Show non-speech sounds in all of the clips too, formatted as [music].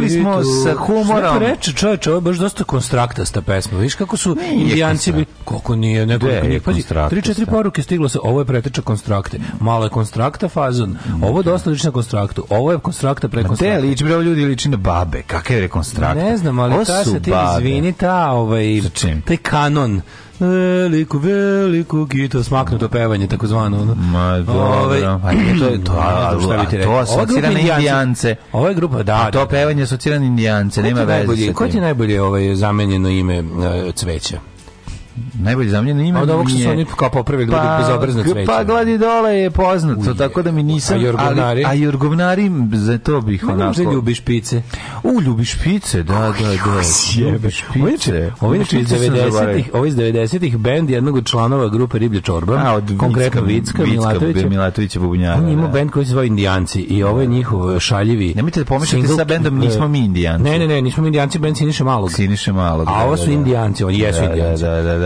krenuli smo sa humorom. Šta reče čovječe, ovo je baš dosta konstraktasta pesma. Viš kako su nije indijanci bili... Koliko nije, nekoliko nije. Pazi, tri, četiri poruke stiglo se, ovo je preteča konstrakte. Malo je konstrakta fazon. Ovo je dosta lična na konstraktu. Ovo je konstrakta pre konstrakta. Te liči, bravo ljudi, liči na babe. Kakve je konstrakta? Ne znam, ali ta se ti izvini, ta ovaj... Taj kanon veliku, veliku gitu, smaknuto pevanje, takozvano. Ono. Ma, dobro. Ove, ovaj, to, to, [clears throat] a, šta bi ti rekao? To asocira na indijance. Ovo je grupa, da. A to da, da. pevanje asocira na indijance, nema veze. Koje ti najbolje ovaj, zamenjeno ime e, cveća? najbolje zamljeno ime. Od ovog što su oni kao poprave gledi da pa, bezobrazno pa cveće. Pa gladi dole je poznato, Uje. tako da mi nisam... A jorgovnari? a jorgovnari, za to bih ne onako... Ne ljubiš pice. U, ljubiš pice, da, da, da. Ljubiš pice. Ovo je iz 90-ih, ovo iz 90-ih bend jednog od članova grupe Riblje čorba, a, od konkretno Vicka, Vicka Milatovića. Milatovića Bubnjara. On je imao da. bend koji se zove Indijanci i ovo je njihov šaljivi... Nemojte da pomešate sa bendom e, Nismo mi Indijanci. Ne, ne, ne, Nismo mi Indijanci, bend Siniše Malog. Siniše Malog. A ovo da, su Indijanci, oni jesu Indijanci. Da, da, da,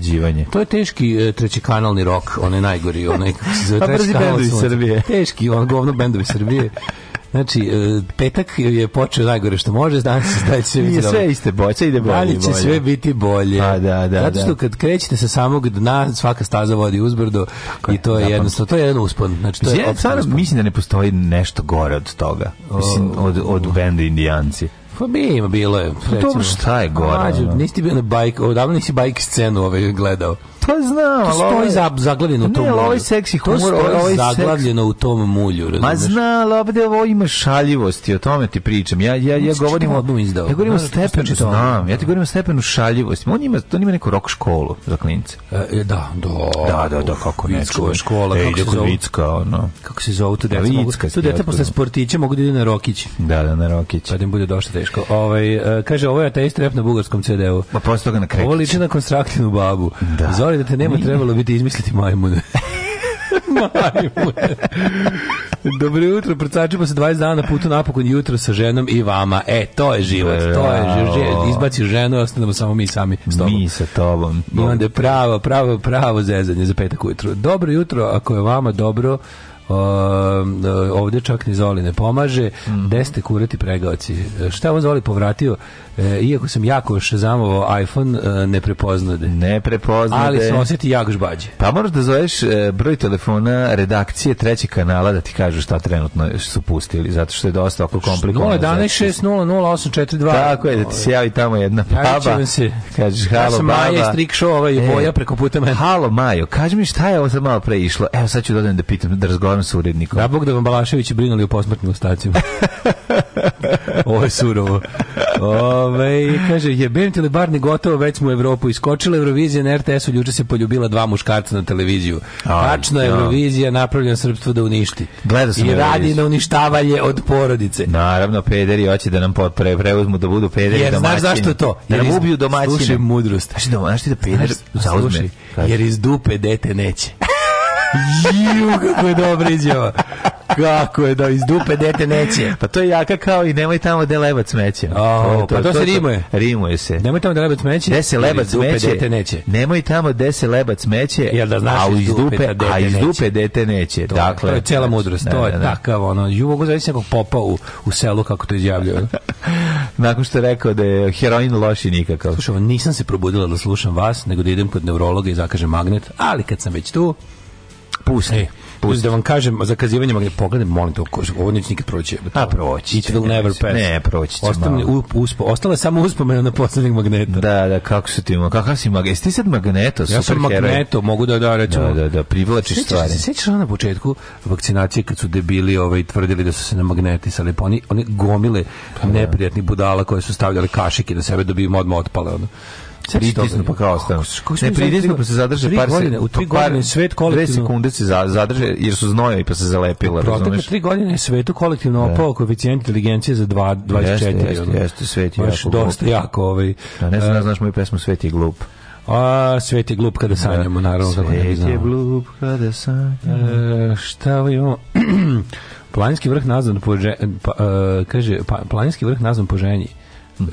izgrađivanje. To je teški e, treći kanalni rok, onaj najgori, onaj kako se zove, [laughs] pa treći bendovi Srbije. Teški, on govno bendovi Srbije. Znači, e, petak je počeo najgore što može, danas se da će biti sve iste boce, ide bolje. Dalje će sve biti bolje. A, pa da, da, Zato da. što kad krećete sa samog dna, svaka staza vodi uzbrdo i to je jednostavno, to je jedan uspon. Znači, to je ja, stvarno mislim da ne postoji nešto gore od toga. Mislim, od, od benda Indijanci. Pa bi, ima, bilo je. Pa dobro, šta je gore? Mađo, nisi ti bio na bajk, odavno nisi bajk scenu ovaj gledao. To znam, to stoji ovaj- za, zaglavljeno u tom ne, mulju. Ovaj seksi humor, to stoji ovaj zaglavljeno seks... u tom mulju, razumeš? Ma znam, ovde ovo ima šaljivosti, o tome ti pričam. Ja, ja, ja govorim o... Izdao. Ja govorim o da stepenu, znam, ja ti govorim o stepenu šaljivosti. On ima, on ima neku rock školu za klince. E, e da, do, da, da, da, kako ne, škola, e, kako se zove? Vicka, ono. Kako se zove tu da, deca? Vicka, tu dete posle sportića mogu da ide na Rokić. Da, da, na Rokić. Pa da im bude dosta teško. Ovaj, e, kaže, ovo je taj rep na bugarskom CD-u. Ma prosto ga na krekić. Ovo liči na konstruktivnu babu. Da teorije da te nema trebalo biti izmisliti majmune. [laughs] majmune. Dobro jutro, prcačimo se 20 dana na putu napokon jutro sa ženom i vama. E, to je život, to je život. Izbaci ženu i ostanemo samo mi sami s tobom. Mi sa tobom. I onda je pravo, pravo, pravo zezanje za petak ujutro. Dobro jutro, ako je vama dobro, Ehm, ovde čak ni Zoli ne pomaže, mm -hmm. kurati pregaoci. E, šta on Zoli povratio? E, iako sam jako šezamovao iPhone, e, ne prepoznade. Ne prepoznade. Ali se osjeti jako žbađe. Pa moraš da zoveš e, broj telefona redakcije trećeg kanala da ti kažu šta trenutno su pustili, zato što je dosta oko komplikovano. 011600842. Znači, Tako je, da ti se javi tamo jedna baba. se. Kažeš, halo ja sam Maja iz ovaj e, boja preko puta mene. Halo Majo, kaži mi šta je ovo sad malo pre išlo. Evo sad ću dodajem da, da pitam, da razgovaram razgovaram s urednikom. Da Bog da vam Balašević brinuli u posmrtnim ostacima. [laughs] Ovo je surovo. Ove, kaže, jebem ti li bar ne gotovo, već smo u Evropu iskočila Eurovizija na RTS-u, ljuče se poljubila dva muškarca na televiziju. Tačno, Eurovizija napravljena srpstvo da uništi. Gleda sam I radi na uništavanje od porodice. Naravno, pederi hoće da nam potpore, preuzmu da budu pederi Jer, domaćini. Znaš zašto to? Da jer nam ubiju domaćine. Slušaj mudrost. Znaš ti da pederi zauzme? Slušaj, jer iz dupe dete neće. Ju, kako je dobro izjava. Kako je da iz dupe dete neće. Pa to je jaka kao i nemoj tamo da lebac smeće. Oh, to, pa to, to se rimuje. Rimuje se. Nemoj tamo da lebac smeće. Gde se lebac smeće? Dete neće. Nemoj tamo gde se lebac smeće. Jel da znaš a iz dupe, da dete a iz dupe dete neće. To, dakle, to je cela da, mudrost. Ne, to da, je ne, takav ono. Ju mogu zavisi nekog popa u, u selu kako to izjavljuje. [laughs] Nakon što je rekao da je heroin loši nikakav. Slušaj, nisam se probudila da slušam vas, nego da idem kod neurologa i zakažem magnet, ali kad sam već tu, Pusti. E, pusti. Da vam kažem, zakazivanje magneta, pogledaj, molim to, ovo neće nikad proći. A pa, proći It will never pass. Ne, proći će Ostane, uspo, ostala je samo uspomena na poslednjeg magneta. Da, da, kako su ti, kakav si magnet? Jesi ti sad magneto? Ja sam magneto, mogu da, da, recimo. Da, da, da, privlačiš sjećaš, stvari. Sjećaš na početku vakcinacije kad su debili ovaj, tvrdili da su se namagnetisali, pa oni, oni gomile pa da. neprijatnih budala koje su stavljali kašike da sebe dobijemo odmah otpale. Ono pritisnu pa kao ostanu. Ne pritisnu pa se zadrže par godine, u 3 par, godine svet kolektivno. 3 sekunde se zadrže jer su i pa se zalepile, razumeš? tri godine svetu kolektivno da. opao koeficijent inteligencije za 2 24. Jeste, jeste, jeste svet je jako dosta glup. jako ovaj. Da, ne znam, e. znaš moju pesmu Svet je glup. A, svet je glup kada da. sanjamo, naravno. Da svet je glup kada sanjamo. E, šta ovo imamo? [clears throat] planinski vrh nazvan po žen, pa, uh, kaže, pa, planinski vrh nazvan po ženji. Uh,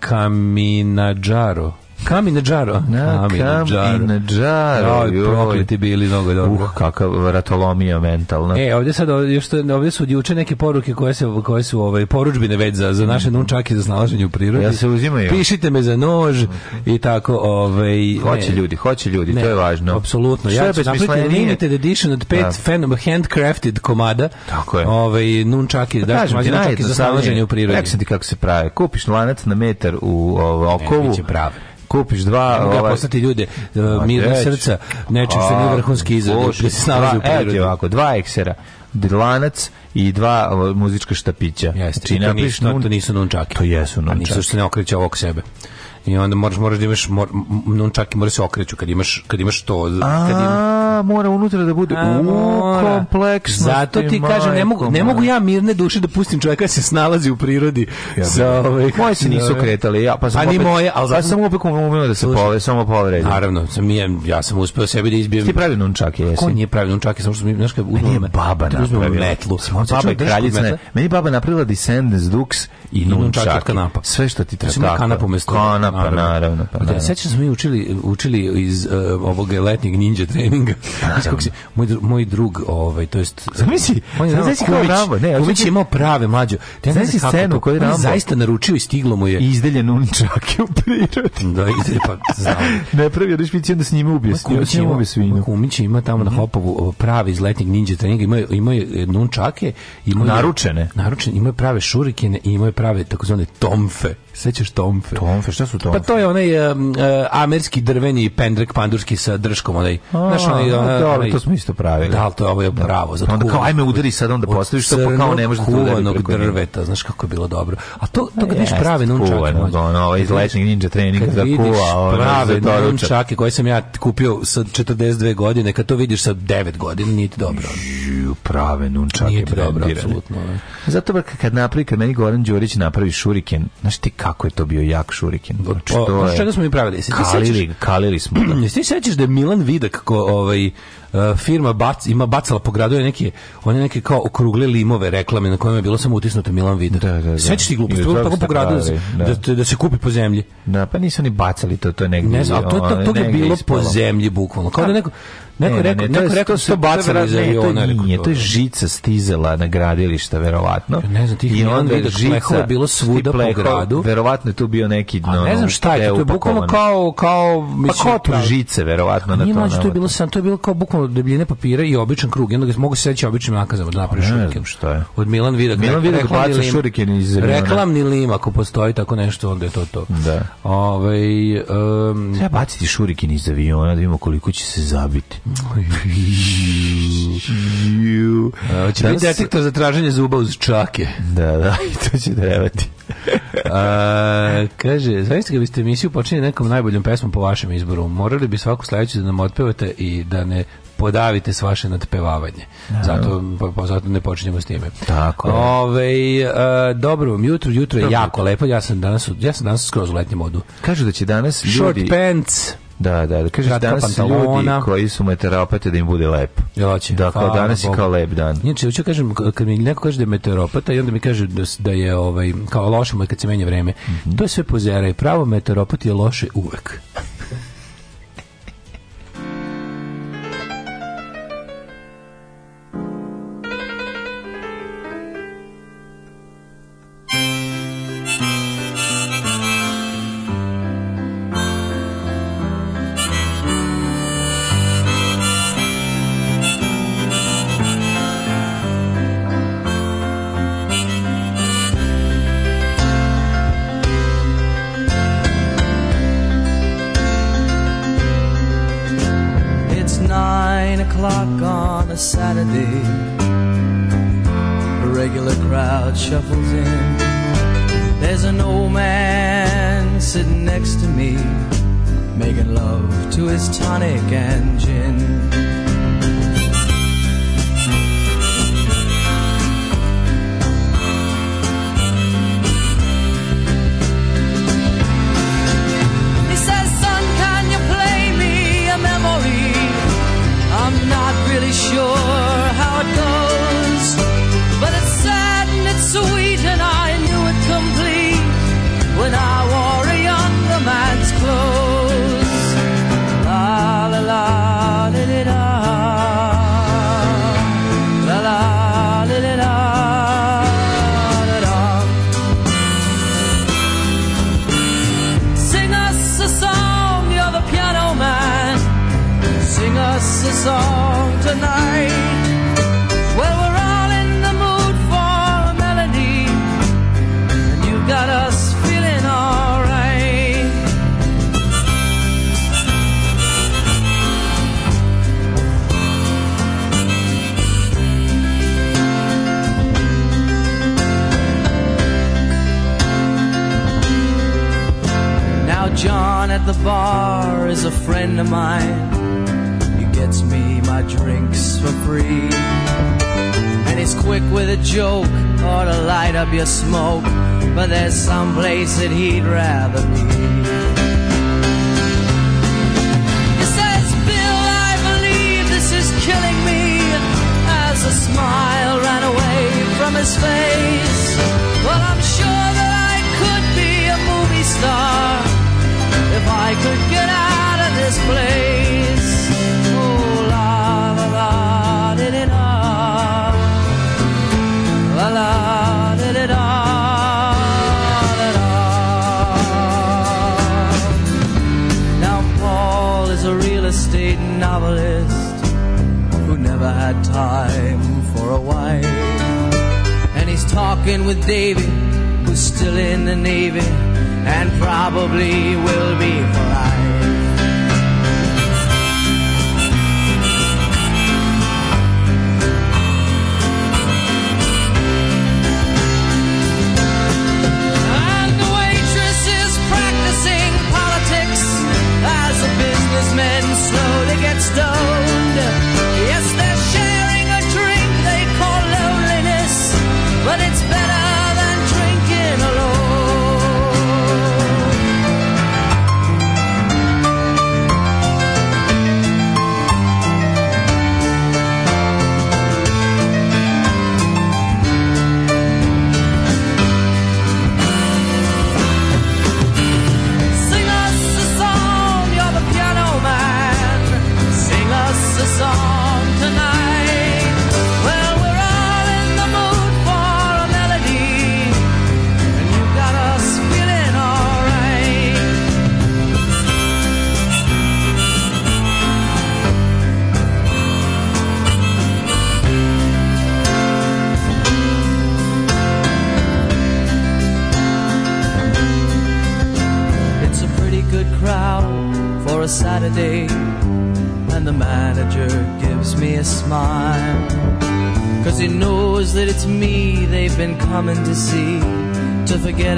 Kaminadžaro. Kam in džaro. Na Kam in džaro. Na džaro. bili mnogo dobro. Uh, kakav ratolomija mentalna. E, ovdje sad, još, ovdje su juče neke poruke koje, se, koje su ovaj, poručbine već za, za naše nunčake za snalaženje u prirodi. Ja se uzimaju. Pišite me za nož i tako. Ovaj, e, hoće ne, ljudi, hoće ljudi, ne, to je važno. Apsolutno. Ja ću napraviti limited edition od pet da. handcrafted komada. Tako je. Ovaj, nunčaki, pa da, nunčaki za snalaženje u prirodi. Kako ti kako se prave. Kupiš lanac na metar u ovaj, e, okovu. Ne, biće prave kupiš dva... Ne ovaj... poslati ljude, uh, mirna srca, nečim što nije vrhunski izad, da se snalazi u prirodi. ovako, dva eksera, lanac i dva muzička štapića. Jeste, znači, i nam to nisu nunčaki. To jesu nunčaki. A nisu što ne okreće ovog sebe i onda moraš moraš da imaš mor, on čak i mora da se okreću kad imaš kad imaš to a, kad ima... mora unutra da bude a, u kompleksno zato ti kažem ne mogu ne mogu ja mirne duše da pustim čovjeka da se snalazi u prirodi ja, sa ovaj moje se nisu da, kretali ja pa sam a ni moje al pa zato sam opet umeo da se pove samo povredi naravno sam ja, ja sam uspeo sebi da izbijem ti pravi nunčake jesi ko nije pravi nunčake samo što mi znaš kad uzmem baba napravila metlu baba kraljica meni baba napravila Descendants Dukes i nunčake sve što ti treba kanap umesto kanap naravno. Pa naravno, pa da, naravno. Sećam smo i učili, učili iz uh, ovog letnjeg ninja treninga. [laughs] Se, moj, moj drug, ovaj, to jest... Zamisli, on je zaista kao Rambo. Ne, on je imao prave mlađe. Te znači scenu koju Rambo... zaista naručio i stiglo mu je. izdeljen uničak u prirodi. da, izdeljen, pa znam. [laughs] ne pravi, odeš pići, onda s njima ubio, s njima ubio svinju. Kumić ima tamo na mhm. Hopovu pravi iz letnjeg ninja treninga, imao ima je nunčake. Ima naručene. Naručene, ima prave šurikene i ima prave takozvane tomfe. Sećaš tomfe? Tomfe, šta su tomfe? Pa to je onaj um, uh, amerski drveni pendrek pandurski sa drškom, onaj. Znaš, onaj, da, onaj, dobro, to smo isto pravili. Da, ali to je ovo je pravo. Da. Pa onda kao, ajme udari sad, onda postaviš to, pa kao ne možeš da udari drveta, znaš kako je bilo dobro. A to, to kad vidiš prave nunčake. Ono, ovo iz lečnih ninja treninga za kuva. prave nunčake koje sam ja kupio sa 42 godine, kad to vidiš sa 9 godina, nije ti dobro. Prave nunčake, nije ti dobro, apsolutno. Zato kad napravi, kad meni Goran Đurić napravi šuriken, znaš ti kako kako je to bio jak šuriken. Pa, znači, o, to pa, je... čega smo mi pravili? Se kalili, kalili smo Da. [clears throat] Jesi ti sećaš da je Milan Vidak ko, ovaj, eh, firma bac, ima bacala po gradu je neki, neke kao okrugle limove reklame na kojima je bilo samo utisnuto Milan Vidak. Da, da, da. Sećaš ti glupost, bilo tako po gradu da da. Da, da, se kupi po zemlji. Da, pa nisu ni bacali to, to je negdje. Ne znam, to, to, to, to je bilo po zemlji bukvalno. Kao da neko, Neko je rekao, neko rekao to bacali iz aviona. Nije, to je žica stizala na gradilišta, verovatno. Ne znam, tih I onda je žica bilo svuda po gradu. Verovatno je tu bio neki dno. Ne znam šta je, to je bukvalno kao... kao pa kotor žice, verovatno. na Nije mlađe, to je bilo sam, to je bilo kao bukvalno debljine papira i običan krug. I onda ga mogu se seći običnim nakazama da napravi pa šuriken. Šta je? Od Milan Vidak. Milan Vidak baca šuriken iz Reklamni lim, ako postoji tako nešto, onda je to to. Da. Ove, ovaj, ehm Treba baciti šuriken iz aviona da vidimo koliko će se zabiti. Ju. Hoće biti detektor za traženje zuba uz čake. Da, da, i to će trebati. [laughs] A, kaže, zaista kad biste emisiju počinje nekom najboljom pesmom po vašem izboru, morali bi svaku sledeću da nam otpevate i da ne podavite s vaše nadpevavanje. Zato, pa, pa, zato ne počinjemo s time. Tako je. Ove, a, dobro vam jutro, jutro je Dobre. jako lepo. Ja sam danas, ja sam danas skroz u letnjem modu. Kažu da će danas ljudi... Short pants. Da, da, da. Kažeš danas pantalona. ljudi koji su meteoropate da im bude lepo. Joće. Da, kao danas je kao lep dan. Inče, hoću da kažem, kad mi neko kaže da je meteoropata i onda mi kaže da, da je ovaj, kao loše kad se menja vreme, mm -hmm. to je sve pozera i pravo meteoropati je loše uvek.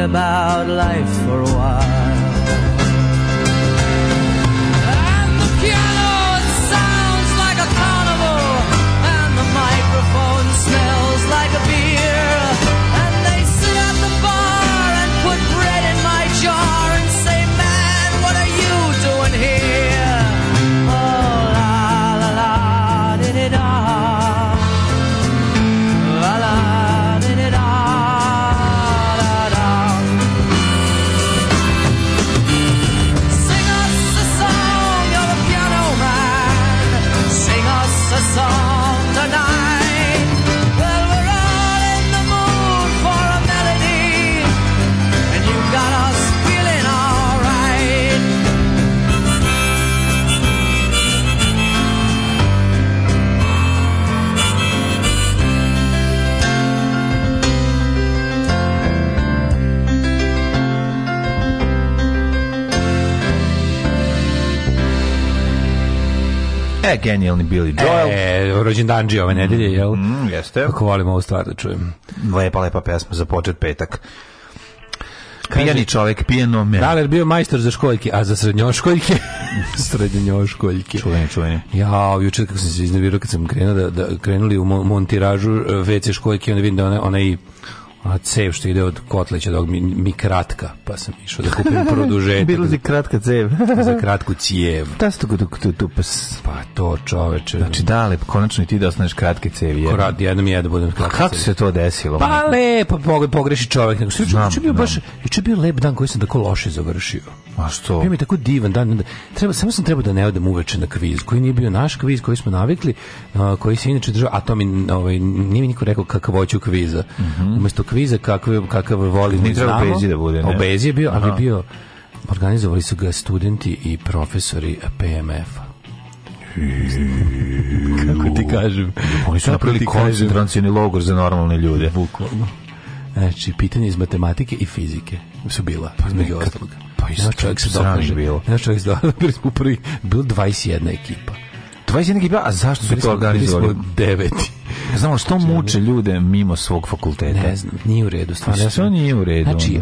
about life for a while. je genijalni Billy Joel. E, rođendanđi ove nedelje, mm, jel? Mm, jeste. Kako volim ovu stvar da čujem. Lepa, lepa pesma za počet petak. Pijani čovjek, pijano me. Daler bio majstor za školjke, a za srednjoškoljke? [laughs] srednjoškoljke. Čuveni, čuveni. Ja, jučer kako sam se iznervirao kad sam krenuo da, da krenuli u montiražu e, WC školjke, onda vidim da ona, ona i a cev što ide od kotleća dok mi, mi kratka, pa sam išao da kupim produženje. [laughs] Bilo za kratka cev. [laughs] za kratku cijev. Da se tu, tu, tu, pa to čoveče. Znači dale, konačno i ti da ostaneš kratke cevi. Ko jedno mi je da budem kratka Kako se to desilo? Pa lepo, pogreši čovek. Nego, sve, znam, bio baš, juče bio lep dan koji sam tako loše završio. A što? Bio mi tako divan dan. Treba, samo sam trebao da ne odem uveče na kviz, koji nije bio naš kviz, koji smo navikli, koji se inače držao, a to mi ovaj, nije mi niko rekao kakav hoću kviza. Mm -hmm. Umesto kviza kakve, kakav volim ne znamo. Obezi da bude, ne? Obezi je bio, Aha. ali bio organizovali su ga studenti i profesori PMF-a. [laughs] Kako ti kažem? Oni su napravili koncentracioni logor za normalne ljude. Bukvalno. Znači, pitanje iz matematike i fizike su bila, pa između ostaloga. Pa isto, čovjek se dokaže. Bilo. Evo čovjek se dokaže, prvi, bilo 21 ekipa. 21 ekipa, a zašto su to organizovali? Bili smo deveti znam, što znači, muče ljude mimo svog fakulteta? Ne znam, nije u redu, stvarno. Što nije u redu? Znači,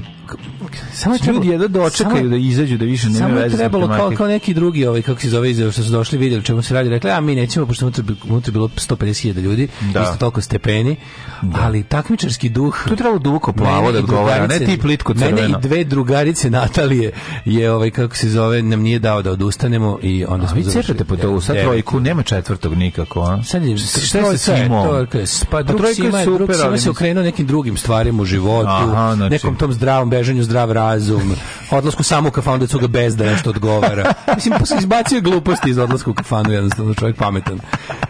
samo je ljudi jedno da samo, da izađu da više nema veze. Samo je trebalo kao, kao neki drugi ovaj kako se zove izjave što su došli vidjeli čemu se radi rekli a mi nećemo pošto unutra unutra bilo 150.000 ljudi da. isto toliko stepeni da. ali takmičarski duh tu trebalo duboko plavo da odgovara ne ti plitko crveno mene i dve drugarice Natalije je ovaj kako se zove nam nije dao da odustanemo i onda smo cepate po to sa trojku nema četvrtog nikako a sad je šta se simo pa, pa trojka je super ali se okrenuo nekim drugim stvarima u životu znači- nekom tom zdravom vežanju zdrav razum, odlasku samo u kafanu da cuga bez da nešto odgovara. Mislim, posle se izbacio gluposti iz odlasku u kafanu, jednostavno čovjek pametan.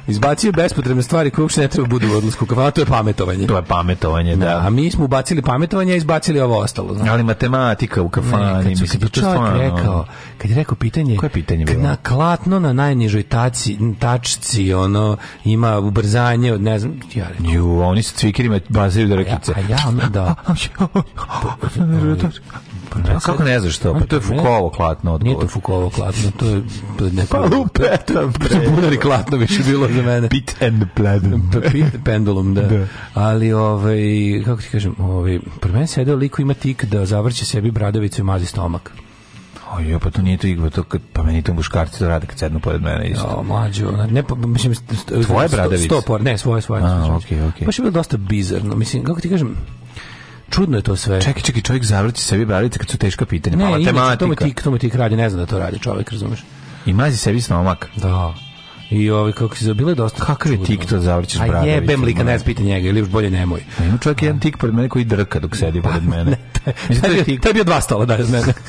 Izbacio bespotrebne stvari koje uopšte ne treba budu u odlasku u kafanu, to je pametovanje. To je pametovanje, da. a mi smo ubacili pametovanje, a izbacili ovo ostalo. Znači. Ali matematika u kafani, ne, kad mislim, kad to stvarno... Rekao, kad je rekao pitanje... Koje pitanje bilo? Na klatno na najnižoj taci, tačci, ono, ima ubrzanje od, ne znam, ja rekao... Ju, oni sa cvikirima baziraju da rakice. A ja, a ja da. Pa kako ne znaš to? Pa to je Fukovo klatno odgovor. Nije to Fukovo klatno, to je... Pa lupetam! Pa, pa, Bunari klatno više bilo za mene. Pit and pendulum. Pa, pit pendulum, da. da. Ali, ovaj, kako ti kažem, ovaj, pre mene sedeo liko ima tik da zavrće sebi bradavicu i mazi stomak. Ojo, pa to nije to igva, to kad, pa meni to muškarci to rade kad sednu pored mene isto. Jo, mlađo, ne, pa, mislim, sto, tvoje bradavice? Sto, sto, ne, svoje, svoje. A, okej, okej. Okay, okay. Baš je bilo dosta bizarno, mislim, kako ti kažem, čudno je to sve. Čekaj, čekaj, čovjek zavrti sebi bavite kad su teška pitanja, ne, pa matematika. Ne, to mu ti, to mu ti radi, ne znam da to radi čovjek, razumeš? I mazi sebi snomak. Da. I ovaj kako se zabile dosta. Kakav je tik to zavrćeš bradu? A jebem lika ne spiti njega ili još bolje nemoj. Ima čovjek da. jedan tik pored mene koji drka dok sedi pored [laughs] mene. Mislim to je tik. To je bio dva stola da iz mene. [laughs]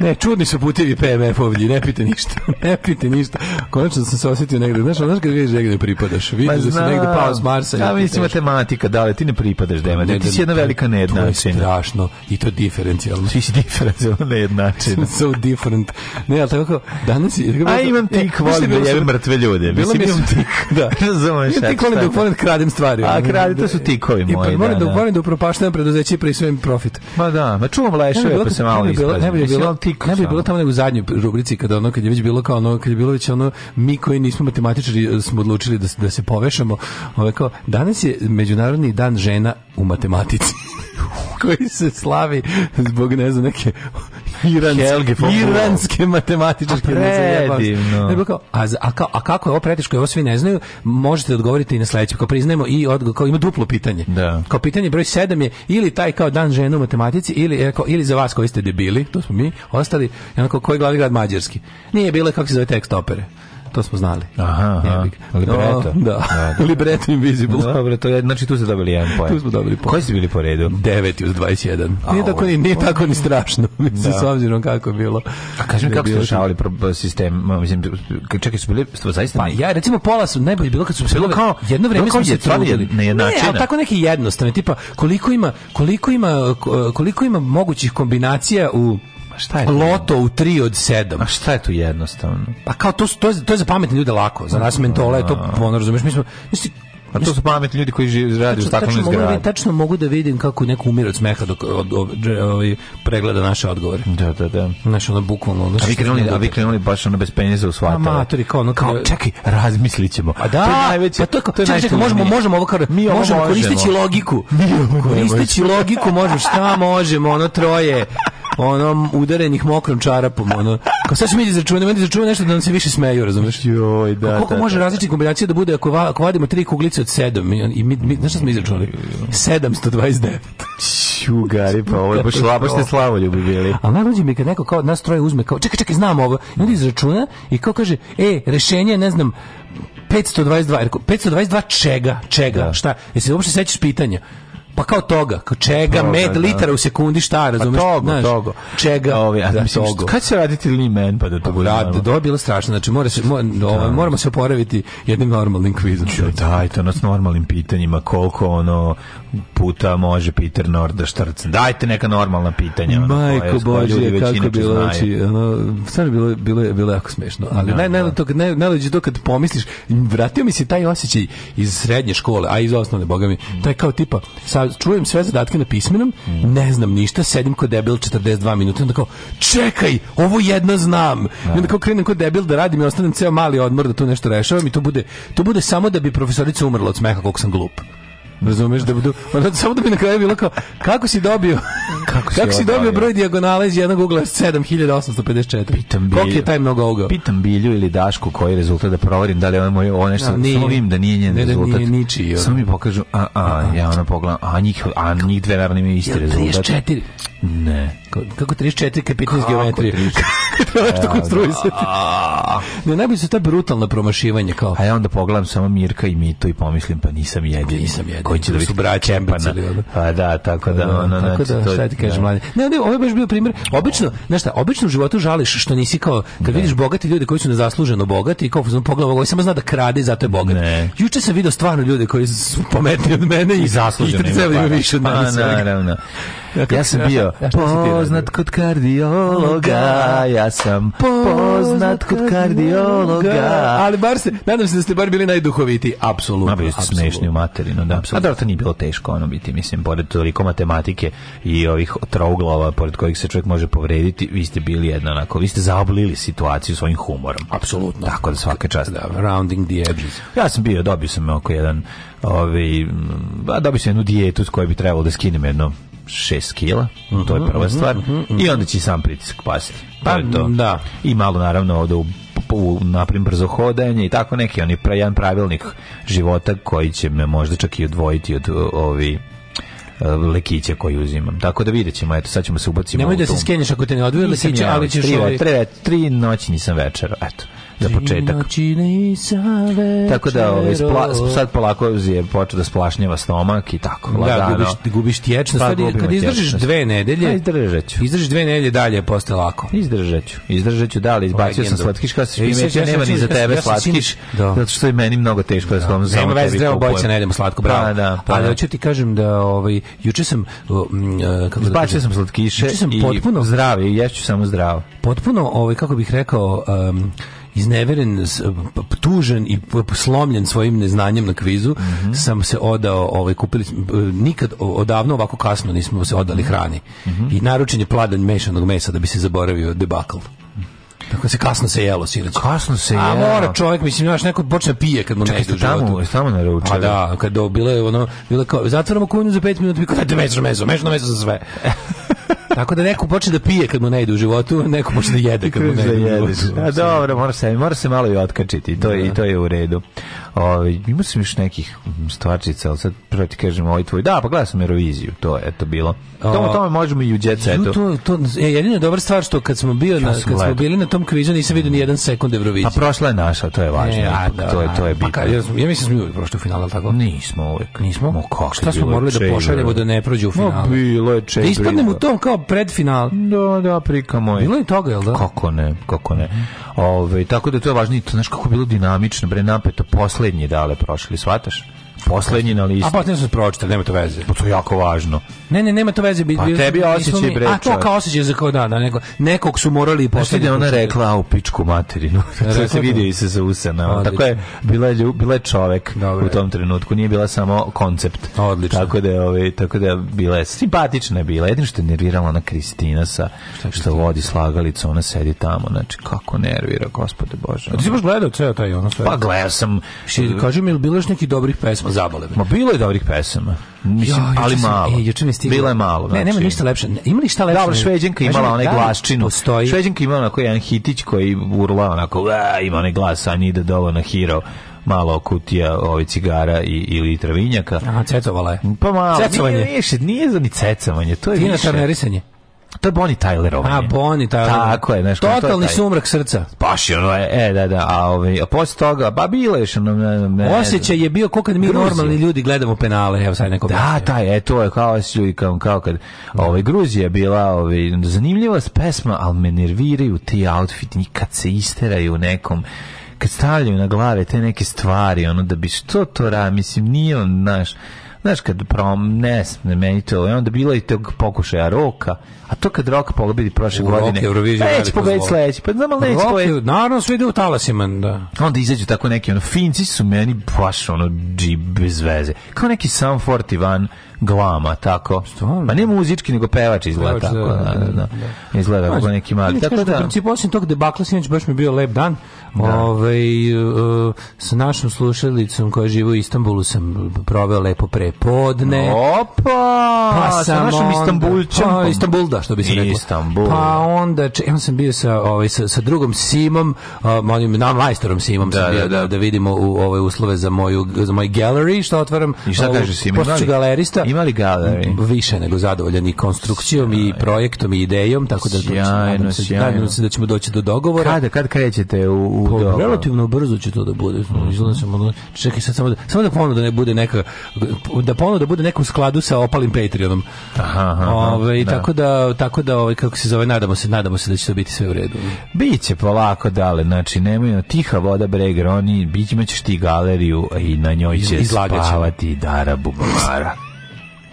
ne, čudni su putevi PMF ovdje, ne pite ništa, [laughs] ne pite ništa. Konačno sam se osetio negde, znaš, znaš kad vidiš negde da pripadaš, vidiš pa da si negde pao s Marsa. Da, vidi matematika, da, ali ti ne pripadaš, Dema, ti si jedna velika nejednačina. To je strašno i to diferencijalno. Ti si diferencijalno nejednačina. [laughs] so different. Ne, ali tako, danas je... A imam e, tik, volim da jebim mrtve ljude. Mislim, imam tik, [laughs] da. Razumeš, imam tik, volim da volim da kradem stvari. A krade, to da- su tikovi e, pa moji, da. I volim da upropaštavam preduzeće i prisvojim profit. Ma da, ma čuvam leševe, pa se malo ispražim bilo, ne bi bilo tamo u zadnjoj rubrici kad ono kad je već bilo kao ono kad je bilo već ono mi koji nismo matematičari e, smo odlučili da da se povešamo. Ove kao danas je međunarodni dan žena u matematici. [laughs] koji se slavi zbog ne znam neke iranske, Helge iranske matematičarke predivno kao, a, a, kao, a kako je ovo preteško ovo svi ne znaju možete odgovoriti i na sledeće kao priznajemo i odgo, kao ima duplo pitanje da. kao pitanje broj 7 je ili taj kao dan žena u matematici ili, e, kao, ili za vas koji ste debili to smo mi ostali onako koji glavi grad mađarski nije bilo kako se zove tekst opere to smo znali. Aha, aha. Libreto. Da, da. da. [laughs] Libreto Invisible. Dobro, to je, znači tu ste dobili jedan poen. Tu smo dobili poen. Koji ste bili po redu? 9 uz 21. A, nije, tako, ni, nije tako ni strašno, [laughs] mislim, da. s obzirom kako je bilo. A kažem da kako ste rešavali sistem, mislim, čekaj, su bili, stvo, zaista... Pa ja, recimo, pola su najbolje bilo kad su bilo kao, jedno vreme smo se trudili. Ne, ne, ali tako neki jednostavne, tipa, koliko ima, koliko ima, koliko ima mogućih kombinacija u Ma šta je Loto u 3 od 7. A šta je to jednostavno? Pa kao to to je, to je za pametne ljude lako. Za nas mentola je to da. ono razumeš, mi smo jesi, a to su pametni ljudi koji žive rade u staklenoj da- zgradi. Tačno mogu da vidim kako neko umire od smeha dok od, od, od, pregleda naše odgovore. Da, da, da. Znaš, ono bukvalno... Ono, a vi krenuli, a vi krenuli baš ono bez penjeza u svatala. Amatori, kao ono... Kao, čekaj, razmislit ćemo. A pa da, to najveće, pa to je, to je čekaj, čekaj, možemo, možemo ovo kao... Mi ovo možemo, možemo. koristeći logiku. Mi ovo koristeći logiku možemo, šta možemo, ono troje, onom udarenih mokrom čarapom ono kao sad mi izračunati meni izračunati nešto da nam se više smeju razumeš joj da kako da, može da, da. različitih kombinacija da bude ako, va, ako vadimo tri kuglice od 7 i mi, mi znaš šta smo izračunali 729 Čugari, pa ovo je baš labo ste slavo ljubi bili. A [laughs] najluđe mi kad neko kao nas troje uzme kao čekaj, čekaj, znam ovo. I onda izračuna i kao kaže, e, rešenje, ne znam, 522. 522 čega? Čega? Da. Šta? Jesi uopšte sećaš pitanja? pa kao toga, kao čega, toga, med da. litara u sekundi, šta, pa razumeš? Pa togo, znaš, togo. Čega, Ovi, a, da, mislim, togo. Kad se raditi li men pa da to pa bude? Da, Rad, da, to bilo strašno, znači mora se, mora, da. Ovaj, moramo se oporaviti jednim normalnim kvizom. Čo, daj, to nas normalnim pitanjima, koliko ono puta može Peter Norda štrcen. Dajte neka normalna pitanja. Ono, Majko Bože, kako bilo, znači, ono, stvarno bilo, bilo, je, bilo jako smešno, ali da, naj, da. naj, to, naj, najleđe to kad pomisliš, vratio mi se taj osjećaj iz srednje škole, a iz osnovne, boga mi, taj kao tipa, sa stav, čujem sve zadatke na pismenom, mm. ne znam ništa, sedim kod debil 42 minuta, onda kao, čekaj, ovo jedno znam. Da. I onda kao krenem kod debil da radim i ostanem ceo mali odmor da tu nešto rešavam i to bude, to bude samo da bi profesorica umrla od smeha koliko sam glup. Razumeš da budu, onda samo da bi na kraju bilo kao kako si dobio? [laughs] Kako si, kako si dobio broj dijagonale iz jednog ugla 7854? Pitam bilju Koliko je taj mnogo ugao? Pitam Bilju ili Dašku koji rezultat da proverim da li on ovaj moj on nešto da, no, samo vidim da nije njen ne, rezultat. Ne, niči, Samo mi pokažu a a da. ja ona pogledam a njih a njih dve naravno imaju isti rezultat. 34. Ne. Kako 34 kad 15 geometrije? [laughs] treba [laughs] nešto e, konstruisati. Ne, najbolje su ta brutalna promašivanja. Kao. A ja onda pogledam samo Mirka i Mito i pomislim, pa nisam jedini. Nisam jedini. Koji će da su braća Empana. Pa da, tako da. da ono, tako znači, da, šta ti kažeš, da. mladi. Ne, ne, ovo je baš bio primjer. Obično, znaš šta, obično u životu žališ što nisi kao, kad da. vidiš bogati ljudi koji su nezasluženo bogati, kao pogledam ovo, ovaj samo zna da krade i zato je bogat. Juče sam video stvarno ljude koji su pametni od mene i zasluženi. i više od pa mene. Ja sam [laughs] bio poznat kod kardiologa, ja sam poznat kod kardiologa. Ali bar se, nadam se da ste bar bili najduhoviti, apsolutno. Ma bili ste smešni u materinu, da. A da, to nije bilo teško ono biti, mislim, pored toliko matematike i ovih trouglova pored kojih se čovjek može povrediti, vi ste bili jedno onako, vi ste zaoblili situaciju svojim humorom. Apsolutno. Tako da svaka čast. Da, rounding the edges. Ja sam bio, dobio sam oko jedan, ovaj, dobio sam jednu dijetu s kojoj bi trebalo da skinem jedno 6 kila, to je mhm, prva mhm, stvar, mhm, i onda će sam pritisak pasti. Pa, to Da. I malo naravno ovde u u naprim brzo hodanje i tako neki oni jedan pravilnik života koji će me možda čak i odvojiti od ovi e, lekića koji uzimam. Tako da vidjet ćemo, eto, sad ćemo se ubaciti. Nemoj da se skenješ ako te ne odvoje lekića, ali ćeš... Tri, ovaj- tri, tri noći nisam večera, eto za početak. Tako da ovaj, sad polako je počeo da splašnjava stomak i tako. Da, ladano. gubiš, gubiš tječnost. Pa, kad izdržiš tječnost. dve nedelje, Pa, izdržat ću. Izdržiš dve nedelje dalje je postoje lako. Izdržat ću. Izdržat ću, da, ali izbacio sam slatkiš, kada se primetio, e, nema ni za tebe slatkiš, da. zato što je meni mnogo teško da sam da. za Nema veze, treba bojice, ne jedemo slatko, bravo. Da, ali hoću ti kažem da, ovaj, juče sam, e, kako Izbacio sam slatkiše i potpuno zdravi, ješću samo zdravo. Potpuno, ovaj, kako bih rekao, izneveren, tužen i slomljen svojim neznanjem na kvizu, mm -hmm. sam se odao, ovaj, kupili, e, nikad odavno ovako kasno nismo se odali hrani. Mm -hmm. I naručen je pladanj mešanog mesa da bi se zaboravio debakl. Tako se kasno se jelo sireć. Kasno se jelo. A mora čovjek, mislim, znaš, neko počne da pije kad mu ne ide u životu. Tamo, tamo naručio. A pa da, kad do, bilo je ono, bilo kao, zatvaramo kujnu za 5 minuta, mi kao, dajte meso, meso, meso, meso za sve. [laughs] Tako da neko počne da pije kad mu ne ide u životu, neko [laughs] počne da jede kad mu ne ide u životu. A dobro, mora se, mora se malo i otkačiti, to, da. i to je u redu. Ovaj ima se još nekih mm, stvarčica, al sad prvo ti kažem ovaj tvoj. Da, pa gledao sam Euroviziju, to je to bilo. Tome tome možemo i u jet setu. To to je jedina dobra stvar što kad smo bio ja na kad smo bili na tom kvizu nisam vidio ni jedan sekund Eurovizije. Pa prošla je naša, to je e, važno. E, a, da, to je to je pa bitno. Pa, ja, ja mislim da smo uvijek prošli u final, tako? Nismo uvijek. Nismo. Mo kako? Šta smo morali da pošaljemo da ne prođe u finalu? No, bilo je četiri. Da ispadnemo u tom kao predfinal. Da, da, prika moj. Bilo je toga, jel da? Kako ne, kako ne. Ove, tako da to je važno i to znaš kako bilo dinamično, bre napeto posle poslednji dale prošli, shvataš? poslednji na listi. A pa poslednji su pročitali, nema to veze. Pa to je jako važno. Ne, ne, nema to veze. Bi, pa tebi osjećaj bre. A to kao osjećaj za kao da, da neko, nekog su morali i poslednji. Znaš ona rekla, a u pičku materinu. Sve [laughs] se vidi da. i se zausana. Tako je, bila je, bila je čovek Dobre. u tom trenutku, nije bila samo koncept. Odlično. Tako da je, ovaj, tako da je bila je simpatična je bila. Jedino što je nervirala ona Kristina sa, što, što vodi slagalicu, ona sedi tamo, znači kako nervira, gospode Bože. A ti si baš gledao ceo taj ono sve? Pa gledao sam. Kaži mi, ili bilo još nekih dobrih pesma? zabole me. Ma bilo je dobrih pesama. Mislim, jo, ali malo. E, juče mi stiglo. Bilo je malo. Znači, ne, nema znači. ništa lepše. Ima li šta lepše? Dobro, Šveđanka imala onaj da, glasčinu. Postoji. Šveđanka imala onako jedan hitić koji urla onako, a, ima onaj glas, a nije ide dovoljno hero malo kutija ovih cigara i, i litra vinjaka. A, cetovala je. Pa malo. Cecovanje. Nije, nije, nije za ni cecovanje. To je Tina više. Tarnerisanje to je Bonnie Tylerova. A Bonnie Tyler. Tako je, znaš, totalni to sumrak srca. Baš je, ono, e, e, da, da, a ovaj a posle toga ba pa bilo je ono, ne, ne, Osjećaj je bio kao kad mi Gruzija. normalni ljudi gledamo penale, evo sad neko. Da, taj, e, to je kao osjećaj kao, kao kad ovaj Gruzija bila, ovaj zanimljiva pesma, al me nerviraju ti outfit nikad se isteraju nekom kad stavljaju na glave te neke stvari, ono da bi što to ra, mislim nije on naš znaš, kad prom, ne, ne meni to, onda bilo i tog pokušaja roka, a to kad rok pobedi prošle u godine, neće pobediti sledeći, pa znam, ali neće pobediti. Naravno, sve ide u talasima, da. Onda izađu tako neki, ono, finci su meni baš, ono, džib bez veze. Kao neki Sam 41 glama, tako. Stvarno? Pa ne muzički, nego pevač izgleda pevač, tako. Da, da, da, da. da. Izgleda kako neki mali. Tako da, da. principu, osim tog debakla, sinoć baš mi bio lep dan. Da. Ove, ovaj, uh, sa našom slušalicom koja živi u Istanbulu sam proveo lepo prepodne. Opa! Pa sa našom onda, Istanbulčom. Pa, Istanbulda, što bi se reklo. Istanbul. Pa onda, če, ja sam bio sa, ovaj, sa, sa drugom Simom, um, onim, na majstorom Simom da, sam da, bio, da, da. da, vidimo u, ove uslove za moju za moj gallery, što otvaram. I šta kaže Sim? galerista. Animal Gallery. Više nego zadovoljan konstrukcijom sjajno. i projektom i idejom, tako da sjajno, nadam, se, nadam da ćemo doći do dogovora. Kada, kad krećete u, u po, pa, dogovor? Relativno brzo će to da bude. Izgleda mhm. sam, da- čekaj sad samo da, samo da ponovno da ne bude neka, da ponovno da bude neka u skladu sa opalim Patreonom. Aha, aha Ove, ovaj, da. Tako da, tako da ovaj, kako se zove, nadamo se, nadamo se da će to biti sve u redu. Biće polako dale, znači nemoj tiha voda breger, oni, biće imaćeš ti galeriju i na njoj će Izlagaće. spavati Dara Bubamara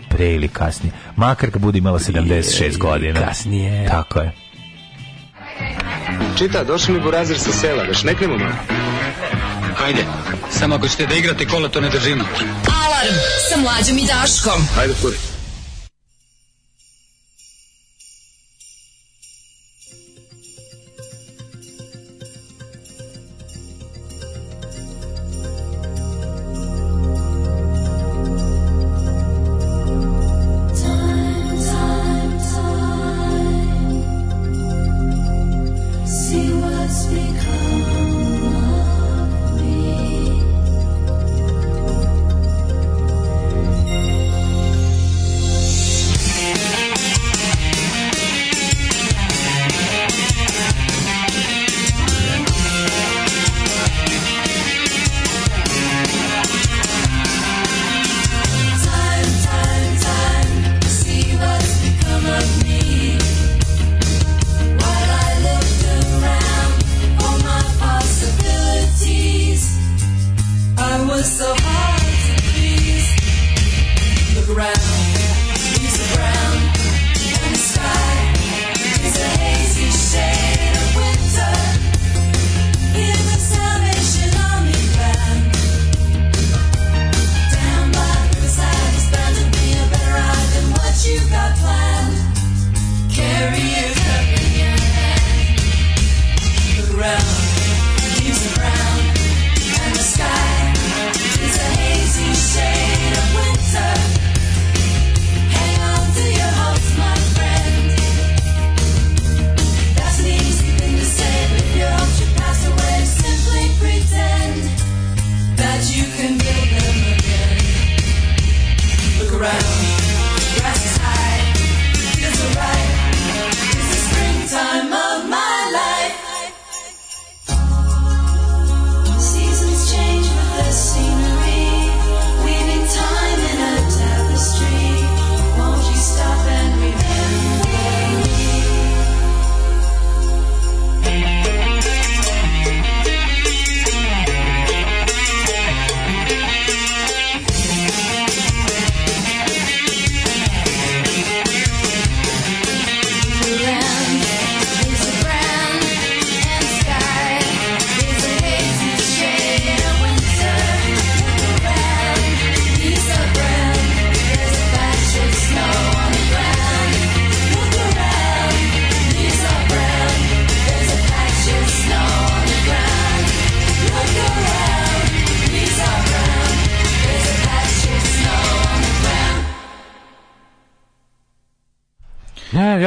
pre ili kasnije. Makar kad bude imala 76 godina. Kasnije. Tako je. Čita, došli mi burazir sa sela, da šneknemo malo. Hajde, samo ako ćete da igrate kola, to ne držimo. Alarm sa mlađom i Daškom. Hajde, kuri.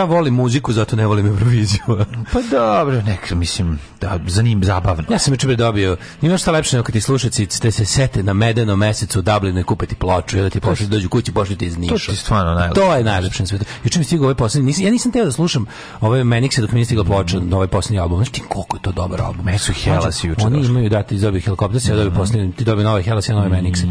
ja volim muziku, zato ne volim Euroviziju. [laughs] pa dobro, nek, mislim, da, zanim, zabavno. Ja sam juče dobio, ima šta lepše nego kad ti slušaci ste se sete na medenom mesecu u Dublinu i kupiti ploču, ili ti pošli, dođu kući, pošli ti iz Niša. To je stvarno najlepše. To je najlepše na svijetu. Juče mi stigao ovaj posljednji, nisam, ja nisam teo da slušam ove Menixe dok mi nije stigla ploča na mm. ovaj posljednji album. Znaš ti koliko je to dobar album? Mesu Helas znači, juče. Oni imaju, da, ti dobio helikopter, ja dobio posljednji, ti da. dobio nove Helas i nove mm. Menixe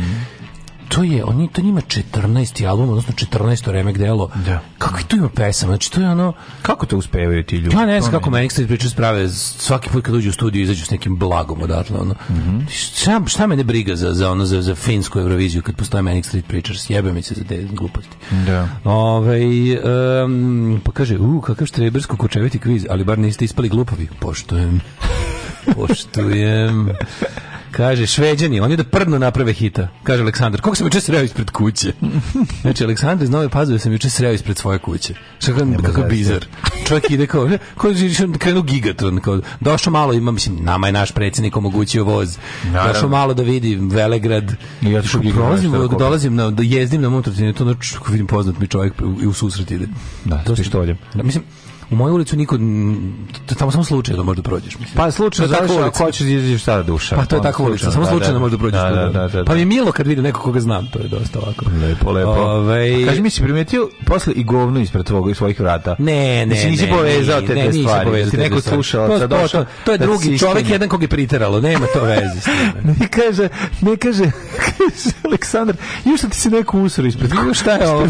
to je, oni, to njima 14. album, odnosno 14. remek delo. Da. Kako i tu ima pesama? Znači, to je ono... Kako te uspevaju ti ljudi? Ja pa ne znam kako meni Street Preachers prave, svaki put kad uđu u studiju izađu s nekim blagom odatle, ono. Mm -hmm. šta, šta ne briga za, za, ono, za, za finsku Evroviziju kad postoje Manic Street Preachers? Jebe mi se za te gluposti. Da. Ove, um, pa kaže, u, kakav brsko kočeviti kviz, ali bar niste ispali glupavi. Poštujem. [laughs] Poštujem. Kaže, šveđani, oni da prdno naprave hita. Kaže Aleksandar, kako se juče sreo ispred kuće? [laughs] Znači, Aleksandar iz Nove Pazove se juče sreo ispred svoje kuće. Šta kako bizar. Čovjek ide kao, je kao da krenu gigatron. Kao, došao malo, ima, mislim, nama je naš predsjednik omogućio voz. Došao malo da vidi Velegrad. I ja prolazim, dolazim, na, da jezdim na motorcinu, to noć, znači, vidim poznat mi čovjek u susret ide. Da, s pištoljem. Da, mislim, U moju ulicu niko tamo samo da možda prođeš, mislim. Pa slučajno tako Ako hoćeš da ideš šta duša. Pa to je tako ulica, samo da, slučajno da. možda prođeš. da, da, da, da, Pa mi je milo kad vidim nekog koga znam, to je dosta ovako. Lepo, lepo. Ovaj Kaži mi si primetio posle i govno ispred tvog i svojih vrata. Ne, ne, ne. Nisi povezao te te stvari. Ti neko slušao, sad došao. To je drugi čovjek jedan kog je priteralo, nema to veze s tim. [laughs] Ne kaže, ne kaže [laughs] Aleksandar, još ti si neko usro ispred. Šta je ovo?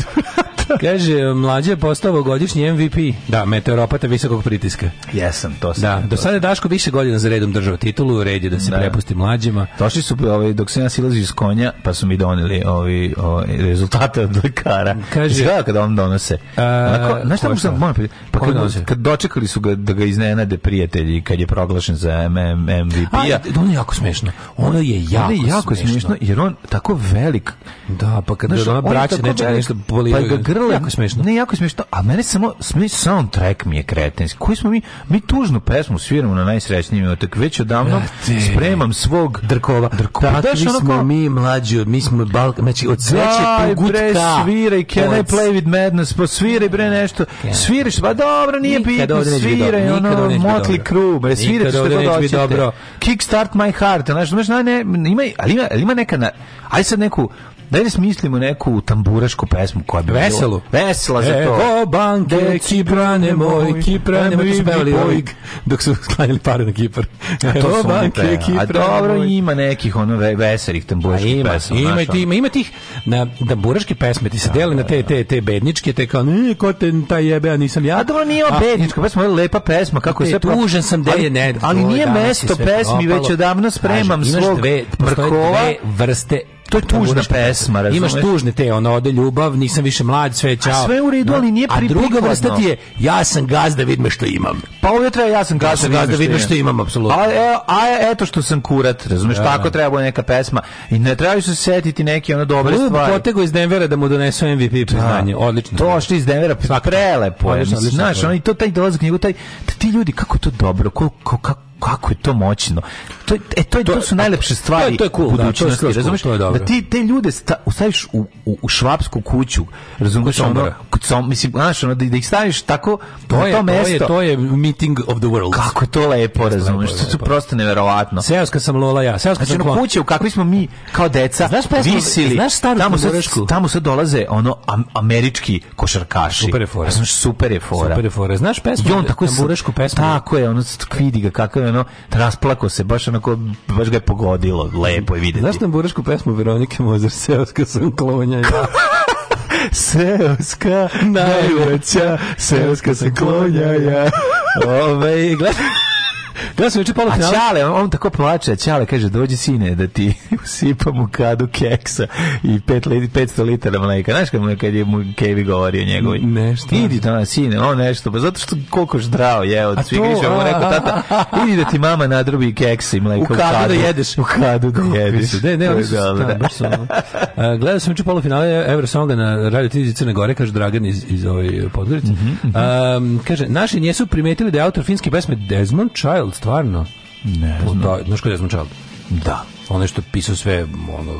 Kaže, mlađe je postao godišnji MVP. Da, meteoropata visokog pritiska. Jesam, to sam. Da, do sada je Daško više godina za redom držao titulu, red je da se da. prepusti mlađima. Došli su, ovaj, dok se nas ilazi iz konja, pa su mi doneli ovi, ovaj, ovi ovaj, rezultate od lekara. Kaže, Izgleda kada on donose. A, Onako, znaš šta mu sam, moram pa kad, kad, dočekali su ga, da ga iznenade prijatelji kad je proglašen za MVP. P-a. A, ono je jako smešno. Ono je jako, ono je jako smešno. smešno. jer on tako velik. Da, pa kad znaš, ona braća neče nešto bolio. Pa ga vrlo jako smešno. Ne, jako smešno, a meni samo smi soundtrack mi je kretenski. Koji smo mi mi tužnu pesmu sviramo na najsrećnijim, otak već odavno Brate. spremam svog drkova. Drkova. Takvi smo onako... mi mlađi, mi smo Balkan, znači od sveće pa gutka. Sviraj, can od... I play with madness, pa sviraj bre nešto. Sviraš, pa dobro, nije bitno, sviraj, ono, Motley Crue, bre, sviraj što god hoćete. Kickstart my heart, znaš, znaš, ne, ima, ali ima, ima neka, aj sad neku, Daj da smislimo neku tamburašku pesmu koja bi veselu. Vesela za to. Evo banke, Kiprane moj, Kiprane moj, su pevali ovih dok su sklanjali pare na Kipar. to Evo banke, Kiprane A dobro, moj. ima nekih ono veselih tamburaških ima, pesma. Ima, ti, ima, ima tih na, tamburaške pesme, ti se ja, dele na te, da. te, te bedničke, te kao, ne, ko te taj jebe, a nisam ja. A dobro, nije ova bednička pesma, je lepa pesma, kako da je sve... tužen sam, delje, ne. Ali nije mesto pesmi, već odavno spremam svog mrkova. Dve vrste to je da tužna pesma, razumeš? Imaš tužne te, ono, ode ljubav, nisam više mlad, sve je čao. A sve u redu, ali nije priprikladno. A druga vrsta ti je, ja sam gazda, da vidme što imam. Pa ovdje treba, ja sam gazda, ja gazda da vidme što imam, apsolutno. A, e, a eto što sam kurat, razumeš, ja. tako treba neka pesma. I ne trebaju se setiti neke ono dobre Lub, stvari. potego iz Denvera da mu donesu MVP priznanje, odlično. To što iz Denvera, prelepo je. Znaš, oni to taj dolazak, njegov taj, ti ljudi, kako to dobro, kako, kako, kako je to moćno. To, e, to, je, to, to su najlepše stvari to, je, da, to je cool, u budućnosti. Da, razumiješ? Cool, da ti te ljude sta, staviš u, u, u, švapsku kuću, razumeš Ono, som, mislim, znaš, ono, da, da ih staviš tako to na je, to mesto. To je, to je meeting of the world. Kako je to lepo, razumiješ? To su prosto neverovatno. Seoska sam Lola ja. Seoska znači, sam ono, kuće u kakvi smo mi kao deca znaš, pa visili. Znaš tamo sad, tamo sad dolaze ono američki košarkaši. Super je fora. Znaš, super je fora. Super je fora. Znaš pesmu? I on tako je, pesmu. Tako je, ono, vidi ga kakav ono, rasplako se, baš onako, baš ga je pogodilo, lepo je videti. Znaš na burašku pesmu Veronike Mozar, seoska sam klonja ja. [laughs] seoska najveća, [laughs] seoska se klonja ja. Ove, gledaj. Da se juče polu finala. Ćale, on, on tako plače, Ćale kaže dođi sine da ti [laughs] usipam u kadu keksa i 5 lidi 500 litara mleka. Znaš kako kad je mu Kevi govorio njegovi. Nešto. Idi tamo sine, on nešto, pa zato što koliko zdravo je od svih više, on rekao tata, idi da ti mama nadrobi keks i mleko u kadu. U kadu da jedeš, u kadu da jedeš. Ne, ne, oni su da, baš su. Gledao sam juče polufinale Eversonga na Radio Televiziji Crne Gore, kaže Dragan iz iz ove eh, Podgorice. Um, kaže naši nisu primetili da je autor finske pesme Desmond Child Stvarno? Ne pa znam. Da, znaš kada je Zmučalda? Da. Ono što pisao sve, ono,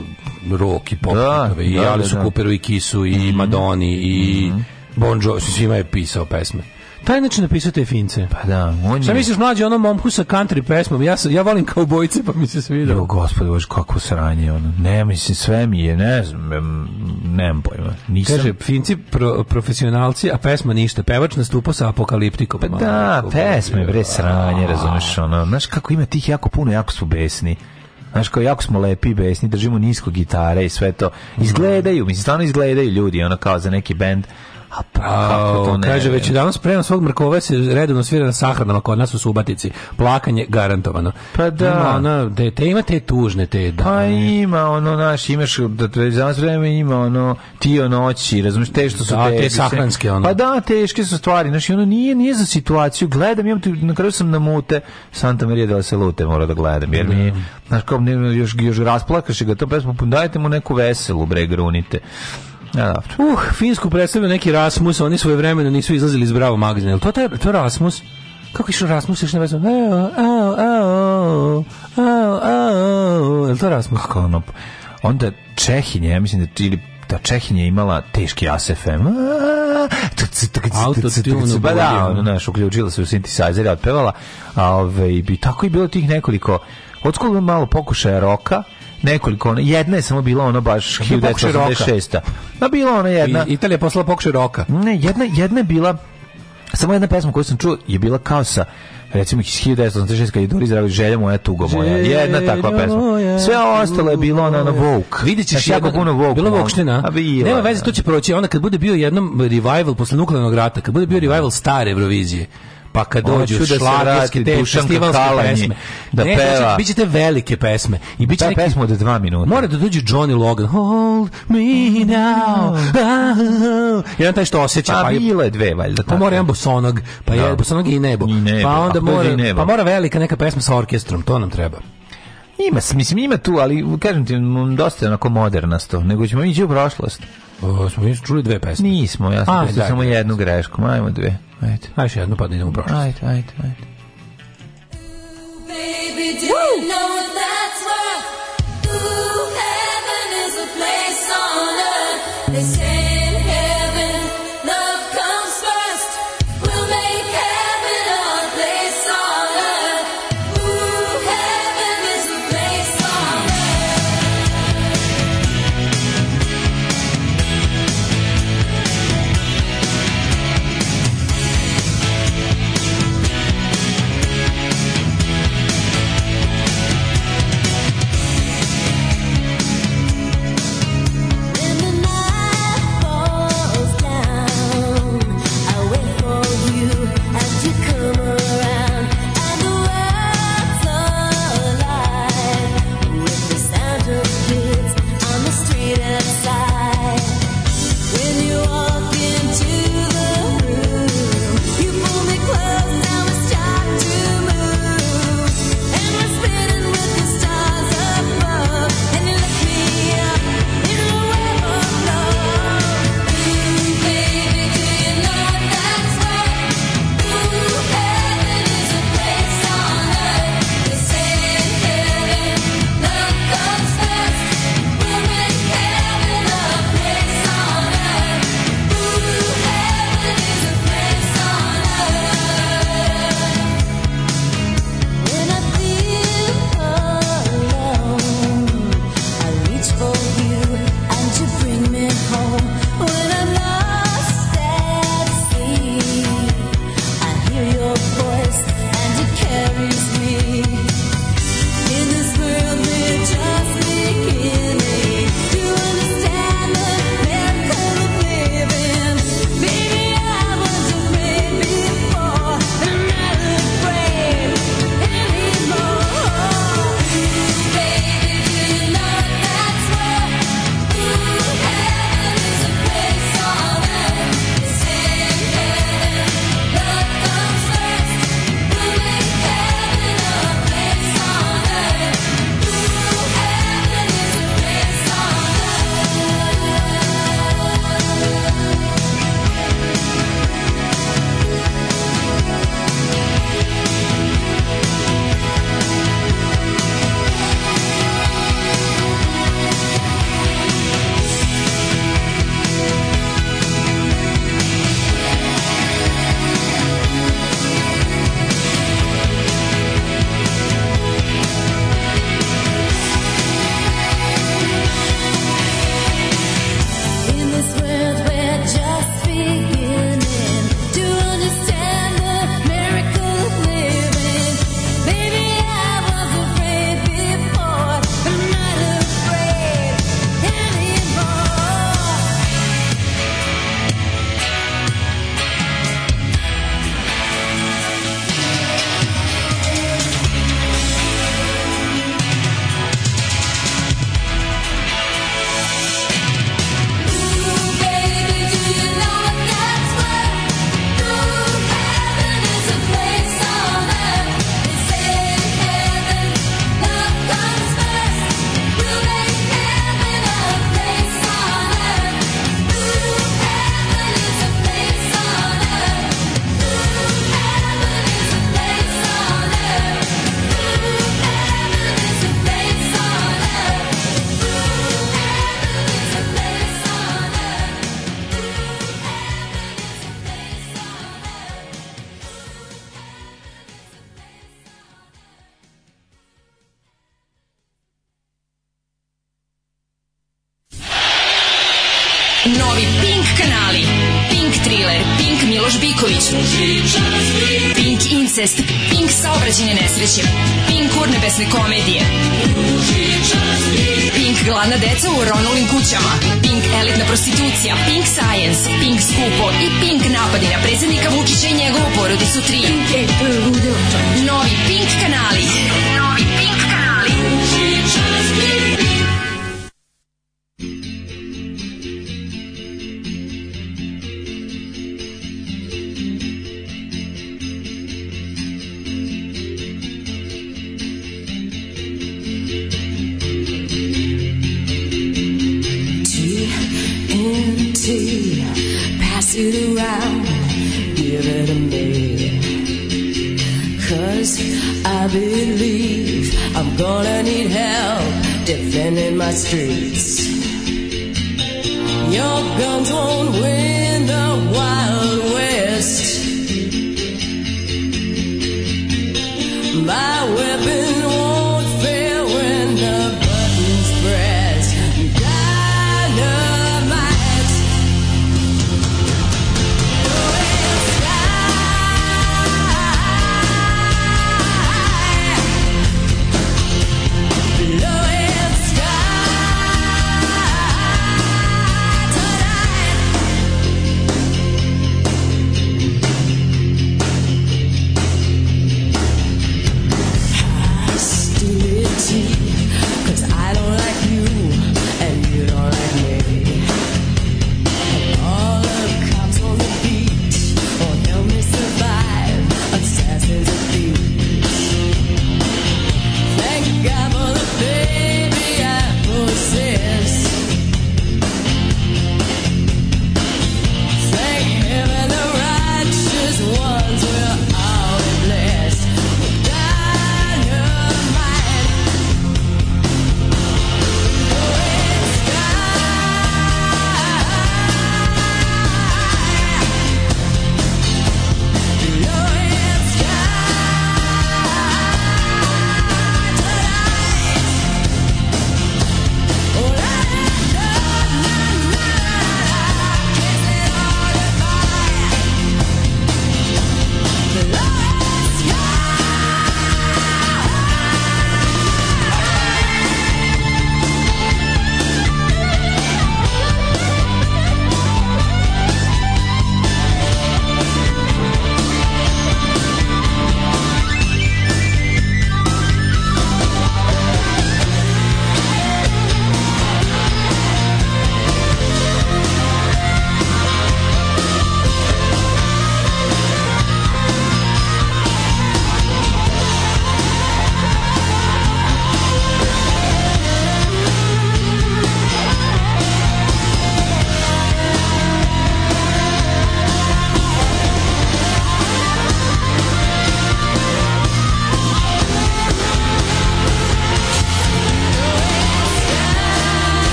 rock i pop. Da, I da, Alice da. da. Cooperu i Kisu i mm -hmm. Madoni i mm -hmm. Bon Jovi, svima je pisao pesme. Taj način napisao te fince. Pa da, on Šta misliš mlađi onom momku sa country pesmom? Ja, ja volim kaubojce, pa mi se svidao. Jo, gospod, bož, kako sranje ono. Ne, mislim, sve mi je, ne znam, nemam pojma. Nisam... Kaže, finci pro, profesionalci, a pesma ništa. Pevač nastupao sa apokaliptikom. Pa da, pesme, bre sranje, razumeš ono. Znaš kako ima tih jako puno, jako su besni. Znaš, kao jako smo lepi besni, držimo nisko gitare i sve to. Izgledaju, mislim, stvarno izgledaju ljudi, ono kao za neki bend A pa, to kaže, već danas prema svog mrkova se redovno svira na sahranama kod nas u Subatici. Plakanje garantovano. Pa da, ono, da te ima te tužne te da. Pa ima, ono, naš, imaš, da, već danas vreme ima, ono, ti o noći, razumiješ, te što su da, te sahranske, ono. Pa da, teške su stvari, znaš, ono, nije, nije za situaciju, gledam, imam, tu, na kraju sam na mute, Santa Maria de la Salute mora da gledam, jer mi, da. znaš, kao, još, još rasplakaš ga, to pesmu, dajte mu neku veselu, bre, grunite. Ja, dobro. Uh, Finsku predstavlja neki Rasmus, oni svoje vremena nisu izlazili iz Bravo magazina. To, taj, to Rasmus? Kako je išao Rasmus? Još ne vezam. Je li to Rasmus? Kako ono? Onda Čehinje, ja mislim da, ili da Čehinje imala teški ASFM. Autotune. Ba da, ono, znaš, uključila se u synthesizer i otpevala. A, ove, i tako je bilo tih nekoliko... Odskolo malo pokušaja roka, nekoliko, ono, jedna je samo bila ona baš 1986. Da, bila ona jedna. I, Italija posla poslala roka. Ne, jedna, jedna je bila, samo jedna pesma koju sam čuo je bila kao sa recimo iz 1986 kad je Doris Zdravi želja moja tugo moja jedna takva pesma sve ostalo je bilo na na Vogue videćeš ja jako puno Vogue bilo Vogue nema veze to će proći onda kad bude bio jednom revival posle nuklearnog rata kad bude bio da. revival stare Eurovizije pa kad dođu da šlagerske te festivalske pesme, da ne, znači, peva. Znači, bićete velike pesme. I biće neki... pesma od dva minuta. Mora da dođu Johnny Logan. Hold me now. [laughs] Oh, Jedan taj što osjeća. Pa, pa bilo je dve, valjda. Pa mora jedan bosonog, pa je da. bosonog i nebo. I nebo. Pa onda pa mora, pa mora velika neka pesma sa orkestrom, to nam treba. Ima, mislim, ima tu, ali kažem ti, dosta je onako moderna sto, nego ćemo ići u prošlost. O, smo mi čuli dve pesme. Nismo, ja sam Aj, samo jednu grešku, majmo dve. Ajde. Ajde još pa da idemo u prošlost. Ajde, ajde, ajde. Woo!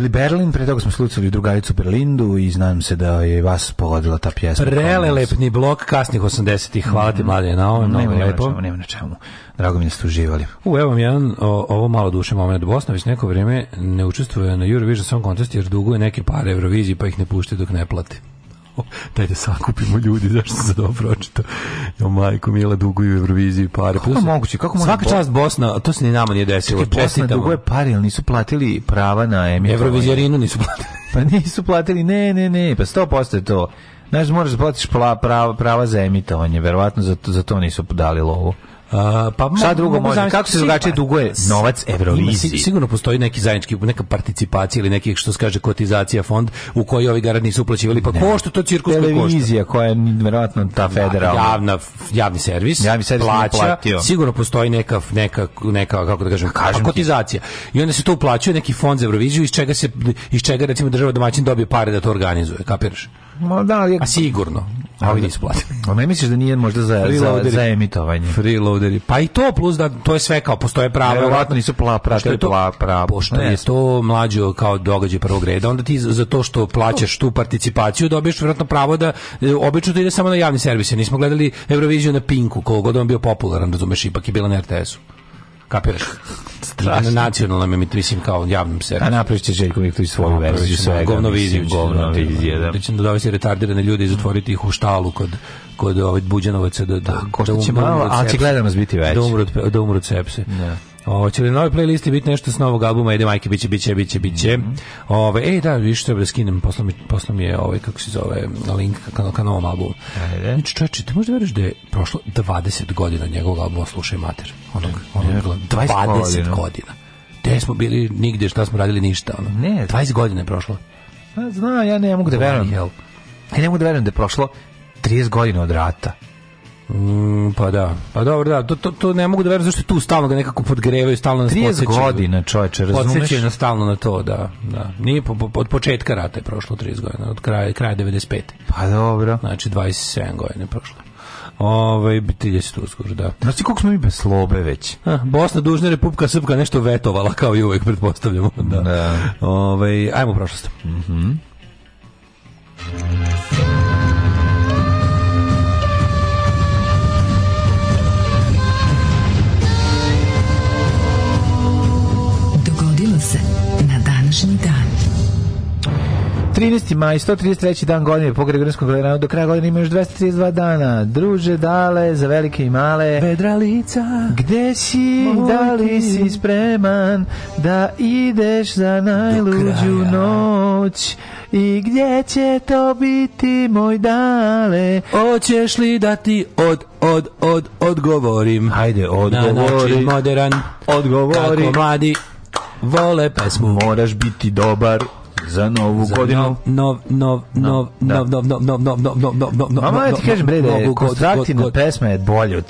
bili Berlin, pre toga smo slucali drugaricu Berlindu i znam se da je vas pogodila ta pjesma. Prelelepni blok kasnih 80-ih. Hvala ti, mhm. mladine, na ovom. Nema, nema, lepo. Čemu, nema na čemu. Drago mi da ste uživali. U, evo vam jedan, o, ovo malo duše moment. Bosna već neko vrijeme ne učestvuje na Eurovision Song Contest jer duguje neke pare Euroviziji pa ih ne pušte dok ne plate. [laughs] daj da sakupimo ljudi, zašto se dobro pročitao. Jo, majko, Mila duguju Euroviziji pare. Kako je pa, moguće? Kako može Svaka čast Bosna, to se ni nama nije desilo. Čekaj, Bosna duguje pare, ali nisu platili prava na emitovanje. Eurovizijarinu nisu platili. [laughs] pa nisu platili, ne, ne, ne, pa 100% je to. Znaš, moraš da platiš prava, prava za emitovanje, verovatno za to, za to nisu dali lovu. Uh, pa šta drugo može? Kako se drugačije pa, duguje novac Euroviziji? Sigurno postoji neki zajednički neka participacija ili neki što se kaže kotizacija fond u koji ovi garant nisu uplaćivali pa ko što to cirkus televizija koja je verovatno ta da, da, federalna javna javni servis, javni servis plaća, sigurno postoji neka neka neka kako da kažem, kažem kotizacija. I onda se to uplaćuje neki fond za Euroviziju iz čega se iz čega recimo država domaćin dobije pare da to organizuje, kapiraš? Ma da, ali... A sigurno. A ovdje isplati. A ne misliš da nije možda za, za, za emitovanje? Freeloaderi. Pa i to plus da to je sve kao postoje pravo. Verovatno nisu pla, pratili pla, pravo. Pošto ne, je to mlađo kao događaj prvog reda, onda ti za to što plaćaš tu participaciju dobiješ vjerojatno pravo da e, obično to ide samo na javni servise. Nismo gledali Euroviziju na Pinku, koliko on bio popularan, razumeš, ipak je bila na RTS-u kapiraš? Strašno. Nacionalna me, mislim, kao javnom pa servisu. A napraviš će Željko Viktović svoju verziju da, svega. Govno viziju će da napraviti. Da. da će dovesti retardirane ljude i zatvoriti ih u štalu kod kod ovaj Buđanovaca da da, da, da, da, da, da, da, da, da, da, da, da, da, da, da, da, da, Hoće li novi playlisti biti nešto s novog albuma? Ede majke, biće, biće, biće, biće. Mm -hmm. Ove, ej, da, vidiš, treba da skinem, poslao mi, posla mi je ovaj, kako se zove, link ka, ka novom albumu. Ajde. Znači, čoveče, ti možda veriš da je prošlo 20 godina njegovog albuma Slušaj mater. Onog, onog, onog 20 godina. godina. Gde smo bili, nigde, šta smo radili, ništa. Ono. Ne. 20 godina je prošlo. Pa, znam, ja ne mogu da verujem. Ja ne mogu da verujem da je prošlo 30 godina od rata. Mm, pa da. Pa dobro, da. To, to, to ne mogu da verujem zašto tu stalno ga nekako podgrevaju, stalno nas podsećaju. 30 godina, čoveče, razumeš? Podsećaju nas stalno na to, da. da. Nije po, po, od početka rata je prošlo 30 godina, od kraja, kraja 95. Pa dobro. Znači 27 godina je prošlo. Ove, ovaj, 30 uskoro, da. Znači, koliko smo mi bez slobe već? A, Bosna, Dužna, Republika, Srpka nešto vetovala, kao i uvek, pretpostavljamo. Da. da. Ove, ovaj, ajmo u prošlost. Mhm. Mm 13. maj, 133. dan godine po Gregorijanskom kalendaru, do kraja godine ima još 232 dana. Druže, dale, za velike i male. Vedra lica. Gde si, da li si spreman da ideš za najluđu noć? I gdje će to biti, moj dale? Hoćeš li da ti od, od, od, odgovorim? Hajde, da, znači, odgovori. Na način moderan. Odgovori. Kako mladi vole pesmu. Moraš biti dobar za novu godinu. Nov, nov, nov, nov, nov, nov, nov, nov, nov, nov, nov, nov, nov, nov, nov, nov, kažem, bre, da je konstruktivna pesma je bolje od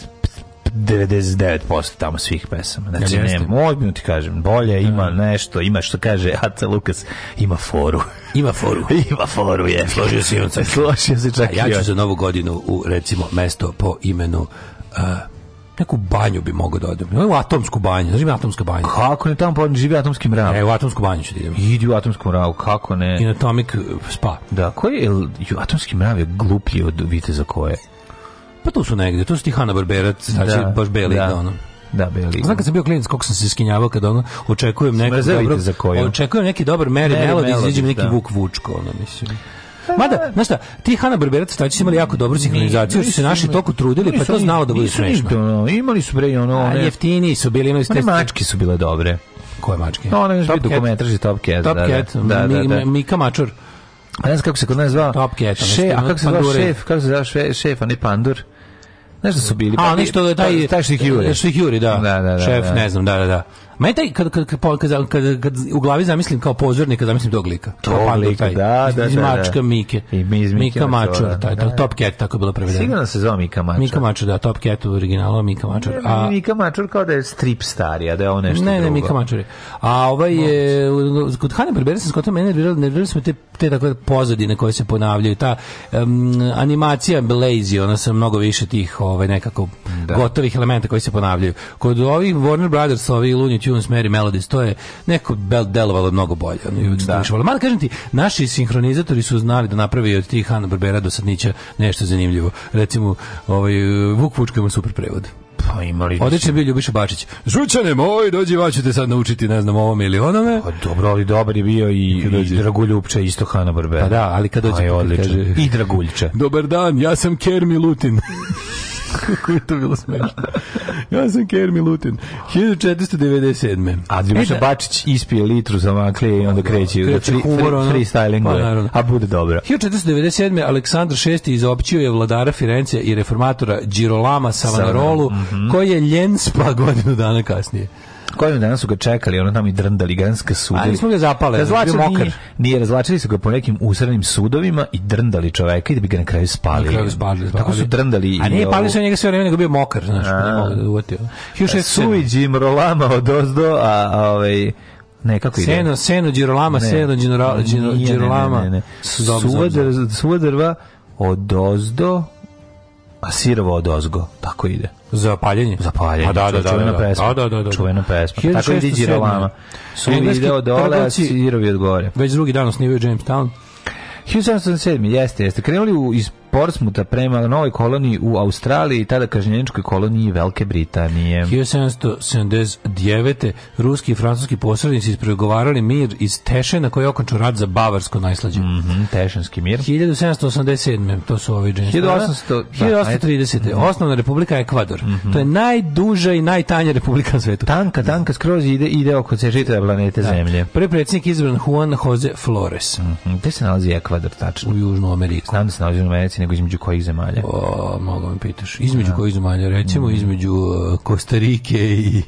99% tamo svih pesama. Znači, ja, nema, ozbiljno ti kažem, bolje, ima nešto, ima što kaže Aca Lukas, ima foru. Ima foru. Ima foru, je. Složio se i on. Složio se čak i on. Ja ću za novu godinu u, recimo, mesto po imenu... Uh, neku banju bi mogao da odem. u atomsku banju, znači ima atomska banja. Kako ne tamo pa živi atomski mrav? E, u atomsku banju ću da idem. Idi u atomsku mravu, kako ne? In Atomic uh, Spa. Da, koji je, atomski mrav je gluplji od vite za koje? Pa tu su negde, tu su ti Hanna Barbera, znači da, baš beli, da. da ono. Da, beli. Znam kad sam bio klinac, koliko sam se skinjavao kad ono očekujem neki dobro, za koju. očekujem neki dobar Mary, Mary Melody, izađe neki da. Vuk Vučko, ono mislim. Mada, znaš šta, ti Hanna Barbera crtači imali jako dobru sinhronizaciju, što su se naši toku trudili, pa to znao da bude smešno. Imali su bre ono, one... Jeftini su bili, imali su te... mačke su bile dobre. Koje mačke? No, ono je bio dokumentarži Top Cat. Top da, da. Cat, da, da, da. Mika Mačur. A ne znam kako se kod nas zvao? Top Cat. Še, a kako se zvao šef? Kako se zvao šef, a ne pandur? Znaš da su bili? A, pa, da taj, taj, taj Šihjuri. Šihjuri, da. Da, da, da. Šef, da. ne znam, da, da, da. Meni taj, kad, kad, kad, kad, kad, kad, u glavi zamislim kao pozornika, zamislim tog lika. To lika, da da, da, da, da, iz Mačka da, da. Mike. I mi iz Mika Mačora, taj, da, Top Cat, tako je bilo prevedeno. Sigurno se zove Mika Mačor. Mika Mačor, da, Top Cat u originalu, Mika Mačor. A, Mika Mačor kao da je strip starija, da je ovo nešto ne, drugo. Ne, ne, Mika Mačor je. A ovaj je, kod Hanna Barbera sam skotao, mene nervirali, nervirali smo te, te tako pozadine koje se ponavljaju, ta um, animacija Blazy, ona sa mnogo više tih ovaj, nekako da. gotovih elementa koji se ponavljaju. Kod ovih Warner Brothers, ovih Looney Tunes, Mary Melodies, to je neko delovalo mnogo bolje. Ono, da. Malo kažem ti, naši sinhronizatori su znali da napravi od tih Hanna Barbera do Sadnića nešto zanimljivo. Recimo, ovaj, Vuk Vučko ima super prevod. Pa imali Odlično je bio Ljubiša Bačić. Žućane moj, dođi, va ću te sad naučiti, ne znam, ovome ili onome. Pa dobro, ali dobar je bio i, i Draguljupče, isto Hanna Barbera. Pa da, ali kad dođe, Aj, pa kaže... I Draguljče. Dobar dan, ja sam Kermi Lutin. [laughs] Kako [laughs] je to bilo smešno. Ja sam Ker Milutin. 1497. A Dimiša Bačić ispije litru za maklije i onda kreće. Kreće da humor, free, Freestyling. Pa, a bude dobro. 1497. Aleksandar VI izopćio je vladara Firenze i reformatora Girolama Savanarolu, Savana. mm -hmm. koji je ljen spa godinu dana kasnije koji dana su ga čekali, ono tamo i drndali ganske sudili. Ali smo ga zapale, razvlačili, bio mokar. Nije, nije, razvlačili su ga po nekim usrednim sudovima i drndali čoveka i da bi ga na kraju spalili. Na kraju spalili, spalili. Tako su drndali. A nije pali se njega sve vreme, nego bio mokar, znaš, nije mogu da uvatio. Suiđi im rolama od ozdo, a, a ovaj... Ne, kako ide? Seno, seno, džirolama, seno, džirolama, džirolama. Ne, ne, ne. Suva drva od ozdo, a sirovo od ozgo. Tako ide. Za paljenje? Za paljenje. A da, da, da, čuvena da, da. pesma. Da, da, da, da. Čuvena pesma. Pa tako je Didi Rolama. Su video dole, a sirovi od gore. Već drugi dan osnivaju Jamestown. 1707. Jeste, jeste. Krenuli u, iz Portsmuta prema novoj koloniji u Australiji i tada kažnjeničkoj koloniji Velike Britanije. 1779. ruski i francuski posrednici ispregovarali mir iz Tešena koji je okončao rat za Bavarsko najslađe. Mm -hmm, tešenski mir. 1787. To su ovi dženje. 1800, 1830. Da, mhm. Osnovna republika Ekvador. Mm -hmm. To je najduža i najtanja republika na svetu. Tanka, tanka, skroz ide, ide oko se planete da. Zemlje. Prvi predsjednik izbran Juan Jose Flores. Mm -hmm. Gde se nalazi Ekvador, tačno? U Južnu Ameriku. Znam da se nalazi u Americi, granici nego između kojih zemalja? O, malo me pitaš. Između ja. Da. kojih zemalja? Recimo mm. između uh, Kostarike i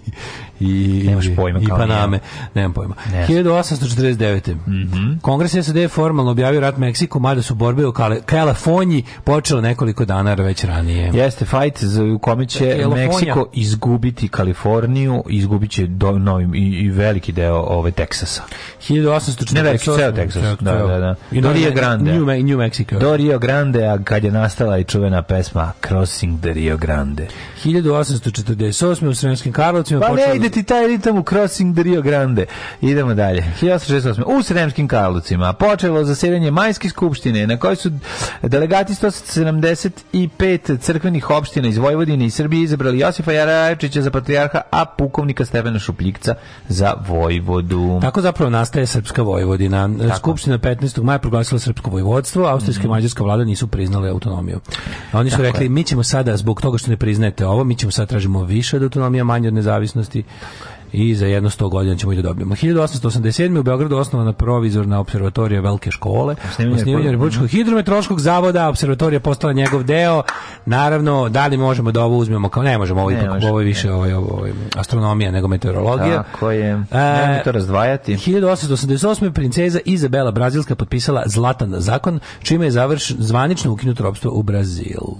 i Nemaš pojma i Paname. Nema. Nemam pojma. Ne. 1849. Mm -hmm. Kongres SAD je formalno objavio rat Meksiku, mada su borbe u Kaliforniji počele nekoliko dana već ranije. Jeste fight u kome će Meksiko izgubiti Kaliforniju, izgubit će do, novim, i, i veliki deo ove Teksasa. 1848. Ne, veliki ceo Teksas. Da, da, da. Do Rio Grande. New, New Mexico. Do Rio Grande, a kad je nastala i čuvena pesma Crossing the Rio Grande. 1848. u Sremskim Karlovcima pa počela... ne ide ti taj ritam u Crossing the Rio Grande. Idemo dalje. 1868. U Sremskim Karlovcima počelo zasedanje Majske skupštine na kojoj su delegati 175 crkvenih opština iz Vojvodine i Srbije izabrali Josipa Jarajčića za patrijarha, a pukovnika Stevana Šupljikca za Vojvodu. Tako zapravo nastaje Srpska Vojvodina. Tako. Skupština 15. maja proglasila Srpsko vojvodstvo, austrijska mm -hmm. i mađarska vlada nisu priznali priznali autonomiju. Oni su Tako rekli, je. mi ćemo sada, zbog toga što ne priznajete ovo, mi ćemo sada tražimo više od autonomija, manje od nezavisnosti. Tako i za jedno 100 godina ćemo i da dobijemo. 1887. u Beogradu osnovana provizorna observatorija Velike škole, osnivanje Republičkog mhm. hidrometrološkog zavoda, observatorija postala njegov deo. Naravno, da li možemo da ovo uzmemo kao ne možemo, ovo, ne, ipak, ovo je više ovaj, ovo, ovo, ovaj, astronomija nego meteorologija. Tako je. E, ne e, to razdvajati. 1888. princeza Izabela Brazilska potpisala Zlatan zakon, čime je završ, zvanično ukinuto ropstvo u Brazilu.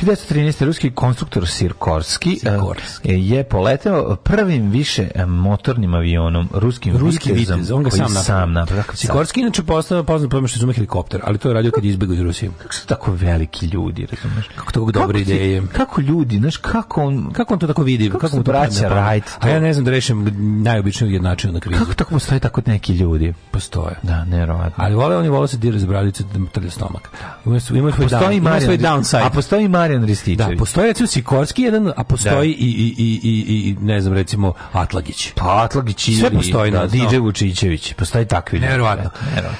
1913. ruski konstruktor Sirkorski, eh, Sikorski. je poleteo prvim više eh, motornim avionom, ruskim Ruski vitezom, vitez, on ga sam, sam napravio. Sikorski inače postao poznat po što izumio helikopter, ali to je radio kad je izbegao iz Rusije. Kako su tako veliki ljudi, razumeš? Kako to dobre ti, ideje. Kako ljudi, znaš, kako on... Kako on to tako vidi? Kako, kako mu to braća Wright? A ja ne znam da rešim najobičniju jednačinu na krizu. Kako tako postoje tako neki ljudi? Postoje. Da, nevjerovatno. Ali vole oni vole se dire iz bradice, da trlje stomak. Da. Ima svoj, ima svoj, down, ima svoj downside. A postoji Mario Marijan Rističević. Da, postoji recimo Sikorski jedan, a postoji da. i, i, i, i, ne znam, recimo Atlagić. Pa Atlagić i Sve postoji, da, DJ da. Vučićević. Postoji takvi. Nevjerovatno. Da. Nevjerovatno.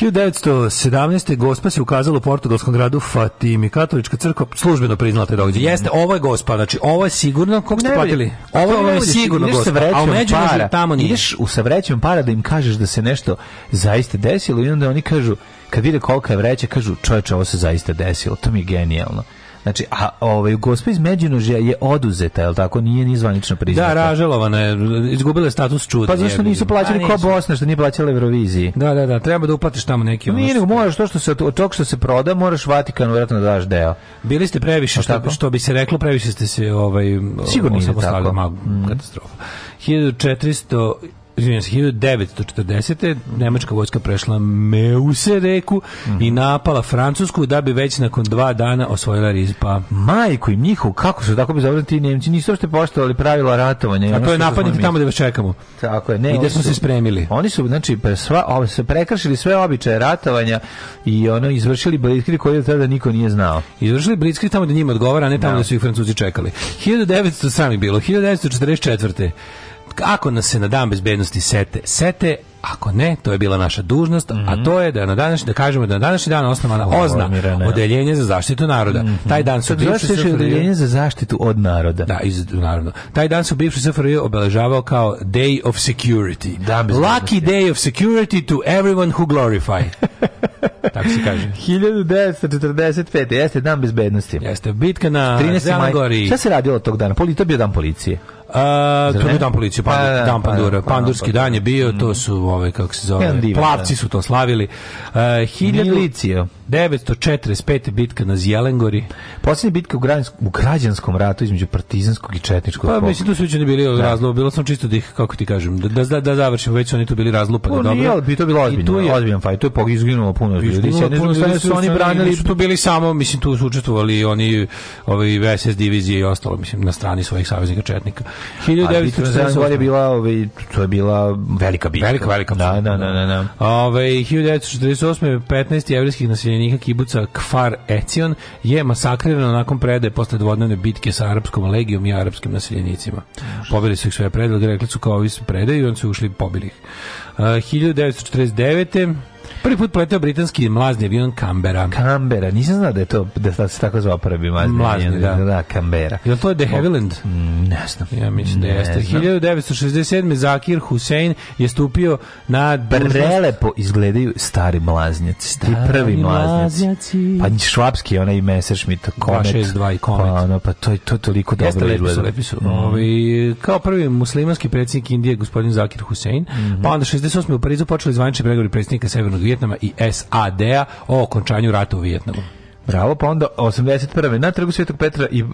1917. Gospa se ukazala u portugalskom gradu Fatimi. Katolička crkva službeno priznala te događaje. Jeste, ovo je gospa, znači ovo je sigurno, kako ste platili? Ovo, ovo je sigurno ideš gospa, a u para, tamo nije. Ideš u savrećem para da im kažeš da se nešto zaista desilo i onda oni kažu, kad vide kolika je vreća, kažu čoveče, ovo se zaista desilo, to mi je genijalno. Znači, a ovaj, gospa iz Međunožja je oduzeta, jel tako? Nije ni zvanično priznata. Da, ražalovana je, izgubila je status čuda. Pa zašto nisu plaćali pa ko Bosna, što nije plaćala Euroviziji? Da, da, da, treba da uplatiš tamo neki pa ono. Nije, nego moraš to što se, od tog što se proda, moraš Vatikan vjerojatno da daš deo. Bili ste previše, što, što, bi se reklo, previše ste se ovaj, Sigurno je tako. Mag, mm. katastrofa. 1400 izvinjam se, 1940. nemačka vojska prešla Meuse reku mm -hmm. i mhm. napala Francusku da bi već nakon dva dana osvojila Rizpa. Majku im njihovu, kako su tako bi zavrli ti Nemci? Nisu ošte poštovali pravila ratovanja. A to je napadniti tamo da vas čekamo. Tako je. Ne, I gde su se spremili. Oni su, znači, sva, ov, se prekršili sve običaje ratovanja i ono, izvršili blitzkrieg koji je tada niko nije znao. Izvršili blitzkrieg tamo da njima odgovara, a ne tamo da, da su ih Francuzi čekali. 1900 sami bilo, 1944. Ako nas se na dan bezbednosti sete, sete, ako ne, to je bila naša dužnost, mm -hmm. a mhm. to je da na današnji da kažemo da na današnji dan osnovana Ovo, OZNA, Mirana, odeljenje za zaštitu naroda. Mm -hmm. Taj dan su bivši SFRJ odeljenje za zaštitu od naroda. Da, iz naroda. Taj dan su bivši SFRJ obeležavao kao Day of Security. Lucky Day of Security to everyone who glorify. [laughs] Tako se kaže. 1945. Jeste dan bezbednosti. Jeste bitka na 13. Zelangori. Šta se radilo tog dana? Poli, to je bio dan policije. A, to je dan policije, pa da, Pandur, da, dan Pandura. Pandurski pa da, pa dan je bio, to mhm. su, ove, ovaj, kako se zove, plavci su to slavili. Uh, hiljadu... Milicija. 945. bitka na Zjelengori. Poslednja bitka u, građanskom, u građanskom ratu između partizanskog i četničkog. Pa mislim tu su već bili da. razlog, bilo sam čisto da ih kako ti kažem, da da da završimo već oni tu bili razlupani, no, da pa, dobro. Nije, bi to bilo ozbiljno, je, ozbiljan fajt, to je poginulo puno ljudi. Sa jedne strane su oni branili, su tu bili samo, mislim tu su učestvovali oni ovi SS divizije i ostalo, mislim na strani svojih saveznika četnika. 1947 je bila, ovaj to je bila velika bitka. Velika, velika. Da, da, da, da. Ovaj 1948 15 jevrejskih naselja zarobljenika kibuca Kfar Ecion je masakrirano nakon prede posle dvodnevne bitke sa arapskom legijom i arapskim naseljenicima. Pobili su ih sve predali, rekli su kao ovi su predaju i oni su ušli i pobili ih. Uh, 1949. Prvi put pleteo britanski mlazni avion Kambera. Kambera, nisam znao da je to da se tako zvao prvi mlazni, mlazni avion. Da. da, Kambera. Je to De Havilland? Mm, ne znam. Ja mislim da jeste. 1967. Zakir Hussein je stupio na prelepo izgledaju stari mlaznjaci, stari, stari prvi mlaznjaci. mlaznjaci. Pa švapski onaj Messerschmitt Comet. 62 i Komet. Pa, ono, pa to, to toliko dobro jeste izgleda. Lepi lepi su. Mm. Ovi, ovaj, kao prvi muslimanski predsjednik Indije, gospodin Zakir Hussein, mm -hmm. pa onda 68. u Parizu počeli zvanični pregovori predsjednika Severnog Vijetnama i SAD-a o okončanju rata u Vijetnamu. Bravo, pa onda 81. na trgu Svetog Petra i uh,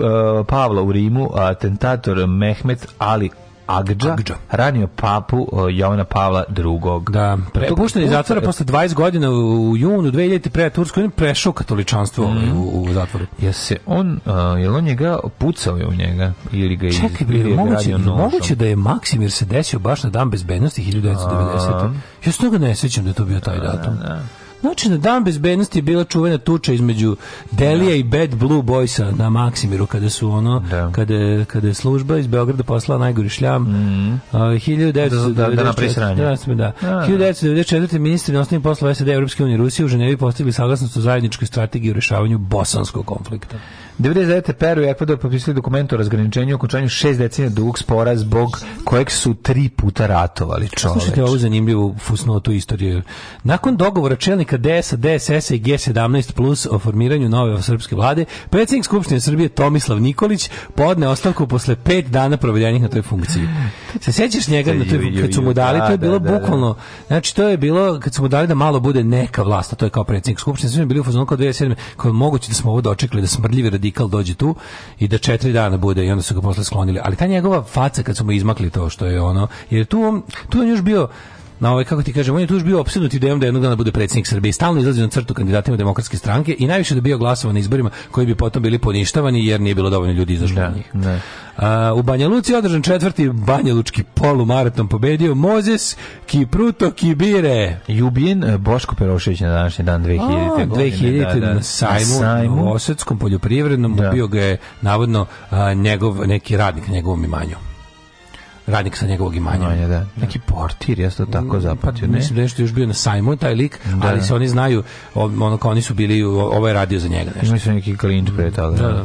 Pavla u Rimu atentator Mehmet Ali Agdža, Agdža. ranio papu Jovana Pavla II. Da, prepušten iz zatvora posle 20 godina u junu 2000 pre Tursku, on prešao katoličanstvo mm. Ovaj, u, u zatvoru. Je se on, uh, jel on njega pucao je u njega ili ga Čekaj, ili moguće, moguće da je Maksimir se desio baš na dan bezbednosti 1990. Ja se toga ne sećam da je to bio taj datum. A, da, a. Da. Znači, na dan bezbednosti je bila čuvena tuča između Delija da. i Bad Blue Boysa na Maksimiru, kada su ono, da. kada, kada je služba iz Beograda poslala najgori šljam. Mm -hmm. da, da, da, da, 1994. Da, ministri na osnovnim poslova SAD Europske unije Rusije u Ženevi postigli saglasnost o zajedničkoj strategiji u rešavanju bosanskog konflikta. 99. Peru i Ekvador popisali dokument o razgraničenju i okončanju šest decenija dug spora zbog kojeg su tri puta ratovali da čoveč. Slušajte ovu zanimljivu fusnotu istorije. Nakon dogovora čelnika DS, DSS i G17 plus o formiranju nove srpske vlade, predsednik Skupštine Srbije Tomislav Nikolić podne ostavku posle pet dana provedenih na toj funkciji. Se sjećaš njega na toj, kad su mu dali, da, to je bilo da, bukvalno, znači to je bilo, kad su mu dali da malo bude neka vlast, a to je kao predsednik Skupštine Srbije, bili u fusnotu kao 2007. Kao moguće da smo ovo dočekali, da smrdljivi radi radikal dođe tu i da četiri dana bude i onda su ga posle sklonili. Ali ta njegova faca kad su mu izmakli to što je ono, jer tu on, tu on još bio na ovaj kako ti kažem, on je tu još bio opsednut idejom da jednog dana bude predsjednik Srbije. Stalno izlazi na crtu kandidatima demokratske stranke i najviše da bio glasovan na izborima koji bi potom bili poništavani jer nije bilo dovoljno ljudi izašlo da, na njih. Ne. Da. Uh, u Banja Luci održan četvrti Banja Lučki polumaraton pobedio Mozes Kipruto Kibire. I ubijen e, Boško Perošević na današnji dan 2000. A, 2000. Da, da. na sajmu, sajmu. u Osetskom poljoprivrednom da. ubio ga je navodno a, njegov, neki radnik na njegovom imanju radnik sa njegovog imanja. No, da. Neki portir, jesu to tako mm, pa zapatio, ne? Mislim da nešto još bio na sajmu, taj lik, da. ali se oni znaju, ono kao oni su bili, ovo je radio za njega nešto. Mislim neki klinč pre toga. Da, da. da.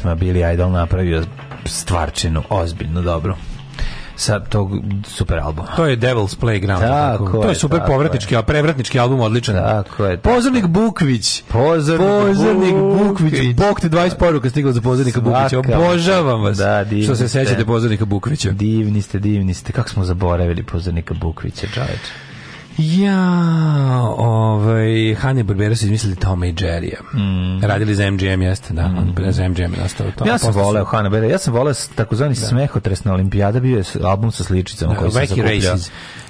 pesma Billy Idol napravio stvarčinu, ozbiljno dobro sa tog super albuma. To je Devil's Playground. Tako, tako. Je, to je super povratnički, a prevratnički album odličan. Tako je. Tako. Pozornik Bukvić. Pozornik, pozornik Bukvić. Bukvić. Bog te 20 poruka stiglo za Pozornika Svaka. Bukvića. Obožavam vas. Da, što se sećate Pozornika Bukvića. Divni ste, divni ste. Kako smo zaboravili Pozornika Bukvića, čoveče. Ja, ovaj Hane Barbera su izmislili Toma i Jerrya. Mm. Radili za MGM jeste, da, mm. on za MGM je nastao to. Ja sam voleo Hane Barbera, ja sam voleo takozvani da. smehotresna olimpijada, bio je album sa sličicama da, koji se zakupljao.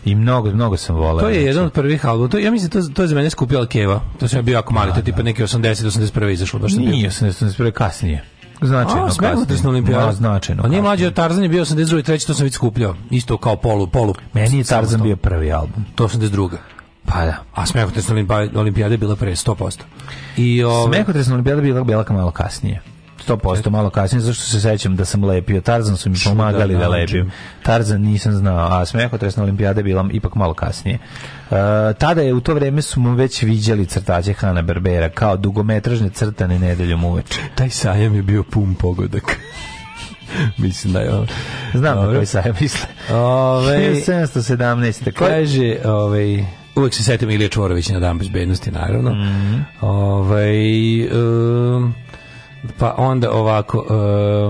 I mnogo, mnogo sam voleo. To je znači. jedan od prvih albuma. To, ja mislim, to, to je za mene skupila Keva. To se ja bio jako mali, da, to je da. tipa neki 80, 81. izašlo. baš. Nije 80, 81. kasnije. Značajno. A, Smegotresna da olimpijada. značajno. On pa je mlađi od Tarzan je bio 82. i 3. to sam već skupljao. Isto kao polu, polu. Meni je Tarzan bio prvi album. To 82. Pa da. A Smegotresna olimpijada je bila pre 100%. I, ove... Ovaj- Smegotresna olimpijada je bila, bila malo kasnije. 100% malo kasnije, zašto se sećam da sam lepio. Tarzan su mi pomagali da, da lepim. Znači. Tarzan nisam znao, a smehotresna olimpijada je bila ipak malo kasnije. Uh, tada je u to vreme smo već viđali crtače Hanna Berbera kao dugometražne crtane nedeljom uveče. Taj sajam je bio pun pogodak. [laughs] mislim da je ovo. Znam da Dobre. na koji sajam misle. Ove, 1717. [laughs] Kaže, ovaj, uvek se setim Ilija Čvorovića na dan bezbednosti, naravno. Mm -hmm. Ove, um, Pa onda ovako,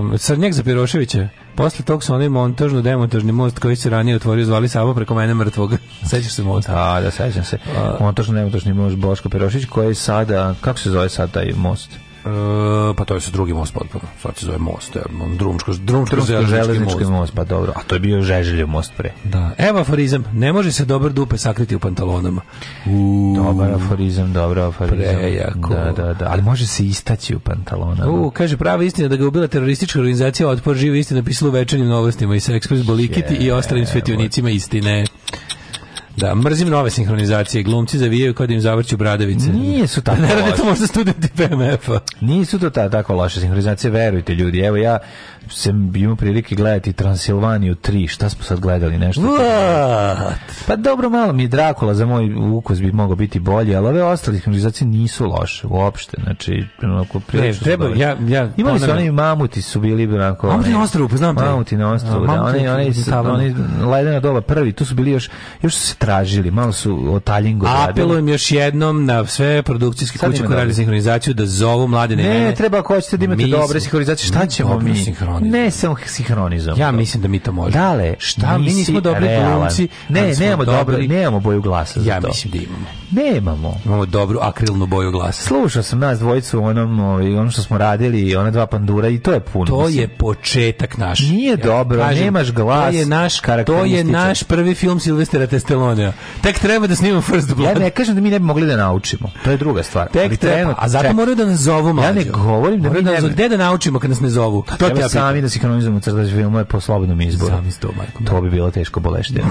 um, Crnjak za Piroševića. Posle tog su oni montažno demontažni most koji se ranije otvorio zvali Savo preko mene mrtvog. [laughs] Sećaš se mosta? Da, da, sećam se. Montažno demontažni most Boško Pirošić koji je sada kako se zove sada taj most? Uh, pa to je sa drugim most, pa sad se zove most, ja, drumčko, drumčko, železnički most. most. pa dobro, a to je bio Žeželjev most pre. Da, evo aforizam, ne može se dobar dupe sakriti u pantalonama. u... dobar aforizam, dobro aforizam. Prejako. Da, da, da, ali može se istaći u pantalonama. U, kaže, prava istina da ga ubila teroristička organizacija Otpor žive istina napisala u večernjim novostima i sa Ekspres Bolikiti je, i ostalim svetionicima istine. Da, mrzim nove sinhronizacije. Glumci zavijaju kad da im zavrću bradavice. Nisu tako da, ne rade to možda studenti PMF-a. Nisu to ta, tako loše sinhronizacije, verujte ljudi. Evo ja sam imao prilike gledati Transilvaniju 3. Šta smo sad gledali? Nešto? What? Pa dobro, malo mi je Drakula za moj ukus bi mogao biti bolji, ali ove ostale sinhronizacije nisu loše uopšte. Znači, onako, ne, treba, ja, ja, Imali su oni mamuti su bili onako... Mamuti na ostrovu, poznam pa te. Mamuti na ostrovu, da. Oni, oni, oni, oni, oni, oni, oni, oni, istražili, malo su o radili. Apelujem još jednom na sve produkcijske kuće koje radi sinhronizaciju da zovu mlade ne, treba ako hoćete da imate mi dobre sinhronizacije, šta ćemo mi? Ne samo sinhronizom. Ja mislim da mi to možemo. Dale, šta mi nismo dobri glumci? Ne, nemamo dobro, nemamo boju glasa za ja to. Ja mislim da imamo. Nemamo. Imamo dobru akrilnu boju glasa. Slušao sam nas dvojicu onom, ovaj, ono što smo radili, ona dva pandura i to je puno. To mislim. je početak naš. Nije ja, dobro, kažem, nemaš glas. To je naš, to je naš prvi film Silvestera Testelona poneo. Tek treba da snimam First Blood. Ja ne kažem da mi ne bi mogli da naučimo. To je druga stvar. Tek Ali treba. A zato ček. moraju da nas zovu, mlađo. Ja ne govorim da mi da ne... Zovu. Gde da naučimo kad nas ne zovu? To treba da sami da se kanonizujemo crtač filmove po slobodnom izboru. Sami to, majko. To bi bilo teško bolešte. [laughs]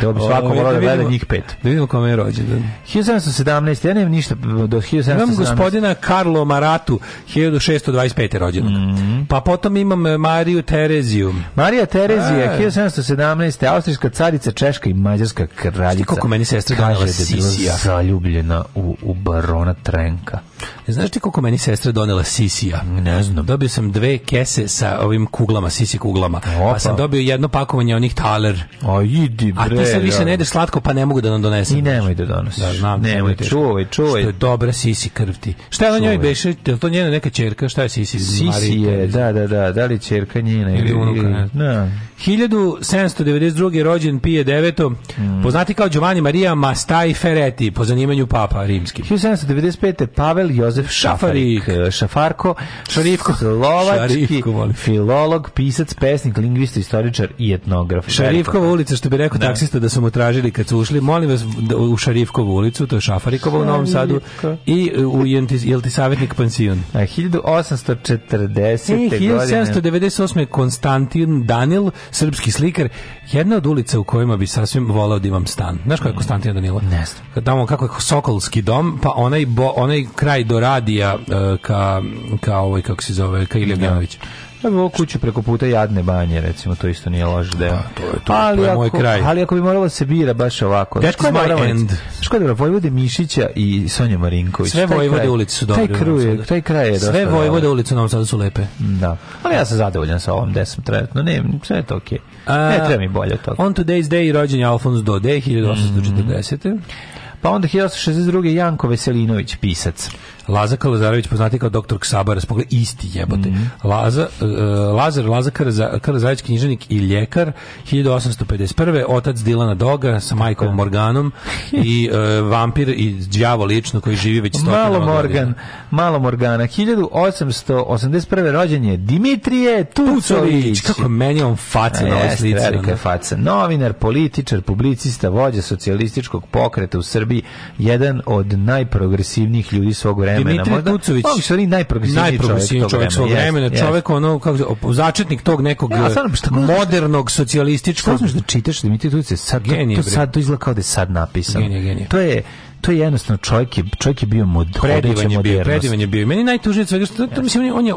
To bi svako morao ovaj, da, da gleda njih pet. Da vidimo kome je rođendan. 1717, ja nemam ništa do 1717. Imam gospodina Carlo Maratu, 1625. rođendan. Mm -hmm. Pa potom imam eh, Mariju Tereziju. Marija Terezija, 1717. E. Austrijska carica, Češka i Mađarska kraljica. Koliko meni sestra da je Sisija. Zaljubljena u, u barona Trenka. E, znaš ti koliko meni sestra donela sisija? Ne znam. Dobio sam dve kese sa ovim kuglama, sisi kuglama. Opa. Pa sam dobio jedno pakovanje onih taler. A idi bre. A ti se više da. ne ide slatko, pa ne mogu da nam donesem. I nemoj da donosiš. Da, znam. Nemoj, da čuvaj, čuvaj. Što je dobra sisi krvti. Šta je na njoj beše? Je to njena neka čerka? Šta je sisi? Sisi je, da, da, da. Da li čerka njena? Ili unuka, ne. Da. 1792. rođen Pije IX, mm. poznati kao Giovanni Maria Mastai Ferretti, po zanimanju papa rimski. 1795. Pavel Jozef Šafarik, e, Šafarko, Šarifko, slovački Šarifko, filolog, pisac, pesnik, lingvista, istoričar i etnograf. Šarifkova ulica, što bi rekao da. taksista da su mu tražili kad su ušli, molim vas da u Šarifkovu ulicu, to je Šafarikova u Novom Sadu, i e, u jel ti savjetnik pansion? 1840. E, 1798. E, godine. Konstantin Danil, srpski slikar, jedna od ulica u kojima bi sasvim volao da imam stan. Znaš kako je Konstantina Danila? Ne znam. Tamo kako je Sokolski dom, pa onaj, bo, onaj kraj do radija uh, ka, ka ovaj, kako se zove, ka Ilija Bjanović. Da. Ja bih kuću preko puta Jadne banje, recimo, to isto nije loš deo. Pa, to je, to, ali to je ako, moj kraj. Ali ako bi moralo da se bira baš ovako. That's škoda, my vrlo, end. Škoda, Vojvode Mišića i Sonja Marinković. Sve Vojvode kraj, ulice su dobre. Taj, kruje, taj kraj je dosta Sve Vojvode dobro. ulice u Novom Sadu su lepe. Da. Ali ja sam zadovoljan sa ovom desom trenutno. Ne, sve je to okej. Okay. Ne treba mi bolje od toga. On today's day rođen je Alfons Dode, 1840. Mm Pa onda 1862. Janko Veselinović, pisac. Laza Kalazarević poznati kao doktor Ksabara, spogle isti jebote. Mm -hmm. Laza, uh, Lazar Laza Kalazarević književnik i ljekar 1851. Otac Dilana Doga sa majkom da. Morganom i uh, vampir i đavo lično koji živi već stotinama Malo Morgan, godina. malo Morgana. 1881. rođen je Dimitrije Tucović. Kako meni on faca na ovoj slici. Velika je faca. Novinar, političar, publicista, vođa socijalističkog pokreta u Srbiji, jedan od najprogresivnijih ljudi svog vremena vremena. Dimitri Tucović. On je najprogresivniji čovjek, čovjek svog vremena. Čovjek ono, kako, začetnik tog nekog ja, sad, šta modernog socijalističkog. Znaš da čitaš Dimitri Tucović, sad, genije, to, to, sad, to izgleda kao da je sad napisano. Genije, genije. To je, to je jednostavno čovjek je, čovjek je bio mod, predivan je bio, predivan je bio. Meni najtužnije svega što to, mislim on je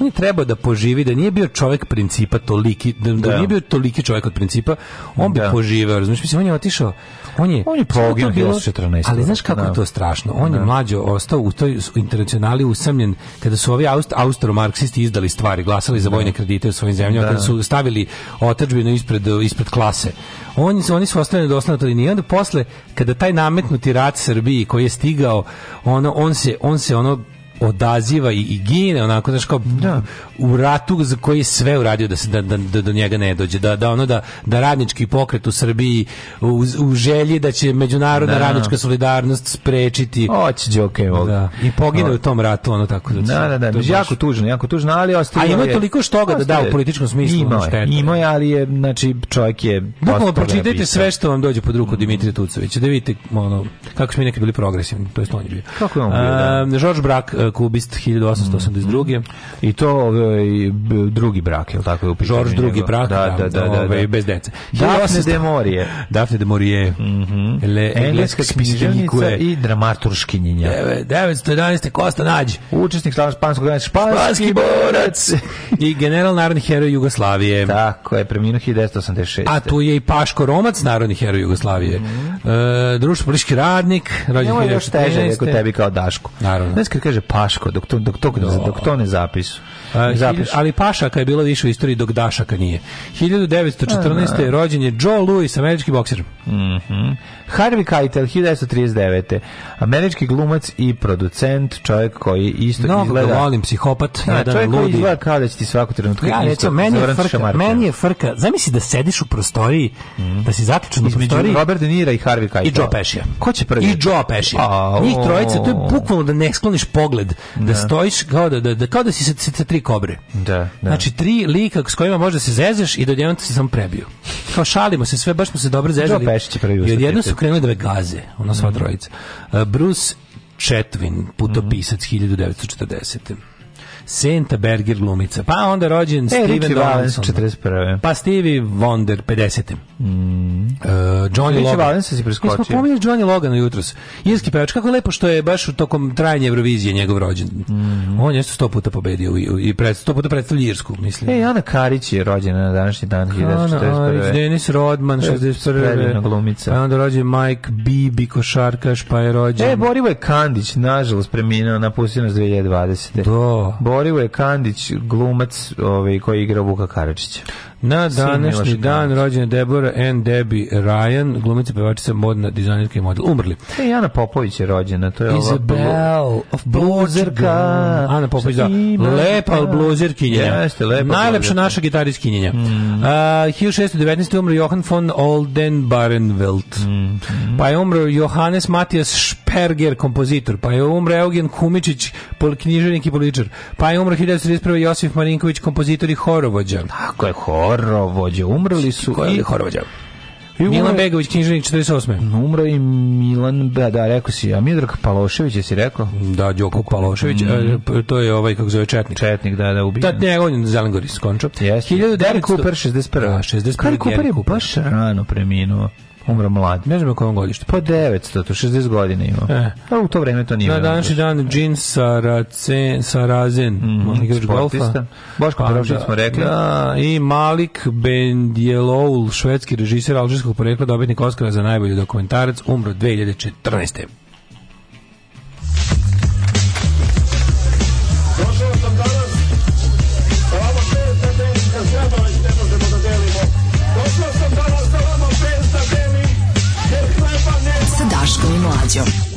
on je trebao da poživi da nije bio čovjek principa toliki da, da. da. nije bio toliki čovjek od principa on bi da. poživeo razumiješ mislim on je otišao on je, on je poginuo 14. Ali znaš kako je to da. strašno? On je da. mlađi ostao u toj internacionali usamljen kada su ovi Aust, austromarksisti izdali stvari, glasali za da. vojne kredite u svojim zemljama, kada su stavili otadžbinu ispred, ispred klase. Oni, oni su ostali doslovno toj liniji. Onda posle, kada taj nametnuti rat Srbiji koji je stigao, ono, on se, on se ono odaziva i, i gine onako znači kao da. u ratu za koji je sve uradio da se da, da, da do njega ne dođe da da ono da da radnički pokret u Srbiji u, u želji da će međunarodna da. radnička solidarnost sprečiti hoće Đoke da. i pogine u tom ratu ono tako da da da, da. To je jako baš... tužno jako tužno ali ostaje a ima je toliko štoga da da u političkom smislu ima je, ima je ali je znači čovjek je bukvalno pročitajte sve što vam dođe pod ruku Dimitrije Tucovića da vidite ono kako smo mi neki bili progresivni to jest on je bio kako je on bio da? Žorž Brak kubist 1882. Mm. I to ovaj, drugi brak, je li tako je u pitanju? George drugi brak, da, da, da, da, ovaj, da. bez dece. Dafne de Morije. Dafne de Morije. Mm -hmm. Le, Engleska književnica i dramaturškinjenja. 911. Kosta Nađ. Učesnik španskog granice. Španski, španski borac. I general narodni heroj Jugoslavije. Tako je, preminuo 1986. A tu je i Paško Romac, narodni heroj Jugoslavije. Mm -hmm. e, društvo politički radnik, rođen 1913. Nemoj još teže, rekao tebi kao Dašku. Naravno. Znaš kaže pa Paško, dok to, dok to, da. dok to ne zapisu. Zapis. Ali Pašaka je bilo više u istoriji, dok Dašaka nije. 1914. A, rođen je Joe Louis, američki bokser. Mhm. Mm Harvey Keitel, 1939. Američki glumac i producent, čovjek koji isto no, izgleda... volim, psihopat, ja, e, jedan čovjek ludi. koji izgleda kao da će ti svaku trenutku ja, isto, meni, je frka, meni je frka, zamisli da sediš u prostoriji, mm. da si zaključen u prostoriji... Robert De Niro i Harvey Keitel. I Joe Pesci. Ko će prvi? I Joe Pesci. Njih trojica, to je bukvalno da ne skloniš pogled, da, da. stojiš kao da-, da, da, kao da si sa, tri kobre. Da, da. Znači, tri lika s kojima možda se zezeš i do ti se samo prebiju. Kao šalimo se sve, baš smo se dobro zežali. Joe Pesci će prvi I odjedno su krenuli da me gaze, ono sva mhm. trojica. E, Bruce Chetwin, putopisac mm 1940. Senta Berger glumica. Pa onda rođen e, Steven Donaldson. 41. Pa Stevie Wonder 50. Mm. Uh, Johnny Logan. Valensa si preskočio. Jesmo pominjali Johnny Logan jutros. Irski pevač, kako je lepo što je baš u tokom trajanja Eurovizije njegov rođen. Mm. On je sto puta pobedio i, i pred, sto puta predstavlja Irsku, mislim. E, Ana Karić je rođena na današnji dan 1941. Denis Rodman, 61. E, glumica. Pa onda rođen Mike Bibi, košarkaš, pa je rođen... E, Borivo je Kandić, nažalost, preminuo, napustio nas 2020. Do. Bo Gorivo je Kandić, glumac ovaj, koji igra Vuka Karačića. Na današnji dan rođene Deborah N. Debbie Ryan, glumica, pevačica, modna dizajnerka i model. Umrli. E, Ana Popović je rođena. To je Isabel ova of bluzerka. Ana Popović, da. Lepa od da. bluzerkinjenja. Jeste, lepa Najlepša naša gitaristkinjenja. Mm. Uh, 1619. umro Johan von Oldenbarenvelt. Mm, mm. Pa je umro Johannes Matthias Sperger, kompozitor. Pa je umro Eugen Kumičić, književnik i političar. Pa je umro 1931. Josif Marinković, kompozitor i horovođa. Tako je, horovođan Horovođe. Umrli su Ko i... Horovođe? Milan Begović, književnik 48. Mm, umro i Milan, da, da, rekao si, a Midrak Palošević, jesi rekao? Da, Đoko Palošević, mm. E, to je ovaj, kako zove, Četnik. Četnik, da, da, ubijen. Da, ne, on je Zelengori skončao. Yes. 1900... Cooper, 61. Da, 61. Gary Cooper je baš rano preminuo. Umro mlad. Ne znam kojom godištu. Pa 900, to 60 godina ima. E. A u to vreme to nije. Na današnji dan Jean Sarazen, Sarazen mm -hmm. golfa. Boško pa Perovčić da, smo rekli. Da, I Malik Bendjeloul, švedski režiser alžirskog porekla, dobitnik Oscara za najbolji dokumentarac, umro 2014. canción.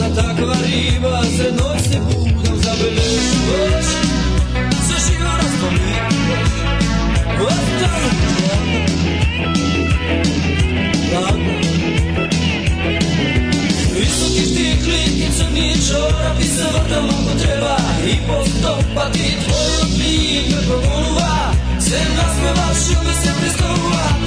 Noća takva riba, se noć se budam zabeležuješ Sa živa razpominaš, ostanu Tako Visoki štikli, ti crni čorapi sa vrtom ako treba I postopati tvoju pijek preko gunuva Sem nasmevaš, ljubi se pristovuva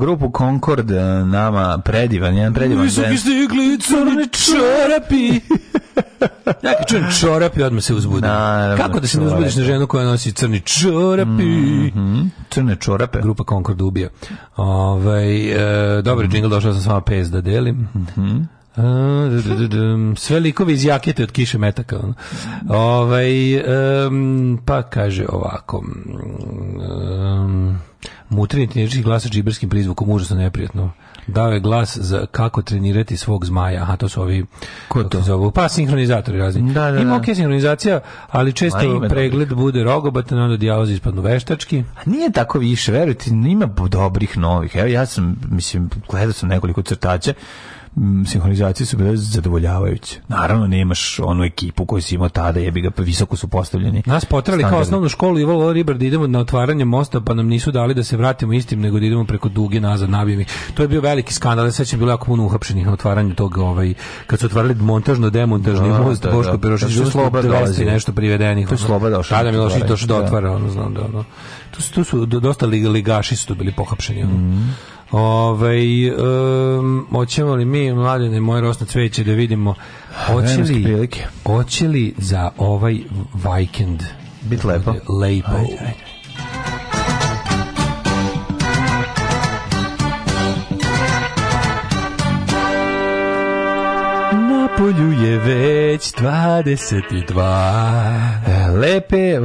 grupu Concord e, nama predivan, jedan predivan Nisu band. stigli crni čorapi. [laughs] ja kad čujem čorapi, odmah se uzbudim. Naravno, Kako da se ne uzbudiš na ženu koja nosi crni čorapi? Mm -hmm. Crne čorape. Grupa Concord ubija. Ovaj e, dobro, mm -hmm. jingle došao sam s vama pes da delim. Mm -hmm. Sve likovi iz jakete od kiše metaka. Ovaj, um, pa kaže ovako. Um, Mutrenje teničkih glasa džiberskim prizvukom, užasno neprijatno. Dao je glas za kako trenirati svog zmaja. Aha, to su ovi... Ko to? Zovu? Pa, sinhronizatori razni. Da, da, da. Ima ok sinhronizacija, ali često pregled dobro. bude rogobatan, onda dijalozi ispadnu veštački. A nije tako više, verujte, ima dobrih novih. Evo, ja sam, mislim, gledao sam nekoliko crtača m, mm, sinhronizacije su bile zadovoljavajuće. Naravno, nemaš onu ekipu koju si imao tada, jebi ga, pa visoko su postavljeni. Nas potrali kao osnovnu školu i volo ribar da idemo na otvaranje mosta, pa nam nisu dali da se vratimo istim, nego da idemo preko duge nazad nabijemi. To je bio veliki skandal, da sećam bilo jako puno uhapšenih na otvaranju tog, ovaj, kad su otvarali montažno demontažni no, da, most, da, da. Boško da, Perošić, da, sloba dolazi nešto privedenih. Tu sloba došao. Tada Milošić došao do otvara, ono, znam da, ono. Tu, tu su dosta ligaši su tu bili pohapšeni. Ono. Mm Ovaj um, hoćemo li mi mladene moje rosno cveće da vidimo hoće li, hoće li za ovaj vikend biti lepo? Lepo. Ajde, ajde. Prijepolju je već 22. E, lepe e,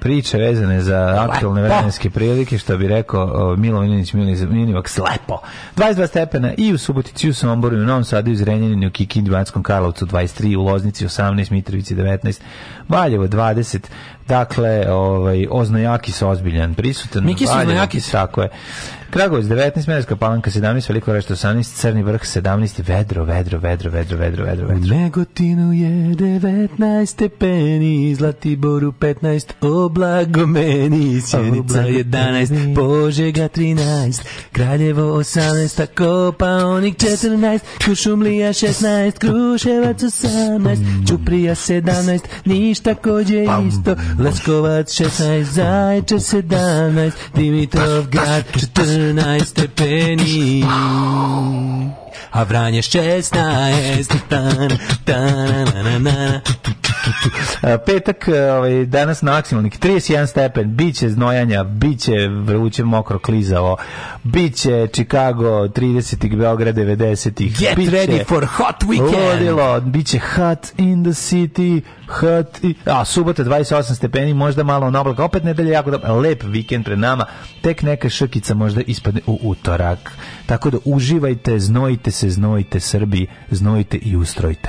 priče vezane za aktualne vremenske prilike, što bi rekao Milo Milinić, Milinivak, slepo. 22 stepena i u Subotici, u Somboru, u Novom Sadu, i u Zrenjaninu, u Kikindi, u Banskom Karlovcu 23, u Loznici 18, Mitrovici 19, Valjevo 20, Dakle, ovaj Oznajakis ozbiljan prisutan. Miki Oznajakis tako je. Kragovic 19, Medarska palanka 17, Veliko rešto 18, Crni vrh 17, vedro, vedro, vedro, vedro, vedro, vedro, vedro. U Negotinu je 19 stepeni, Zlatiboru 15, oblago meni, Sjenica 11, Požega 13, Kraljevo 18, Kopaonik 14, Kušumlija 16, Kruševac 18, Čuprija 17, Niš takođe isto, Leskovac 16, Zajče 17, Dimitrov grad 14 stepeni. A Vranje 16, tan, tan, tan, tan, tan, tan, E, petak, e, ovaj, danas na 31 stepen, biće znojanja, biće vruće mokro klizavo, biće Chicago 30-ih, Beograd 90-ih. Get biće ready for hot weekend! Ludilo, biće hot in the city, hot... I, a, subota 28 stepeni, možda malo na oblaka, opet nedelja jako dobro, lep vikend pred nama, tek neka šrkica možda ispadne u utorak. Tako da uživajte, znojite se, znojite Srbiji, znojite i ustrojite.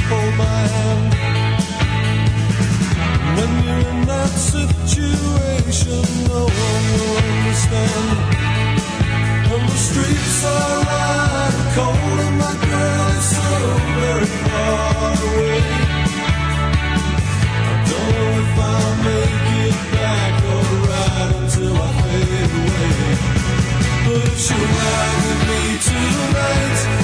hold my hand. When you're in that situation, no one will understand. And the streets are cold, and my girl is so very far away. I don't know if I'll make it back or until I fade away. But if with me tonight.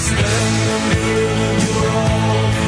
Stand a mirror, you're all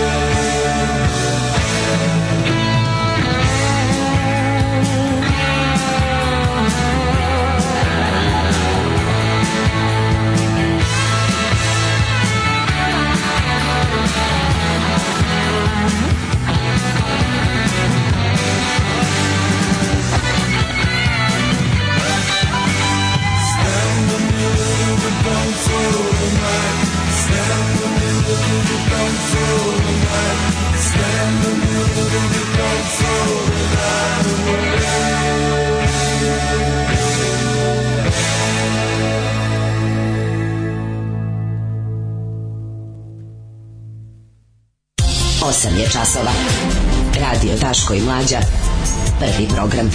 8 je časova. Radio Taško i Mlađa. Prvi program.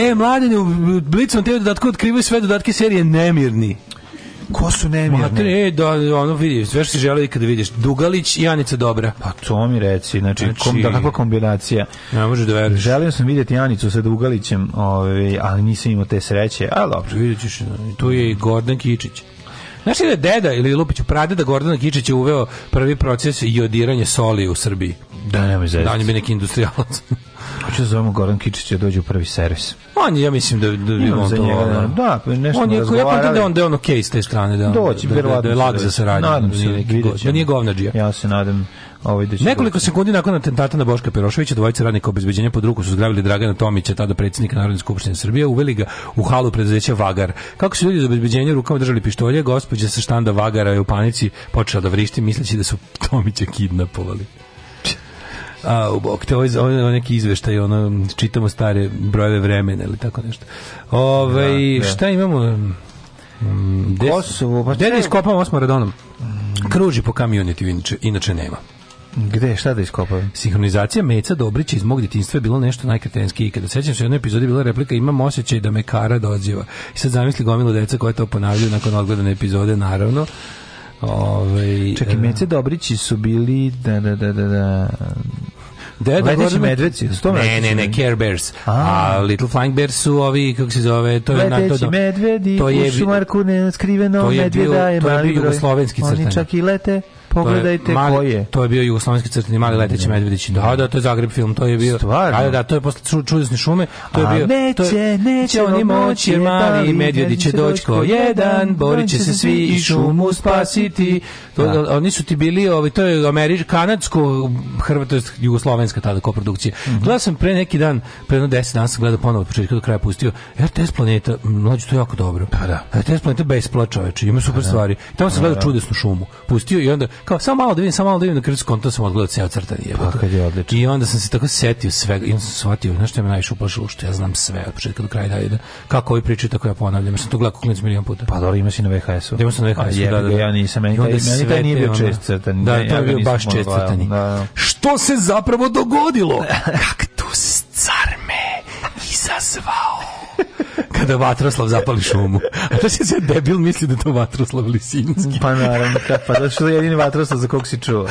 E, mladine, u Blicu te dodatku otkrivaju sve dodatke serije Nemirni. Ko su nemirni? Ma, da, da, ono vidiš, sve što si želeo kada da vidiš. Dugalić i Anica Dobra. Pa to mi reci, znači, znači kom, da, kakva kombinacija. Ne može da veriš. Želio sam vidjeti Janicu sa Dugalićem, ovaj, ali nisam imao te sreće, ali dobro. Znači, vidjet ćeš, tu je i Gordon Kičić. Znaš li da deda ili Lupić prade da Gordana Kičić je uveo prvi proces jodiranja soli u Srbiji? Da, nema izvesti. Da, on je bi neki industrijalac. [laughs] Hoće da zovemo Goran Kičić da dođe u prvi servis. On ja mislim da da bi on za to, njega, da, da pa nešto on je ja pa da on da je ono case te strane da doći da, da, da je lag za saradnju. Nadam se da nije da govnadžija. Ja se nadam ovaj da Nekoliko sekundi nakon atentata na Boška Peroševića dvojica radnika obezbeđenja pod ruku su zgrabili Dragana Tomića, tada predsednika Narodne skupštine Srbije, uveli ga u halu preduzeća Vagar. Kako su ljudi iz obezbeđenja rukama držali pištolje, gospođa sa štanda Vagara je u panici počela da vrišti misleći da su Tomića kidnapovali. A, ok, ovaj ovo je ovaj, neki izveštaj, ono, čitamo stare brojeve vremena ili tako nešto. Ovaj da, da. šta imamo? Mm, Kosovo, pa gde da iskopamo s Maradonom? Kruži po community, inače, inače nema. Gde, šta da iskopam? Sinhronizacija Meca Dobrića iz mog djetinjstva je bilo nešto najkretenski i kada sećam se u jednoj epizodi bila replika imam osjećaj da me kara dođiva. I sad zamisli gomilu deca koja to ponavljaju nakon odgledane epizode, naravno. Ove, ovaj, Čekaj, e. Mece Dobrići su bili da, da, da, da, da Deda da, da, Ledeći medveci, sto Ne, ne, ne, Care Bears. A, Little Flying Bears su ovi kako se zove, to je na to. medvedi, to je u šumarku ne skriveno to je bio, to je bio crtani. Oni čak i lete. Pogledajte mali, ko To je bio jugoslovenski crtani mali da, leteći medvedići. Da, da, to je Zagreb film, to je bio. Stvarno? Da, da, to je posle ču, čudesne šume, to je bio. Neće, to je, neće oni moći, jer mali medvedi će doći ko jedan, borit će se svi i šumu spasiti. To, da. oni su ti bili, ovaj, to je Američ, kanadsko, hrvatsko, jugoslovenska tada koprodukcija. Mm -hmm. Gledao sam pre neki dan, pre jedno deset dana sam gledao ponovo od početka do kraja pustio. RTS Planeta, mlađe, to jako dobro. Pa da, da. RTS Planeta besplat čoveč, ima super pa da. stvari. Tamo sam pa gledao da. čudesnu šumu. Pustio i onda, kao, samo malo da vidim, samo malo da vidim na krcu konta sam odgledao ceo crtan je. Pa, kad je odlično. I onda sam se tako setio svega i onda sam shvatio, znaš što je me najviše uplašilo, što ja znam sve od početka do kraja dalje. Da, kako ovi pričaju, tako ja ponavljam. Ja sam to gledao kako milion puta. Pa dobro, ima i na VHS-u. Da, sam na VHS-u, da, da, da. Ja nisam, meni, i nije bio čest crtani. Da, to je bio baš čest crtani. Da, da. Što se zapravo dogodilo? [laughs] Kaktus car me izazvao kada Vatroslav zapali šumu. [laughs] A to se debil misli da to Vatroslav Lisinski. Pa naravno, pa da što je jedini Vatroslav za kog si čuo.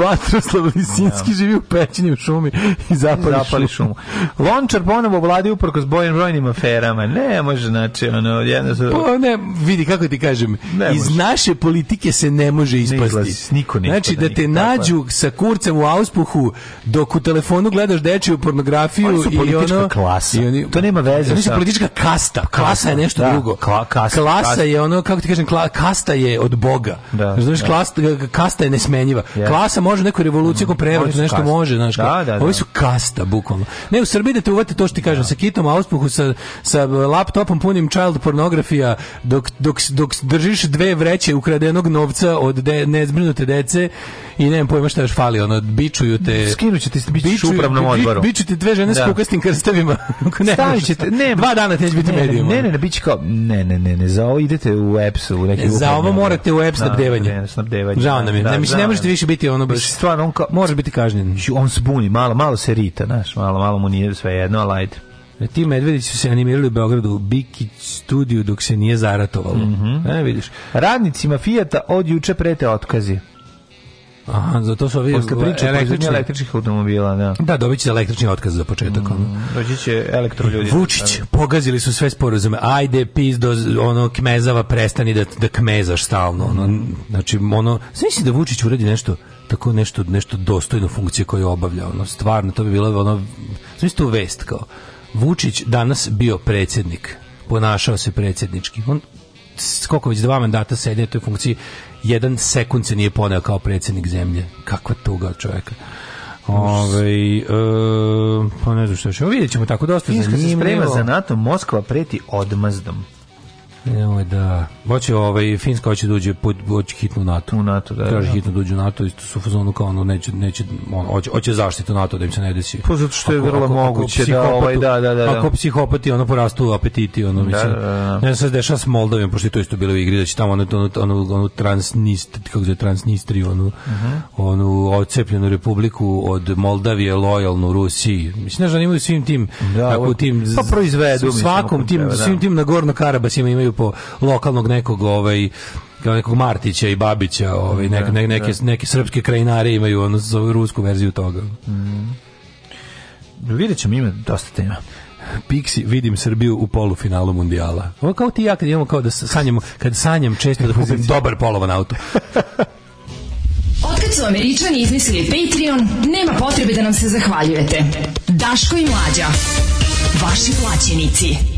Vatroslav Lisinski ja. Da. živi u pećini u šumi i zapali, zapali šumu. šumu. Lončar ponovo vladi uprko s bojim brojnim aferama. Ne, može, znači, ono, jedno... Su... Pa ne, vidi, kako ti kažem, iz naše politike se ne može ispasti. Niklas, niko nikada, znači, da, da te nikada, nađu sa kurcem u auspuhu dok u telefonu gledaš dečiju pornografiju i ono... Klasa. I oni, to nema veze. Oni su politička kasta, pa klasa je nešto da, drugo. Kla, kasta, klasa kasta. je ono, kako ti kažem, kla, kasta je od Boga. Da, znaš, da. Klas, kasta je nesmenjiva. Yeah. Klasa može neku revoluciju, mm, prevrati, nešto kasta. može. Znaš, da, da, da, Ovi su kasta, bukvalno. Ne, u Srbiji da te uvate to što ti kažem, da. sa kitom, auspuhu, sa, sa laptopom punim child pornografija, dok, dok, dok držiš dve vreće ukradenog novca od de, nezbrinute dece i nemam pojma šta još fali, ono, bičuju te... Skinuće ti, bičuju, u upravnom odboru. Biču ti dve žene da. s kukastim krstavima. [laughs] ne, Stavit ćete, ne, dva dana te neće biti medijuma. Ne, ne, ne, biće kao, ne, ne, ne, ne, za ovo idete u EPS, u neki Za ovo morate u EPS da, snabdevanje. Ne, snabdevanje. Žao da, nam je, da, ne, mislim, ne možete više biti ono baš... Stvarno, on kao... Moraš biti kažnjen. On zbuni, malo, malo se rita, znaš, malo, malo mu nije sve jedno, ali ajde. E, ti medvedići su se animirali u Beogradu u Bikić studiju dok se nije zaratovalo. Mm -hmm. e, vidiš. Radnicima Fijata od juče prete otkazi. Aha, zato su ovi Posle priče električni, električnih automobila, da. Da, dobit će električni otkaz za početak. Mm, doći će elektro ljudi. Vučić, da. pogazili su sve sporazume. Ajde, pizdo, ono kmezava, prestani da, da kmezaš stalno. Ono, znači, ono, sve da Vučić uredi nešto tako nešto, nešto dostojno funkcije koju obavlja. Ono, stvarno, to bi bilo ono, sve tu vest kao. Vučić danas bio predsjednik, ponašao se predsjednički. On koliko već dva mandata sedi na toj funkciji jedan sekund se nije poneo kao predsjednik zemlje. Kakva tuga čoveka. čovjeka. Ove, e, pa ne znam što još. Vidjet ćemo tako dosta Finska zanimljivo. se sprema za NATO, Moskva preti odmazdom. Nemoj da... Hoće ovaj, Finska hoće da uđe, hoće hitno u NATO. U NATO, da. Traži da. hitno da NATO, isto su fazonu kao ono, neće, neće, ono, hoće, hoće zaštitu NATO da im se ne desi. Pa zato što je vrlo ako, moguće ako da, ovaj, da, da, da, da, Ako psihopati, ono, porastu apetiti, ono, da, mislim, da, da, da. ne se dešava s Moldavijom, pošto je to isto bilo u igri, da će tamo ono, ono, ono, ono transnist, kako se transnistri, ono uh mhm. -huh. onu ocepljenu republiku od Moldavije, lojalnu Rusiji. Mislim, ne znam, imaju svim tim, da, e, u tim, pa proizvedu, svakom tim, da. svim tim na Gorno Karabasima imaju po lokalnog nekog ovaj kao nekog Martića i Babića, ovaj da, nek, ne, da. neke, neke srpske krajinare imaju ono za rusku verziju toga. Mhm. Vidjet ćemo ima dosta tema. Pixi vidim Srbiju u polufinalu mundijala. Ovo kao ti ja kad imamo kao da sanjamo, kad sanjam često da kupim dobar polovan auto. [laughs] Otkad su Američani izmislili Patreon, nema potrebe da nam se zahvaljujete. Daško i Mlađa. Vaši plaćenici.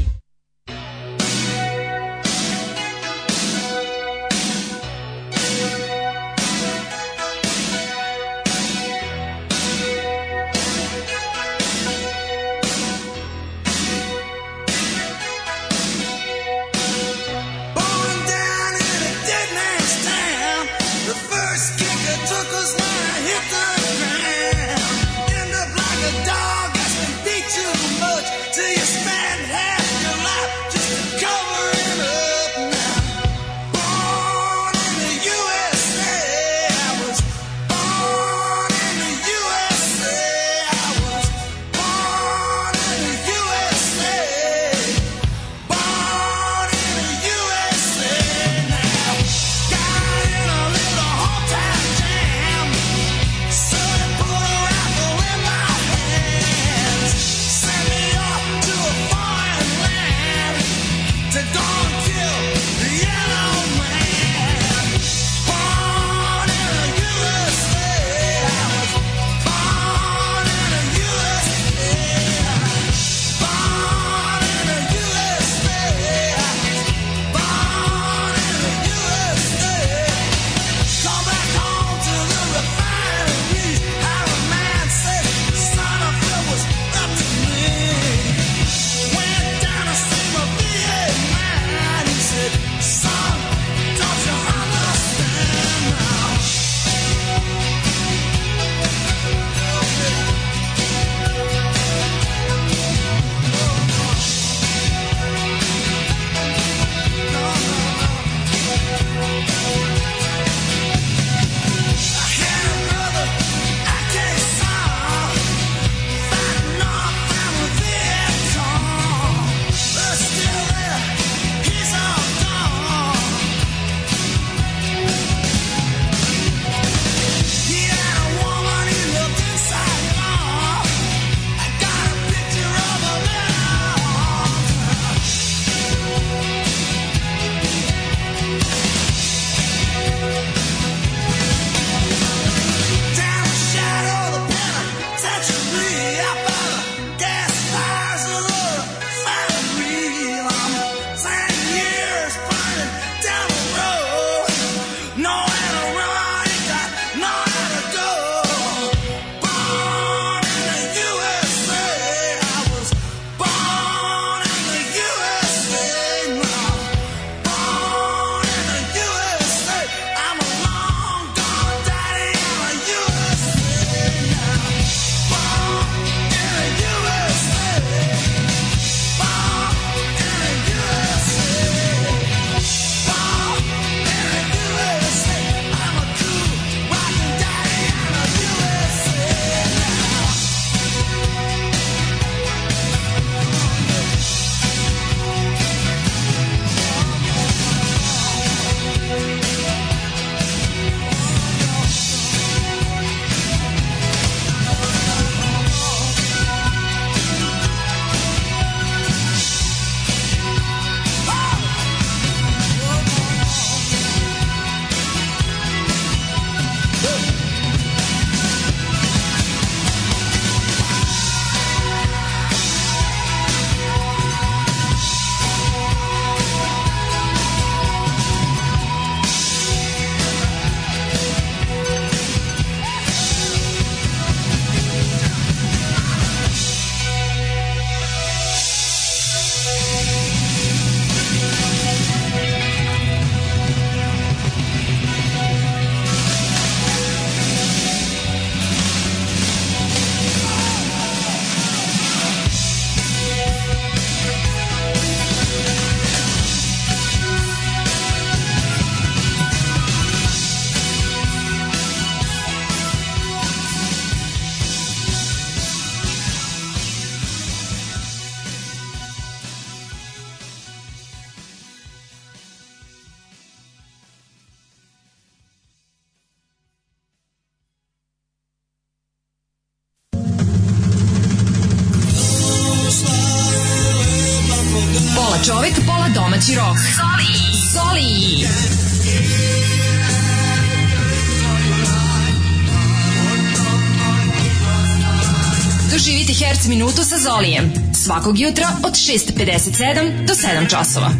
svakog jutra od 6.57 do 7 časova.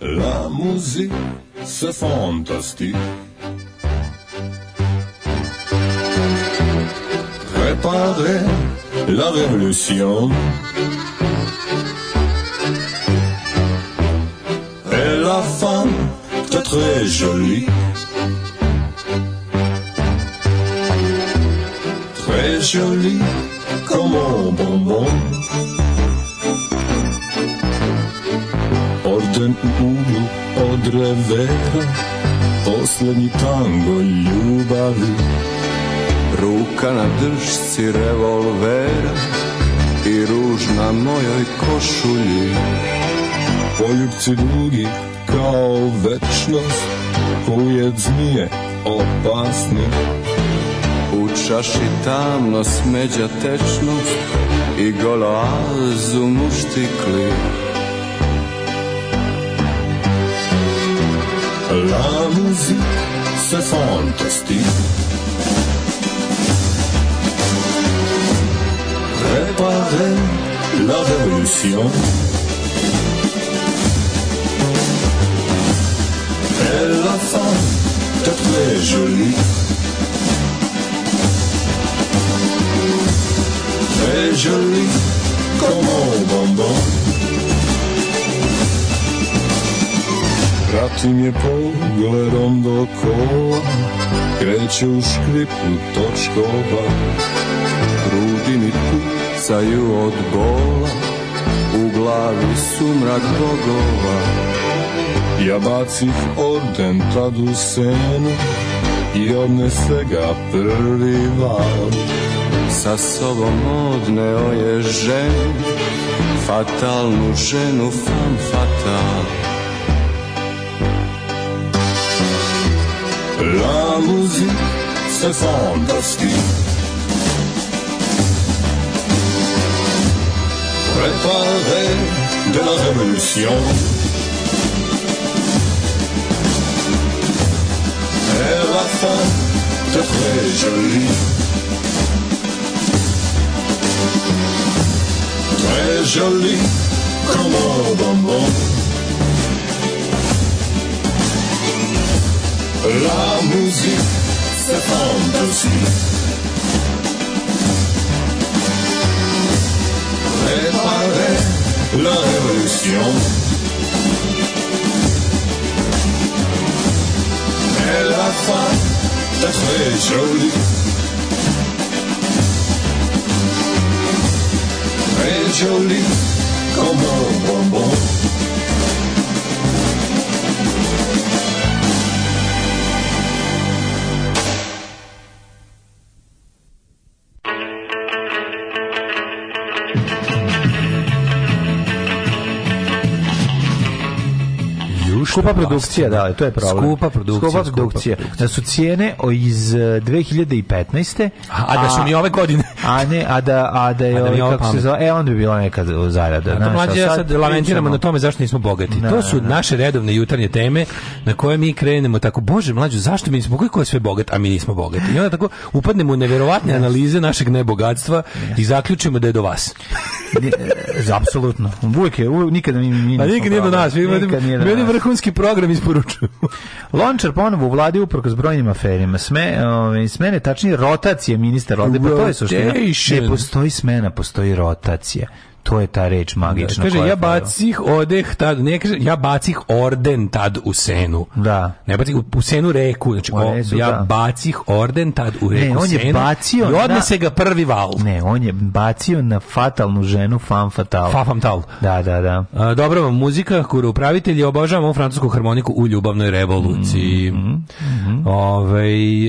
La musique, c'est fantastique. Préparez la révolution. posljednji tango ljubavi Ruka na držci revolvera i ruž na mojoj košulji Poljubci dugi kao večnost, kujed zmije opasni U čaši tamno smeđa tečnost i golo azu muštikli C'est fantastique font la révolution. Et la fin de très jolie. Très jolie comme un bonbon. Pratim je pogledom do kola Kreće u škripu točkova Grudi mi pucaju od bola U glavi su mrak bogova Ja bacih orden tad u senu I odnese ga prvi val Sa sobom odneo je ženu Fatalnu ženu, fan La musique, c'est fantastique. Préparez de la révolution. Et la fin, de très joli. Très joli, comme un bonbon. La musique, en aussi. Préparez la révolution. Et la fin d'être très jolie. Très jolie comme un bonbon. skupa produkcija, da. da, to je problem. Skupa produkcija. Skupa produkcija. Da su cijene iz 2015. Eh, a, a da su ni ove godine. A ne, a da, a da je, da ovaj, kako pamet. se zove, e, onda bi bila neka zarada. A to mlađe, ja sad lamentiramo na tome zašto nismo bogati. Na, to su na. naše redovne jutarnje teme na koje mi krenemo tako, bože, mlađu, zašto mi nismo, kako je sve bogat, a mi nismo bogati. I onda tako upadnemo u neverovatne analize našeg nebogatstva i zaključimo da je do vas. [laughs] E, apsolutno. Uvijek je, uvijek, nikada mi, mi pa nikad nije do nas. Mi imamo vrhunski program isporučuju. Lončar ponovo u vladi uprkos brojnim aferima. Sme, ove, ovaj, smene tačnije rotacije ministar ovde, pa to je suština previše. Ne postoji smena, postoji rotacija to je ta reč da, magična. Da, kaže, ja bacih odeh tad, ne kaže, ja bacih orden tad u senu. Da. Ne bacih, u, u senu reku, znači, o, rezu, ja da. bacih orden tad u reku senu. ne, on je senu, bacio I odnese na, ga prvi val. Ne, on je bacio na fatalnu ženu, fan fatal. Fa fatal. Da, da, da. A, dobro vam muzika, kuru upravitelji, obožavam ovu francusku harmoniku u ljubavnoj revoluciji. Mm -hmm. Mhm. Ove, ovaj,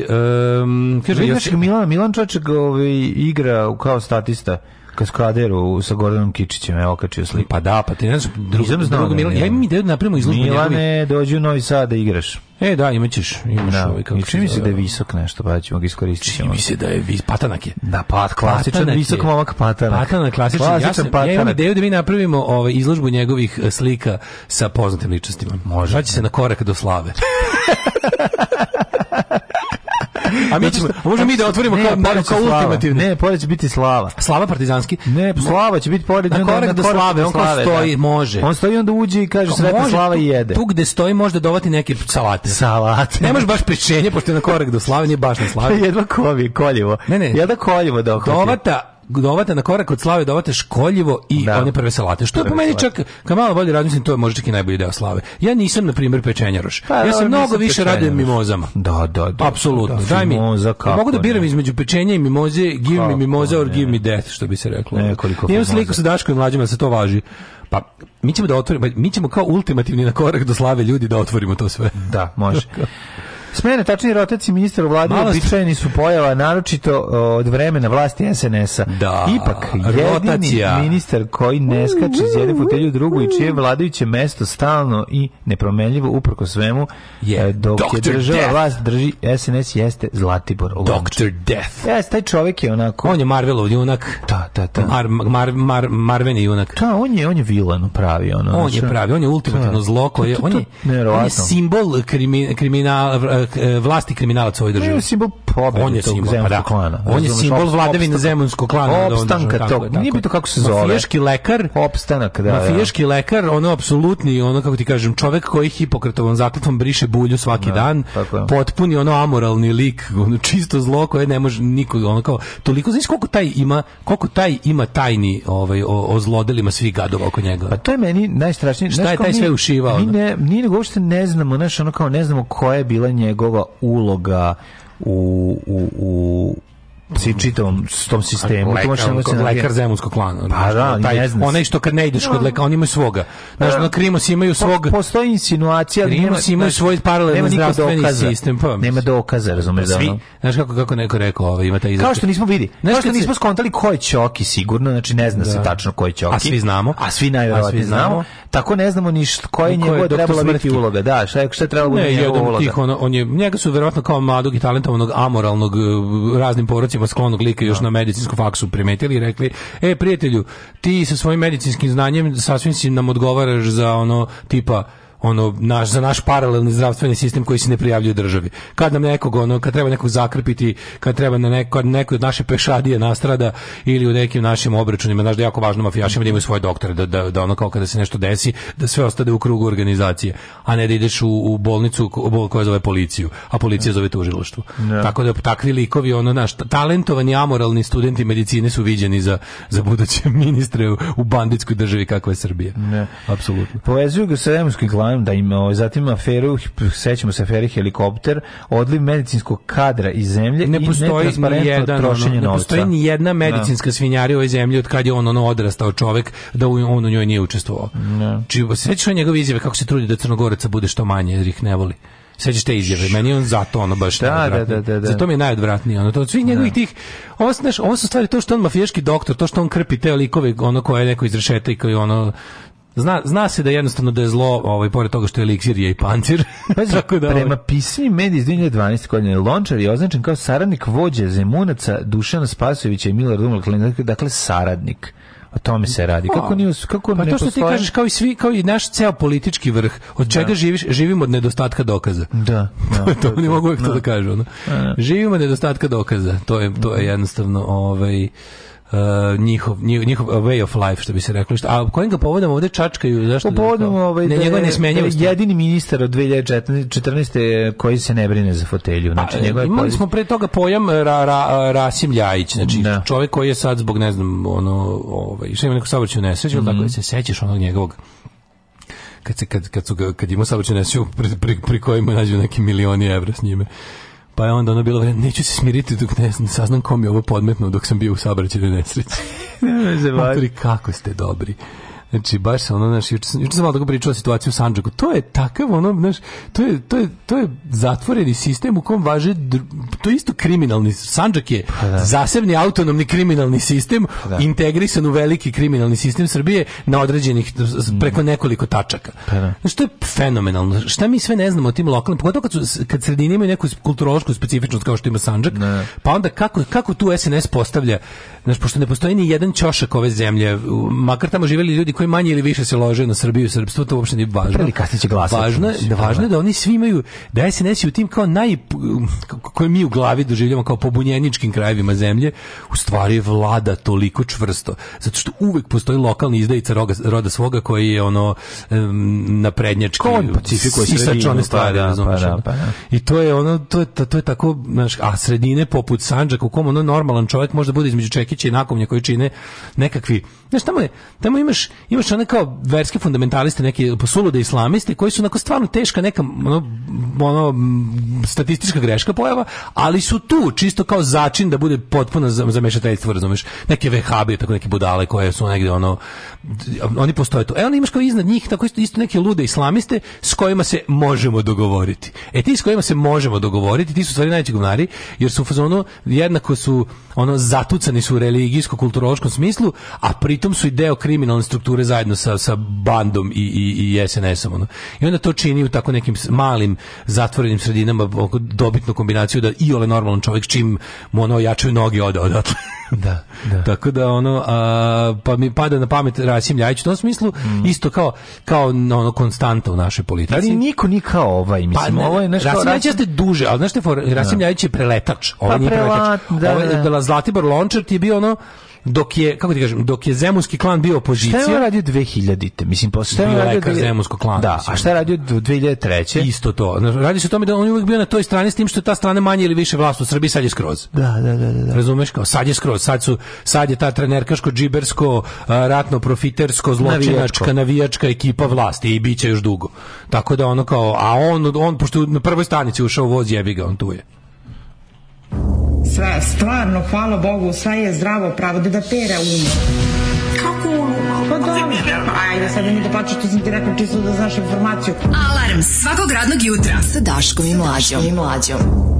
um, kaže, Vidaš, Milan, Milan Čaček ove, ovaj, igra kao statista kaskaderu sa Gordonom Kičićem, evo kačio sliku. Pa da, pa ti ne znaš, drugo, drugom da Milan, ja imam ideju da napravimo izložbu Milane, njegovi. dođi u Novi Sad da igraš. E, da, imaćeš, imaš da, ovaj kako. Čini mi se da je visok nešto, pa da ćemo ga iskoristiti. Čini mi se da je visok, patanak je. Da, pat, klasičan patanak visok je. momak patanak. Patanak, klasičan. klasičan ja, sam, patanak. ja imam ideju da mi napravimo ovaj, izložbu njegovih e, slika sa poznatim ličnostima. Može. Znači se na korak do slave. [laughs] A mi ćemo, možemo mi da otvorimo ne, kao, ne, kao ultimativno. Ne, pored će biti Slava. Slava partizanski? Ne, pa Slava će biti pored. Na korak do Slave, on kao da. stoji, može. On stoji onda uđe i kaže sretna Slava i jede. Tu gde stoji može da dovati neke salate. Salate. Ne može baš pečenje, pošto je na korak do Slave, nije baš na [laughs] Slave. Jedva kovi, koljivo. Ne, ne. Jedva koljivo da Dovata dovate na korak od slave, dovate školjivo i da. one prve salate. Što prve je po meni čak, kad malo bolje razmislim, to je možda čak i najbolji deo slave. Ja nisam, na primjer, pečenjaroš. Pa, ja da, sam mnogo više radujem mimozama. Da, da, da. Apsolutno. Da, da Daj mi, mimoza, kako, mogu da biram ne. između pečenja i mimoze, give kako, me mimoza or ne. give me death, što bi se reklo. Nekoliko Imam sliku sa Daškom i mlađima, da se to važi. Pa mi ćemo da otvorimo, mi ćemo kao ultimativni na korak do slave ljudi da otvorimo to sve. Da, može. [laughs] Smene, tačnije rotaci ministar u vladi običajni su pojava, naročito od vremena vlasti SNS-a. Da, Ipak, jedini rotacija. ministar koji ne skače iz jedne fotelje u drugu i čije vladajuće mesto stalno i nepromenljivo uprko svemu yeah. E, dok Dr. je država Death. vlast drži SNS jeste Zlatibor Lončar. Dr. Death. Jes, taj čovek je onako... On je Marvelov junak. Da, da, da. Mar, mar, mar, Marveni junak. Da, on je, on je vilan pravi. Ono, on je pravi, on je ultimativno da. zlo koje... On je, on je simbol krimin, kriminala E, vlasti kriminalac u ovoj državi. On je simbol pobede on je tog simbol, da. klana. On je simbol vladavine zemljanskog klana. Da opstanka tog, nije bitno kako se zove. Mafijaški lekar. Opstanak, da, da. Mafijaški lekar, ono apsolutni, ono kako ti kažem, čovek koji Hipokratovom zakletvom briše bulju svaki dan, potpuni ono amoralni lik, ono čisto zlo koje ne može niko, ono kao, toliko, znaš koliko taj ima, koliko taj ima tajni ovaj, o, o zlodelima svih gadova oko njega. Pa to je meni najstrašnije. Šta je taj sve ušivao? Mi ne, mi uopšte ne znamo, znaš, ono kao ne znamo koja je bila ne njegova uloga u, u, u psi čitavom s tom sistemu. Lekar, to možeš da lekar zemunskog klana. Pa da, taj, ne znam. Onaj što kad ne ideš kod da. lekara, oni imaju svoga. Znaš, na da. Krimos imaju svog... Po, postoji insinuacija, ali Krimos nema, imaju svoj paralelni zdravstveni dokaza, sistem. Pa, nema dokaza, razumeš pa da. Svi, znaš kako, kako neko rekao, ovaj, ima taj izraz. Kao što nismo vidi. Znaš, kao što nismo skontali ko je Ćoki sigurno, znači ne zna da. se tačno ko je Ćoki. A svi znamo. A svi najverovatnije znamo. znamo. Tako ne znamo ni št, koje njegove trebalo biti uloga. Da, šta je, šta je trebalo da biti njegova uloga? Tih, on, on je, njega su verovatno kao mladog i talentovanog, amoralnog, e, raznim porocima sklonog lika još no. Da. na medicinskom faksu primetili i rekli, e, prijatelju, ti sa svojim medicinskim znanjem sasvim si nam odgovaraš za ono tipa ono naš za naš paralelni zdravstveni sistem koji se ne prijavljuje državi. Kad nam nekog ono kad treba nekog zakrpiti, kad treba na neko kad neko od naše pešadije nastrada ili u nekim našim obračunima, znaš da je jako važno mafijašima da imaju svoje doktore da, da, da ono kao kada se nešto desi, da sve ostade u krugu organizacije, a ne da ideš u, u bolnicu koja zove policiju, a policija zove tužilaštvo. Yeah. Da. Tako da takvi likovi ono naš talentovani amoralni studenti medicine su viđeni za za buduće ministre u, u banditskoj državi kakva je Srbija. Ne. Apsolutno. Povezuju ga sa da im ovaj, zatim aferu sećamo se afere helikopter, odliv medicinskog kadra iz zemlje ne i postoji ni jedan, trošenje ono, ne postoji ni jedna da. medicinska svinjarija u ovoj zemlji od kad je on ono odrastao čovek da on u njoj nije učestvovao. Ne. Či znači, sećaš njegove izjave kako se trudi da Crnogoraca bude što manje jer ih ne voli sećaš te izjave, meni on zato ono baš da, da, da, da, da. Zato mi je najodvratniji ono, to od svih da. njegovih tih, ovo, znaš, ovo su stvari to što on mafijaški doktor, to što on krpi te likove, ono koje je neko izrešeta i koji ono zna, zna se da jednostavno da je zlo, ovaj, pored toga što je eliksir, je i pancir. [laughs] Pa, Tako da, prema ovaj. pismi mediji iz 2012. godine, Lončar je označen kao saradnik vođe Zemunaca, Dušana Spasovića i Milorad Umlak, dakle saradnik. O tome se radi. Pa, kako nije kako pa ne to što postoji? ti kažeš kao i svi kao i naš ceo politički vrh. Od da. čega da. živiš? Živimo od nedostatka dokaza. Da. [laughs] da to ne da, mogu uvek to da, da kažu. No? Živimo od nedostatka dokaza. To je to je jednostavno ovaj uh, njihov, njihov uh, way of life, što bi se reklo. A kojim ga povodom ovde čačkaju? Zašto po povodom ovaj, ne, da njegove nesmenjivosti. Da jedini ministar od 2014. koji se ne brine za fotelju. Znači, A, pa, njegove imali smo pre toga pojam uh, ra, ra, uh, Rasim Ljajić, znači da. čovjek koji je sad zbog, ne znam, ono, ovaj, što ima neko saobraćaju nesreću, mm -hmm. tako da se sećaš onog njegovog kad se kad kad su ga, kad ima saobraćaj nesreću pri, pri, pri kojima nađu neki milioni evra s njime Pa je onda ono bilo, neću se smiriti dok ne saznam kom je ovo podmetno dok sam bio u sabraćenoj nesreći. ne može Matori, kako ste dobri. Znači, baš sam, ono, znaš, juče juče sam malo tako pričao o u Sanđaku. To je takav, ono, znaš, to je, to je, to je zatvoreni sistem u kom važe, to je isto kriminalni, Sandžak je pa da. zasebni autonomni kriminalni sistem, pa da. integrisan u veliki kriminalni sistem Srbije na određenih, mhm. preko nekoliko tačaka. Pa da. Znaš, to je fenomenalno. Šta mi sve ne znamo o tim lokalnim, pogotovo kad, su, kad sredine imaju neku kulturološku specifičnost kao što ima Sandžak da. pa onda kako, kako tu SNS postavlja, znači pošto ne postoji ni jedan ćošak ove zemlje, makar tamo živeli ljudi koji manje ili više se lože na Srbiju i srpstvo, to uopšte nije važno. Prvi kasnije će glasati. Važno, da, važno je da. da oni svi imaju, da SNS u tim kao naj, koje mi u glavi doživljavamo kao pobunjeničkim krajevima zemlje, u stvari vlada toliko čvrsto. Zato što uvek postoji lokalni izdajica roga, roda svoga koji je ono um, na prednjački sisač one pa stvari. Da, pa, da, pa, da, pa, I to je ono, to je, to je tako, znaš, a sredine poput Sandžaka, u kom ono normalan čovjek može da bude između Čekića i Nakomnja koji čine nekakvi, znaš, tamo, je, tamo imaš imaš one kao verske fundamentaliste, neke posulude islamiste koji su onako stvarno teška neka ono, ono statistička greška pojava, ali su tu čisto kao začin da bude potpuno zamešateljstvo, razumeš? Neke vehabe, tako neke budale koje su negde ono oni postoje tu. E onda imaš kao iznad njih tako isto, isto neke lude islamiste s kojima se možemo dogovoriti. E ti s kojima se možemo dogovoriti, ti su stvari najveći govnari, jer su u fazonu jednako su ono zatucani su u religijsko kulturološkom smislu, a pritom su i deo kriminalne strukture ture zajedno sa, sa bandom i, i, i SNS-om. Ono. I onda to čini u tako nekim malim zatvorenim sredinama dobitnu kombinaciju da i ole normalan čovjek čim mu ono jačaju noge ode odatle. [laughs] da, da. Tako da ono a, pa mi pada na pamet Rasim Ljajić u tom smislu mm. isto kao kao ono konstanta u našoj politici. Ali niko ni kao ovaj pa, mislim. Pa, ne, ovo je nešto Rasim Ljajić je duže, al znaš te for, Rasim da. Ljajić je preletač. on ovaj pa, nije preletač. Da, ovaj, da. da. Zlatibor Lončar ti je bio ono dok je kako ti kažem, dok je Zemunski klan bio opozicija. Šta je radio 2000-te? Mislim posle šta je radio dvije... Zemunsko klan. Da, mislim. a šta je radio 2003? Isto to. Radi se o tome da on je uvek bio na toj strani s tim što je ta strana manje ili više vlast u Srbiji sad je skroz. Da, da, da, da, da. Razumeš kao sad je skroz, sad su sad je ta trenerkaško džibersko ratno profitersko zločinačka navijačka, navijačka ekipa vlasti i biće još dugo. Tako da ono kao a on on pošto na prvoj stanici ušao voz jebi ga on tu je sve, stvarno, hvala Bogu, sve je zdravo pravo, da pa da pere um. Kako um? Pa dobro, ajde, sad mi da pa plaću tu sam ti rekao čisto da znaš informaciju. Alarm svakog radnog jutra sa Daškom i Mlađom. Daškom i Mlađom.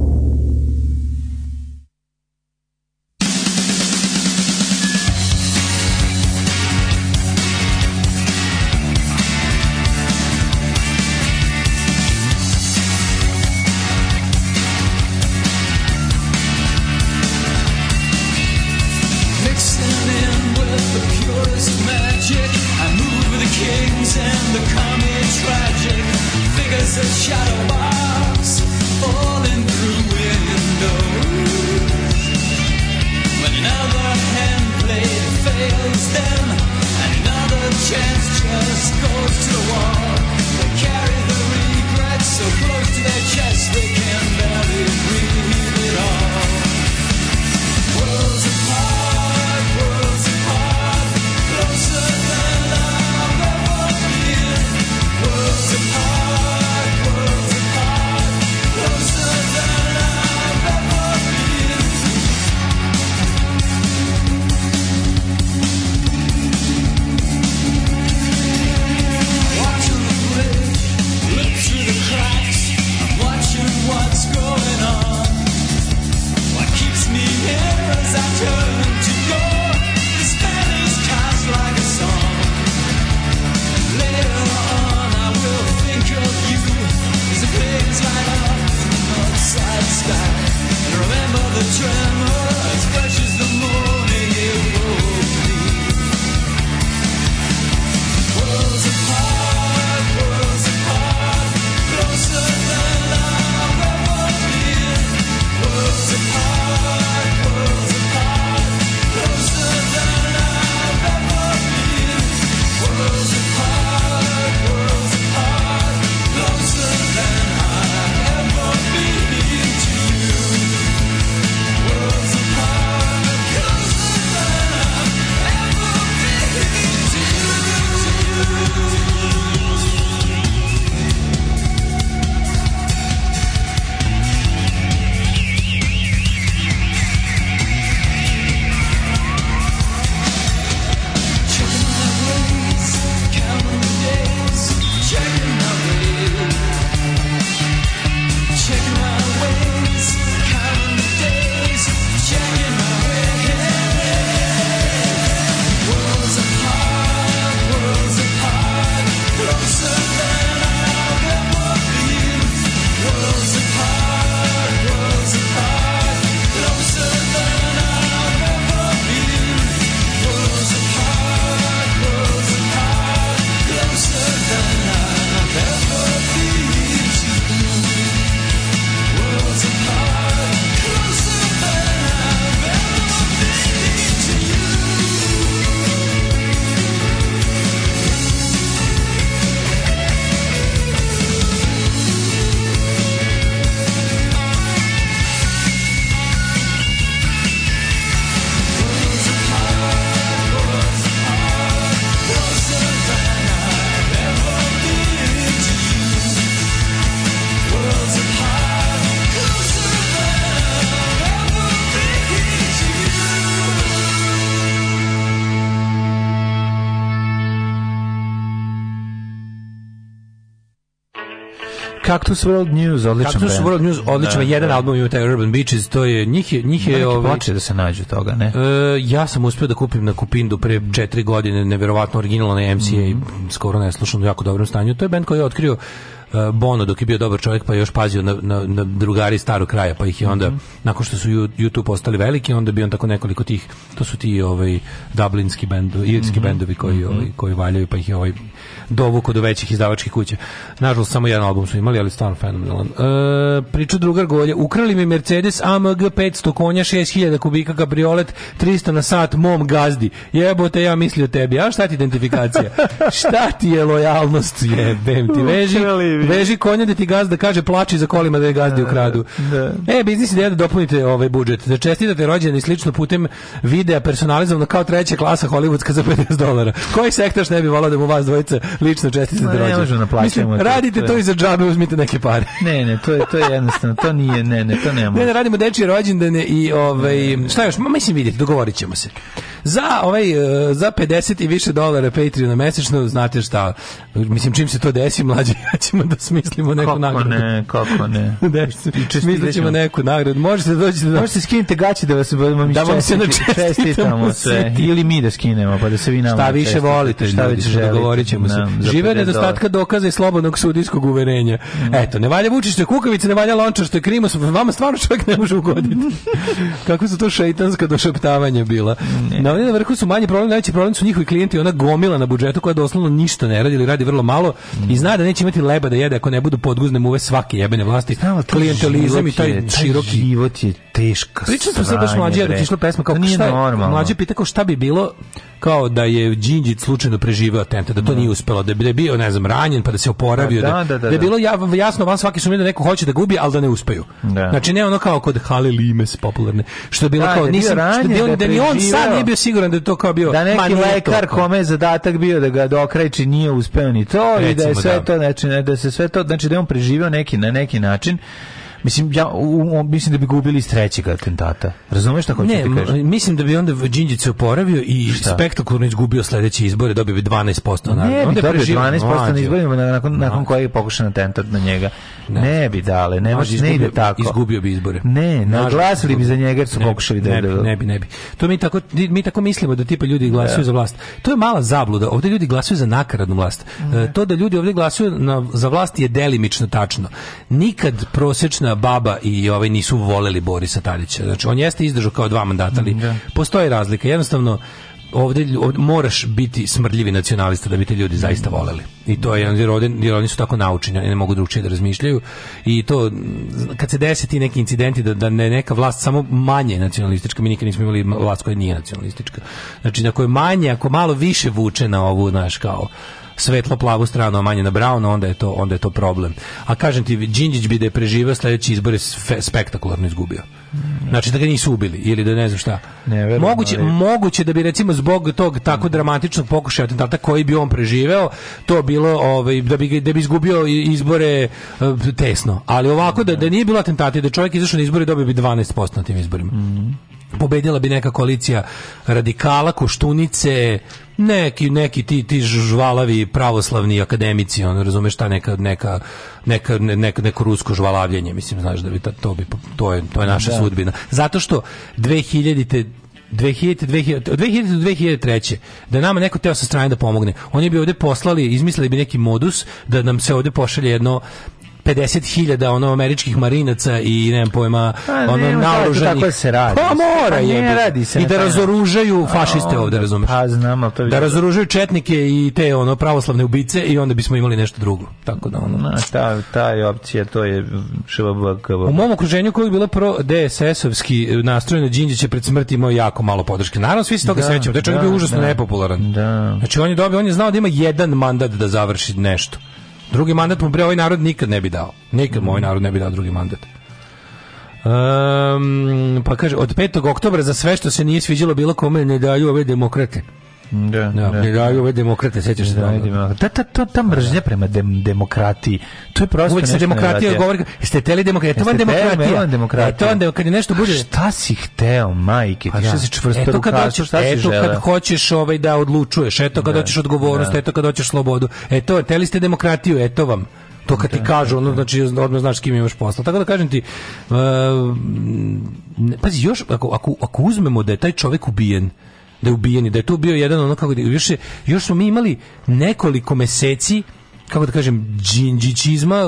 Cactus World News, odličan Cactus band. World News, odličan, da, da. jedan da. album ima taj Urban Beaches, to je, njih je, njih je... Ovaj, plače da se nađu toga, ne? E, ja sam uspio da kupim na Kupindu pre četiri godine, nevjerovatno originalne MCA, mm mhm. -hmm. skoro ne slušam u jako dobrom stanju. To je band koji je otkrio E, Bono dok je bio dobar čovjek pa je još pazio na, na, na drugari starog kraja pa ih je onda mm -hmm. nakon što su YouTube postali veliki onda bi on tako nekoliko tih to su ti ovaj dublinski bendovi, irski mm -hmm. bendovi koji mhm. ovaj, koji valjaju pa ih je ovaj dovuko do većih izdavačkih kuća. Nažalost samo jedan album su imali, ali stvarno fenomenalan. E, priču drugar golje, ukrali mi Mercedes AMG 500 konja, 6000 kubika kabriolet, 300 na sat mom gazdi. Jebote, ja mislio tebi, a šta ti identifikacija? [laughs] šta ti je lojalnost? Jebem ti veži. Ukrali Veži konja da ti gazda kaže plači za kolima da je gazdi da, ukradu. Da. E, biznis ideja da dopunite ovaj budžet. Da čestitate rođendan i slično putem videa personalizovano kao treća klasa hollywoodska za 50 dolara. Koji sektaš ne bi volao da mu vas dvojica lično čestitate no, rođendan? Ne možemo naplaćamo. Da radite to, to i za džabe, uzmite neke pare. [laughs] Ne, ne, to je to je jednostavno, to nije, ne, ne, to nema. Ne, ne, radimo dečije rođendane i ovaj šta još? mislim vidite, dogovorit ćemo se. Za ovaj e, za 50 i više dolara Patreon mesečno, znate šta? Mislim čim se to desi, mlađi [laughs] ja ćemo da smislimo neku kako nagradu. Ne, kako ne. [laughs] da, smislit ćemo neku nagradu. Možete doći da... Možete skinite gaće da vas da vam da se čestitamo sve. Ili mi da skinemo, pa da se vi nam Šta više čestite, volite, šta više želite. Dogovorit se. Da, Žive nedostatka dokaza i slobodnog sudijskog uverenja. Mm. Eto, ne valja Vučić što je kukavica, ne valja Lončar što je Krimos. Vama stvarno čovjek ne može ugoditi. [laughs] kako su to šeitanska došaptavanja bila. Mm. Na, na vrhu su manji problem, najveći problem su njihovi klijenti, ona gomila na budžetu koja doslovno ništa ne radi ili radi vrlo malo mm. i zna da neće imati leba da jede ako ne budu podguzne muve svake jebene vlasti. klientelizam i taj, taj široki život je teška. Pričam sam se baš mlađe, jer je išla pesma kao da nije šta, normalno. mlađe pita kao šta bi bilo kao da je Đinđić slučajno preživeo atentat, da to da. nije uspelo, da, da je bio, ne znam, ranjen, pa da se oporavio, pa da-, da, da, da je bilo jasno van svaki sumnje da neko hoće da gubi, ali da ne uspeju. Znači, ne ono kao kod Hale Limes popularne, što je bilo kao, nisam, da, ni on sad nije bio siguran da je to kao bio. Da neki lekar kome je zadatak bio da ga dokreći nije uspeo ni to i da je sve to, znači, da se sve to, znači da je on preživeo neki, na neki način Mislim, ja, u, mislim da bi gubili iz trećeg atentata. Razumeš šta hoću da ti kažem? Mislim da bi onda Đinđić se oporavio i spektakularno izgubio sledeće izbore, dobio bi 12%. Na, ne onda bi dobio 12% na izborima nakon, nakon kojeg je pokušan atentat na njega. Ne, ne bi dale, ne, može, ne ide tako. Izgubio bi izbore. Ne, naglasili bi za njega jer su ne, pokušali da... Ne, da- ne bi, ne bi. To mi tako, mi tako mislimo da tipa ljudi glasuju da. za vlast. To je mala zabluda. Ovde ljudi glasaju za nakaradnu vlast. E, to da ljudi ovde glasaju na, za vlast je delimično tačno. Nikad prosečna Milana Baba i ovaj nisu voleli Borisa Tadića. Znači on jeste izdržao kao dva mandata, ali da. postoji razlika. Jednostavno Ovdje, ovdje, moraš biti smrdljivi nacionalista da bi te ljudi zaista voleli. I to je jer, ovdje, jer oni su tako naučeni, oni ne mogu drugačije da razmišljaju i to kad se desi ti neki incidenti da, da ne neka vlast samo manje nacionalistička, mi nikad nismo imali vlast koja nije nacionalistička. Znači na kojoj manje, ako malo više vuče na ovu, naš kao svetlo plavu stranu, a manje na brown onda je to onda je to problem. A kažem ti Đinđić bi da je preživeo sledeći izbore spektakularno izgubio. Znači da ga nisu ubili ili da ne znam šta. Ne, moguće, ali... moguće da bi recimo zbog tog tako dramatičnog pokušaja atentata koji bi on preživeo, to bilo ovaj da bi da bi izgubio izbore eh, tesno. Ali ovako da da nije bilo atentata i da čovjek izašao na izbore dobio bi 12% na tim izborima. Mm pobedila bi neka koalicija radikala, koštunice, neki neki ti ti žvalavi pravoslavni akademici, on razumeš šta neka neka neka neko, neko rusko žvalavljenje, mislim znaš da bi ta, to bi to je to je naša da. sudbina. Zato što 2000 te 2000, 2000, od 2000 do 2003. da je nama neko teo sa strane da pomogne. Oni bi ovde poslali, izmislili bi neki modus da nam se ovdje pošalje jedno 50.000 ono američkih marinaca i nemam pojma pa, ono ne, naoružanih se radi pa mora pa, je radi se i da razoružaju fašiste ovde, pa razumeš pa znam al to da razoružaju četnike i te ono pravoslavne ubice i onda bismo imali nešto drugo tako da ono na ta ta je opcija to je švabak u mom okruženju koji je bilo pro DSS-ovski e, nastrojeno Đinđić je pred smrti imao jako malo podrške naravno svi se toga da, sećamo taj znači, čovjek bio da, užasno da. nepopularan da znači on je dobio on je znao da ima jedan mandat da završi nešto Drugi mandat mu bre ovaj narod nikad ne bi dao. Nikad mu ovaj narod ne bi dao drugi mandat. Um, pa kaže, od 5. oktobra za sve što se nije sviđalo bilo kome ne daju ove demokrate. Da, da. Ne daju ove demokrate, sećaš se da. Da, ta, ta, ta mržnja prema dem, demokratiji. To je prosto Uvijek se demokratija govori, jeste teli demokratija, to je demokratija. demokratija. to onda kad je nešto bude. Šta si hteo, majke? Pa ti šta si čvrsto eto kad hoćeš, šta si Eto kad hoćeš ovaj da odlučuješ, eto kad da, hoćeš odgovornost, da. eto kad hoćeš slobodu. Eto, teli ste demokratiju, eto vam to kad ti da, kažu, ono znači odmah znaš s kim imaš posla. Tako da kažem ti, uh, pazi, još ako, ako, ako uzmemo da je taj čovjek ubijen, da je ubijen da je tu bio jedan ono kako da- još je, još smo mi imali nekoliko meseci kako da kažem džinđićizma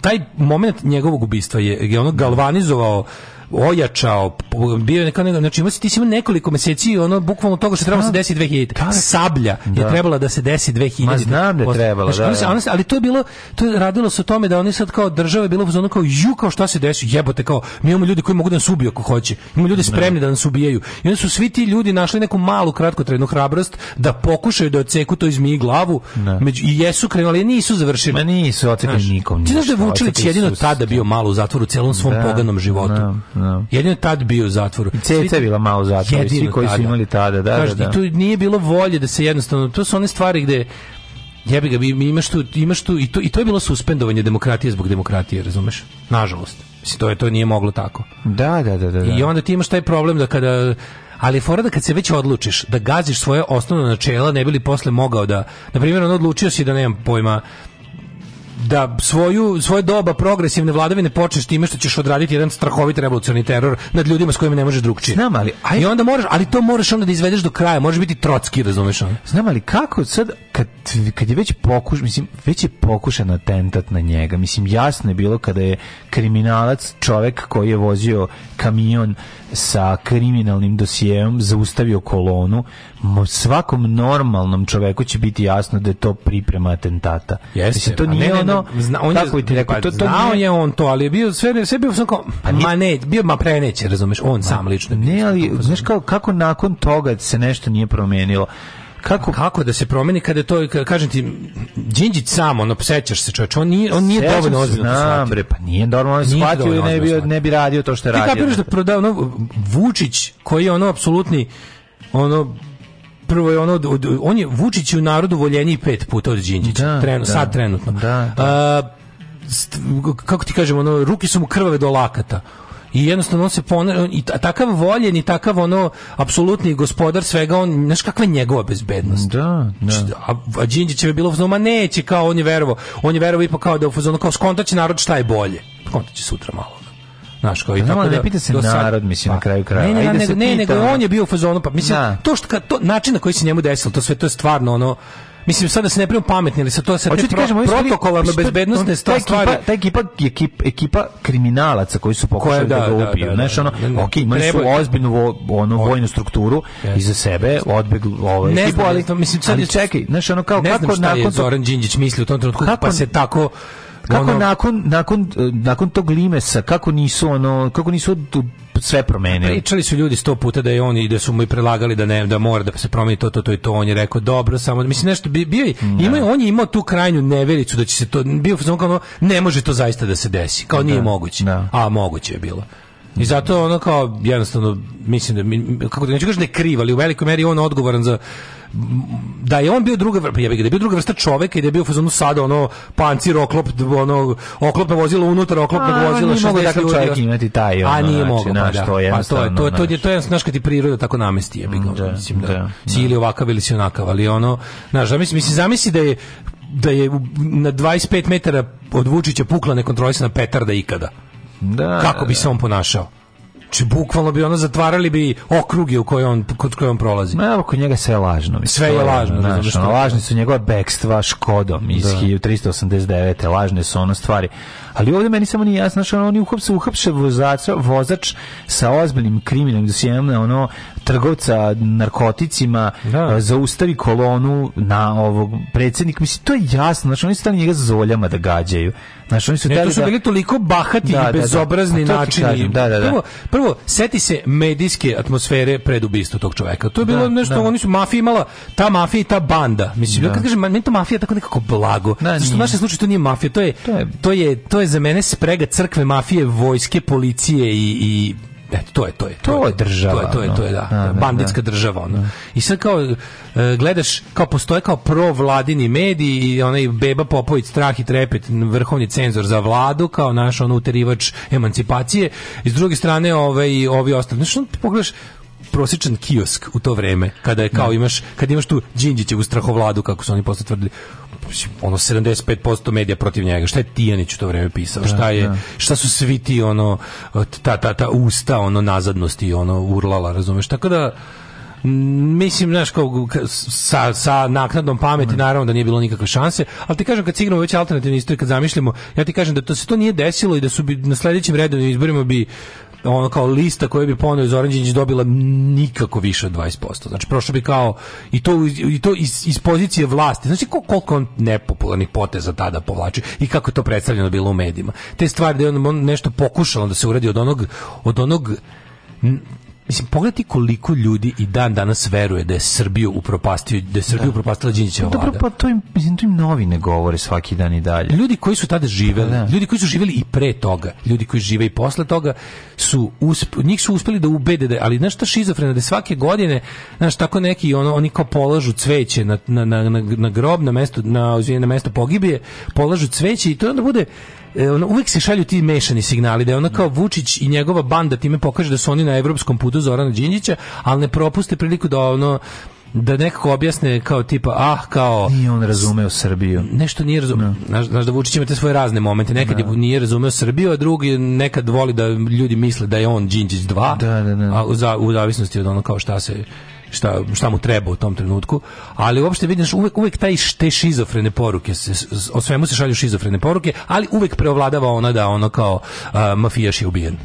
taj moment njegovog ubistva je, je ono galvanizovao ojačao, bio neka, neka znači ima se ti si ima nekoliko meseci ono bukvalno toga što trebalo da se da. desiti 2000. Da, Sablja da. je trebala da se desi 2000. Ma znam da je trebala, znači, da, da. ali to je bilo to je radilo se o tome da oni sad kao države bilo u zonu kao ju kao šta se desi, jebote kao mi imamo ljudi koji mogu da nas ubiju ako hoće. Imamo ljudi spremni da nas ubijaju. I oni su svi ti ljudi našli neku malu kratkotrajnu hrabrost da pokušaju da odseku to iz mi glavu. Među, I jesu krenuli, nisu završili. Ma nisu odsekli nikom. Ti znaš da je Vučilić jedino tada bio malo u zatvoru celom svom da, poganom životu. Da, No. Da. Jedino tad bio u zatvoru. Ceca je bila malo u zatvoru, svi koji tada. su imali tada. Da, Kaži, da, da. I tu nije bilo volje da se jednostavno, to su one stvari gde jebi ga, imaš tu, imaš tu, i to, i to je bilo suspendovanje demokratije zbog demokratije, razumeš? Nažalost. Mislim, to je, to nije moglo tako. Da, da, da, da. da. I onda ti imaš taj problem da kada, ali fora da kad se već odlučiš da gaziš svoje osnovne načela, ne bi li posle mogao da, na primjer, on odlučio si da nemam pojma, da svoju svoje doba progresivne vladavine počneš time što ćeš odraditi jedan strahovit revolucionarni teror nad ljudima s kojima ne možeš drugčije. Znam, ali ajde. I onda moraš, ali to moraš onda da izvedeš do kraja, možeš biti trotski, razumeš ono. Znam, ali kako sad kad, kad je već pokuš, mislim, već je pokušan atentat na njega. Mislim jasno je bilo kada je kriminalac, čovek koji je vozio kamion sa kriminalnim dosijeom zaustavio kolonu, svakom normalnom čoveku će biti jasno da je to priprema atentata. Jeste, mislim, to nije ne, ne, ono zna, on kako je, ti rekao, pa to, to znao je on to, ali je bio sve sve bio sam kao pa ma ne, bio ma preneće, razumeš, on sam lično. Ne, ali znaš kao kako nakon toga se nešto nije promenilo kako kako da se promeni kada to kažem ti Đinđić sam ono sećaš se čoveče on nije on nije dovoljno ozbiljno shvatio bre pa nije normalno da shvatio i ne bi ne bi radio to što radi ti kapiraš da prodao ono Vučić koji je ono apsolutni ono prvo je ono on je Vučić je u narodu voljeniji pet puta od Đinđića. Da, Trenu, da. sad trenutno. Da, da. Uh, kako ti kažemo, ono, ruke su mu krvave do lakata i jednostavno on se pona, i takav voljen i takav ono apsolutni gospodar svega on znaš kakva je njegova bezbednost da, da. a, a Đinđić je bilo ma neće kao on je verovao on je verovao ipak kao da u fazonu kao skontaće narod šta je bolje skontaće sutra malo Znaš, kao i pa tako da, ne da pita se narod, mislim, na pa kraju kraja. Ne, ne, da ne, nego on je bio u fazonu, pa mislim, da. to što, to, način na koji se njemu desilo, to sve, to je stvarno ono, Mislim sad da se ne primimo pametni, ali sa to se te pro, kažem, protokolarno bezbednostne ta stvari. Ekipa, ta ekipa je ekipa, ekipa kriminalaca koji su pokušali da, da ga ubiju. Da, da, Znaš, ono, da, okay, imali su ozbiljnu vo, onu vojnu strukturu yes. iza sebe, odbegli ovaj ne ekipu, ali, to, mislim, sad ali čekaj, znaš, ono kao, ne kako, znam šta nakon je Zoran Đinđić mislio u tom trenutku, pa kako, pa se tako Kako ono... nakon, nakon, e, nakon tog Limesa, kako nisu ono, kako nisu sve promenili. Pričali su ljudi 100 puta da je on i da su mu i prelagali da ne da mora da se promeni to to to i to on je rekao dobro samo mislim nešto bi bio da. imao on je imao tu krajnju nevericu da će se to bio samo kao ne može to zaista da se desi kao da. nije moguće da. a moguće je bilo I zato ono kao jednostavno mislim da kako da neću kažem da je kriv, ali u velikoj meri on odgovoran za da je on bio druga vrsta, pa ja bih da je bio druga vrsta čoveka i da je bio fazonu sada ono pancir oklop ono oklopno vozilo unutar oklopnog vozila što da dakle čovjek imati taj ono, a nije znači, mogu pa, da. to je pa to je to je to je to je znaš kad ti priroda tako namesti je ga mm, da, mislim da, da, si ili da. ovakav ili si onakav ali ono znaš da mislim mislim zamisli da je da je na 25 metara od Vučića pukla nekontrolisana petarda ikada Da, kako bi da, se on da. ponašao? Či bukvalno bi ono zatvarali bi okruge u koje on kod kojom prolazi. Ma evo kod njega sve je lažno. Sve je lažno, znaš, što... lažni su njegova bekstva Škodom iz da. 1389. Lažne su ono stvari. Ali ovde meni samo nije jasno, znači oni uhapse uhapše vozača, vozač sa ozbiljnim kriminalnim dosijenom na ono trgovca narkoticima da. zaustavi kolonu na ovog predsjednik mislim to je jasno znači oni su stali njega zoljama da gađaju znači oni su ne, to su da- bili da... toliko bahati da, i da, da. bezobrazni pa da, načini prvo, prvo seti se medijske atmosfere pred ubistvo tog čovjeka to je bilo nešto oni su mafija imala ta mafija i ta banda mislim da. kad kažem meni to mafija tako nekako blago znači u našem slučaju to nije mafija to je to je to je, to je za mene sprega crkve mafije vojske policije i, i eto, to je, to je. To je država. To je, to je, to je, da. da, da, da banditska država, ono. I sad kao, e, gledaš, kao postoje kao provladini mediji i onaj Beba Popović, strah i trepet, vrhovni cenzor za vladu, kao naš ono uterivač emancipacije. I s druge strane, ove ovaj, i ovi ostali. Znaš, pogledaš, prosječan kiosk u to vreme kada je kao imaš kad imaš tu Đinđićevu strahovladu kako su oni posle tvrdili ono 75% medija protiv njega. Šta je Tijanić u to vreme pisao? Da, šta je da, da. šta su svi ti ono ta ta ta usta ono nazadnosti ono urlala, razumeš? Tako da mislim, znaš, kao, sa, sa naknadnom pameti, da. naravno da nije bilo nikakve šanse, ali ti kažem, kad signamo već alternativne istorije, kad zamišljamo, ja ti kažem da to se to nije desilo i da su bi na sljedećim redovnim izborima bi ono kao lista koju bi ponovo iz Oranđić dobila nikako više od 20%. Znači prošlo bi kao i to i to iz, iz pozicije vlasti. Znači koliko on nepopularnih poteza tada povlači i kako je to predstavljeno bilo u medijima. Te stvari da je on, on nešto pokušao da se uradi od onog od onog mislim pogledaj koliko ljudi i dan danas veruje da je Srbiju upropastio da je Srbiju da. upropastila Đinđićeva vlada. Dobro, pa to im mislim to im novine govore svaki dan i dalje. Ljudi koji su tada živeli, pa da. ljudi koji su živeli i pre toga, ljudi koji žive i posle toga su usp, njih su uspeli da ubede da ali znaš šta šizofrena da svake godine znaš tako neki ono oni kao polažu cveće na na na na grob na mesto na na mesto pogibije, polažu cveće i to onda bude E, ono, uvijek se šalju ti mešani signali da je ona kao Vučić i njegova banda time pokaže da su oni na evropskom putu Zorana Đinđića, ali ne propuste priliku da ono da nekako objasne kao tipa ah kao nije on razumeo Srbiju nešto nije razumeo no. Da. znaš, znaš da Vučić ima te svoje razne momente nekad no. Da. je, nije razumeo Srbiju a drugi nekad voli da ljudi misle da je on Đinđić 2 da, da, da. a u, za, u zavisnosti od ono kao šta se šta, šta mu treba u tom trenutku, ali uopšte vidiš uvek, uvek taj, te šizofrene poruke, se, o svemu se šalju šizofrene poruke, ali uvek preovladava ona da ono kao a, mafijaš je ubijen.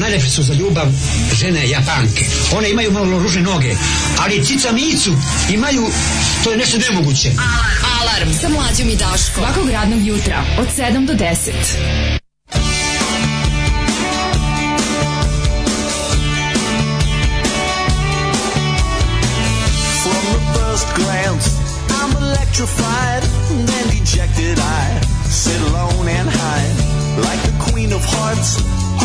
Najlepše su za ljubav žene japanke. One imaju malo ružne noge, ali cica micu imaju, to je nešto nemoguće. Alarm, alarm sa mlađom i Daškom. Vakog radnog jutra od 7 do 10. electrified and dejected I sit alone and hide, like the queen of hearts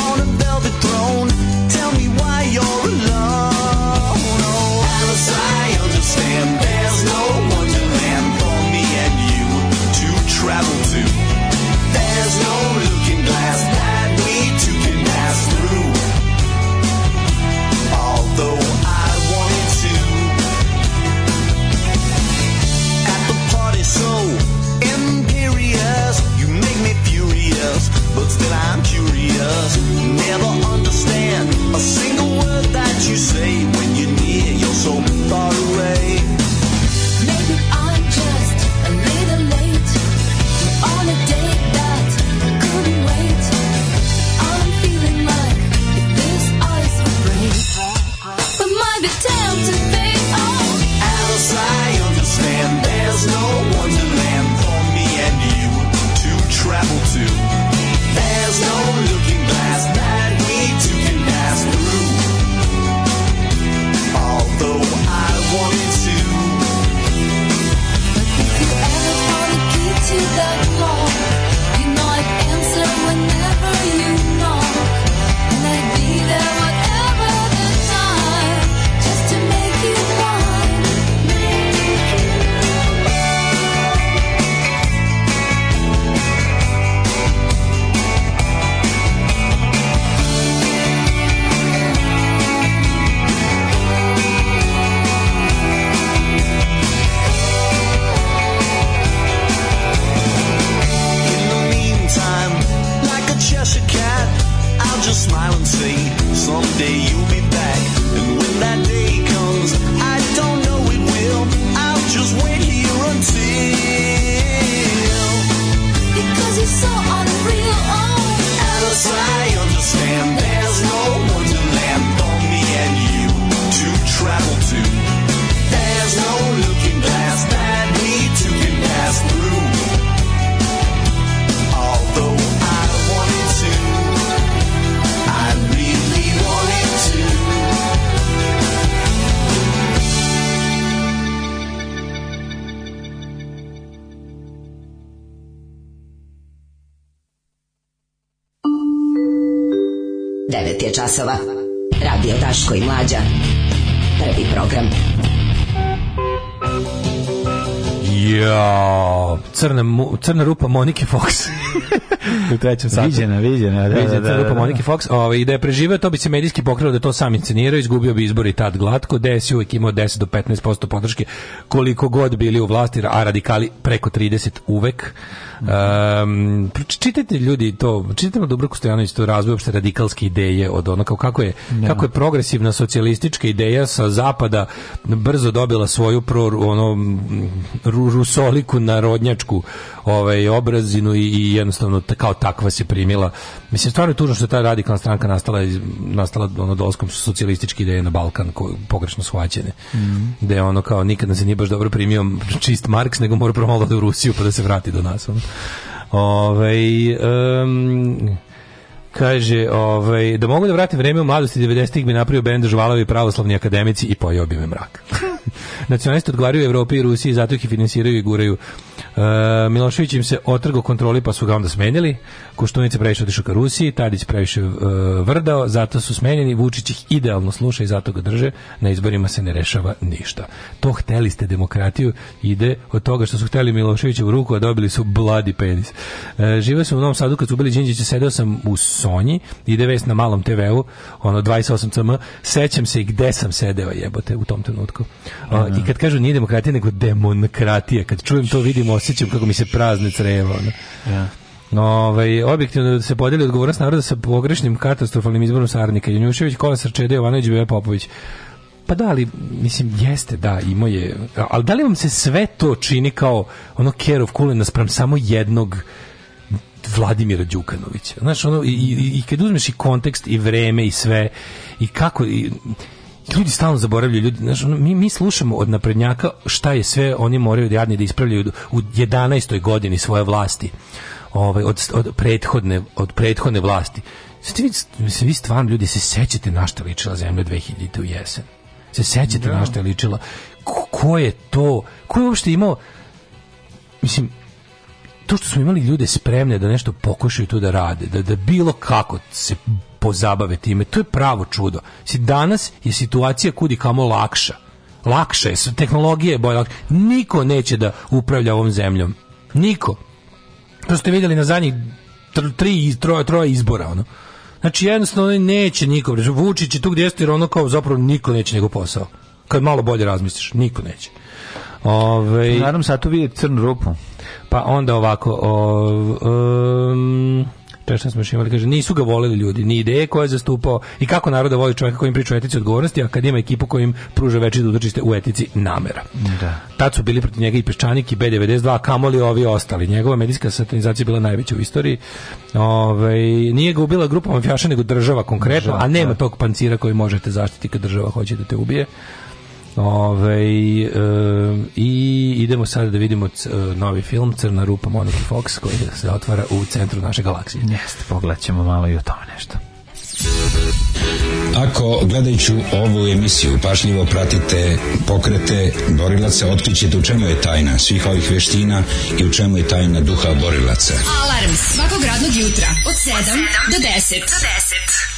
on a velvet throne tell me why you're alone oh Alice I understand there's no wonderland for me and you to travel to there's no looking glass but still I'm curious. Never understand a single crna, crna rupa Monike Fox. [laughs] u trećem satu. Viđena, viđena. Da, viđena, da, da, da, da. Monike da. Fox. Ove, ovaj, da je preživao, to bi se medijski pokrilo da to sam inscenirao, izgubio bi izbori tad glatko. DS je uvijek imao 10 do 15% podrške koliko god bili u vlasti, a radikali preko 30 uvek. Um, čitajte ljudi to, čitajte na Dubroku Stojanović to razvoj opšte radikalske ideje od ono kao kako je, da. kako je progresivna socijalistička ideja sa zapada brzo dobila svoju pro, ono, rusoliku narodnjačku neku ovaj, obrazinu i, i jednostavno kao takva se primila. Mislim, stvarno je tužno što je ta radikalna stranka nastala, nastala ono, dolskom socijalističke ideje na Balkan, koje, pogrešno shvaćene. Mm -hmm. Da je ono kao, nikad nas se nije baš dobro primio čist Marks, nego mora prvo malo da u Rusiju pa da se vrati do nas. Ono. Ove, ovaj, um, kaže, ovaj, da mogu da vratim vreme u mladosti 90-ih bi napravio bend Žvalovi pravoslavni akademici i pojeo bi me mrak. [laughs] Nacionalisti odgovaraju Evropi i Rusiji, zato ih i finansiraju i guraju. E, Milošević im se otrgo kontroli pa su ga onda smenjali. Koštunica previše otišao ka Rusiji, Tadić previše e, vrdao, zato su smenjeni. Vučić ih idealno sluša i zato ga drže. Na izborima se ne rešava ništa. To hteli ste demokratiju ide od toga što su hteli Miloševića u ruku, a dobili su bladi penis. E, živeo sam u Novom Sadu kad su bili Đinđići, sedeo sam u Sonji, ide vest na malom TV-u, ono 28 cm, sećam se i gde sam sedeo jebote u tom trenutku. E, I kad kažu nije demokratija, nego demonokratija. Kad čujem to, vidimo osjećam kako mi se prazne creva. Ja. No, Ovaj, objektivno da se podeli odgovornost naroda sa pogrešnim katastrofalnim izborom Sarnika. Janjušević, Kolasar, Čede, Jovanović, Bebe Popović. Pa da, ali, mislim, jeste, da, imao je... Ali da li vam se sve to čini kao ono care of kulen naspram samo jednog Vladimira Đukanovića. Znaš, ono, i, i, i kad uzmeš i kontekst i vreme i sve, i kako... I, ljudi stalno zaboravljaju ljudi znaš, mi, mi slušamo od naprednjaka šta je sve oni moraju jadni da ispravljaju u 11. godini svoje vlasti ovaj od, od prethodne od prethodne vlasti Svi, vi stvarno ljudi se sećate na šta ličila zemlja 2000 u jesen se sećate da. na šta ličila ko, ko je to ko je uopšte imao mislim to što smo imali ljude spremne da nešto pokušaju tu da rade, da, da bilo kako se pozabave time, to je pravo čudo. Danas je situacija kudi kamo lakša. Lakše je, tehnologije je bolje. Niko neće da upravlja ovom zemljom. Niko. To ste vidjeli na zadnjih tri, troje, troje izbora, ono. Znači, jednostavno, oni neće niko. Vučić je tu gdje jeste, jer ono kao zapravo niko neće nego posao. Kad malo bolje razmisliš, niko neće. Ove, ovaj- u pa naravnom satu vidi crnu rupu. Pa onda ovako... Ov, um, Češće smo imali, kaže, nisu ga volili ljudi, ni ideje koje je zastupao i kako naroda da voli čovjeka kojim priča o etici odgovornosti, a kad ima ekipu kojim pruža veći da u etici namera. Da. Tad su bili protiv njega i Peščanik i B92, kamoli ovi ostali. Njegova medijska satanizacija bila najveća u istoriji. Ove, ovaj, nije ga ubila grupa mafijaša, nego država konkretno, država, a nema da. tog pancira koji možete zaštiti kad država hoće da te ubije. Ove, ovaj, e, I idemo sad da vidimo c, e, novi film Crna rupa Monike Fox koji se otvara u centru naše galaksije. Jeste, pogledat ćemo malo i o tome nešto. Ako gledajuću ovu emisiju pašljivo pratite pokrete borilaca, otkrićete u čemu je tajna svih ovih veština i u čemu je tajna duha borilaca. Alarm svakog radnog jutra od 7 do 10. Do 10.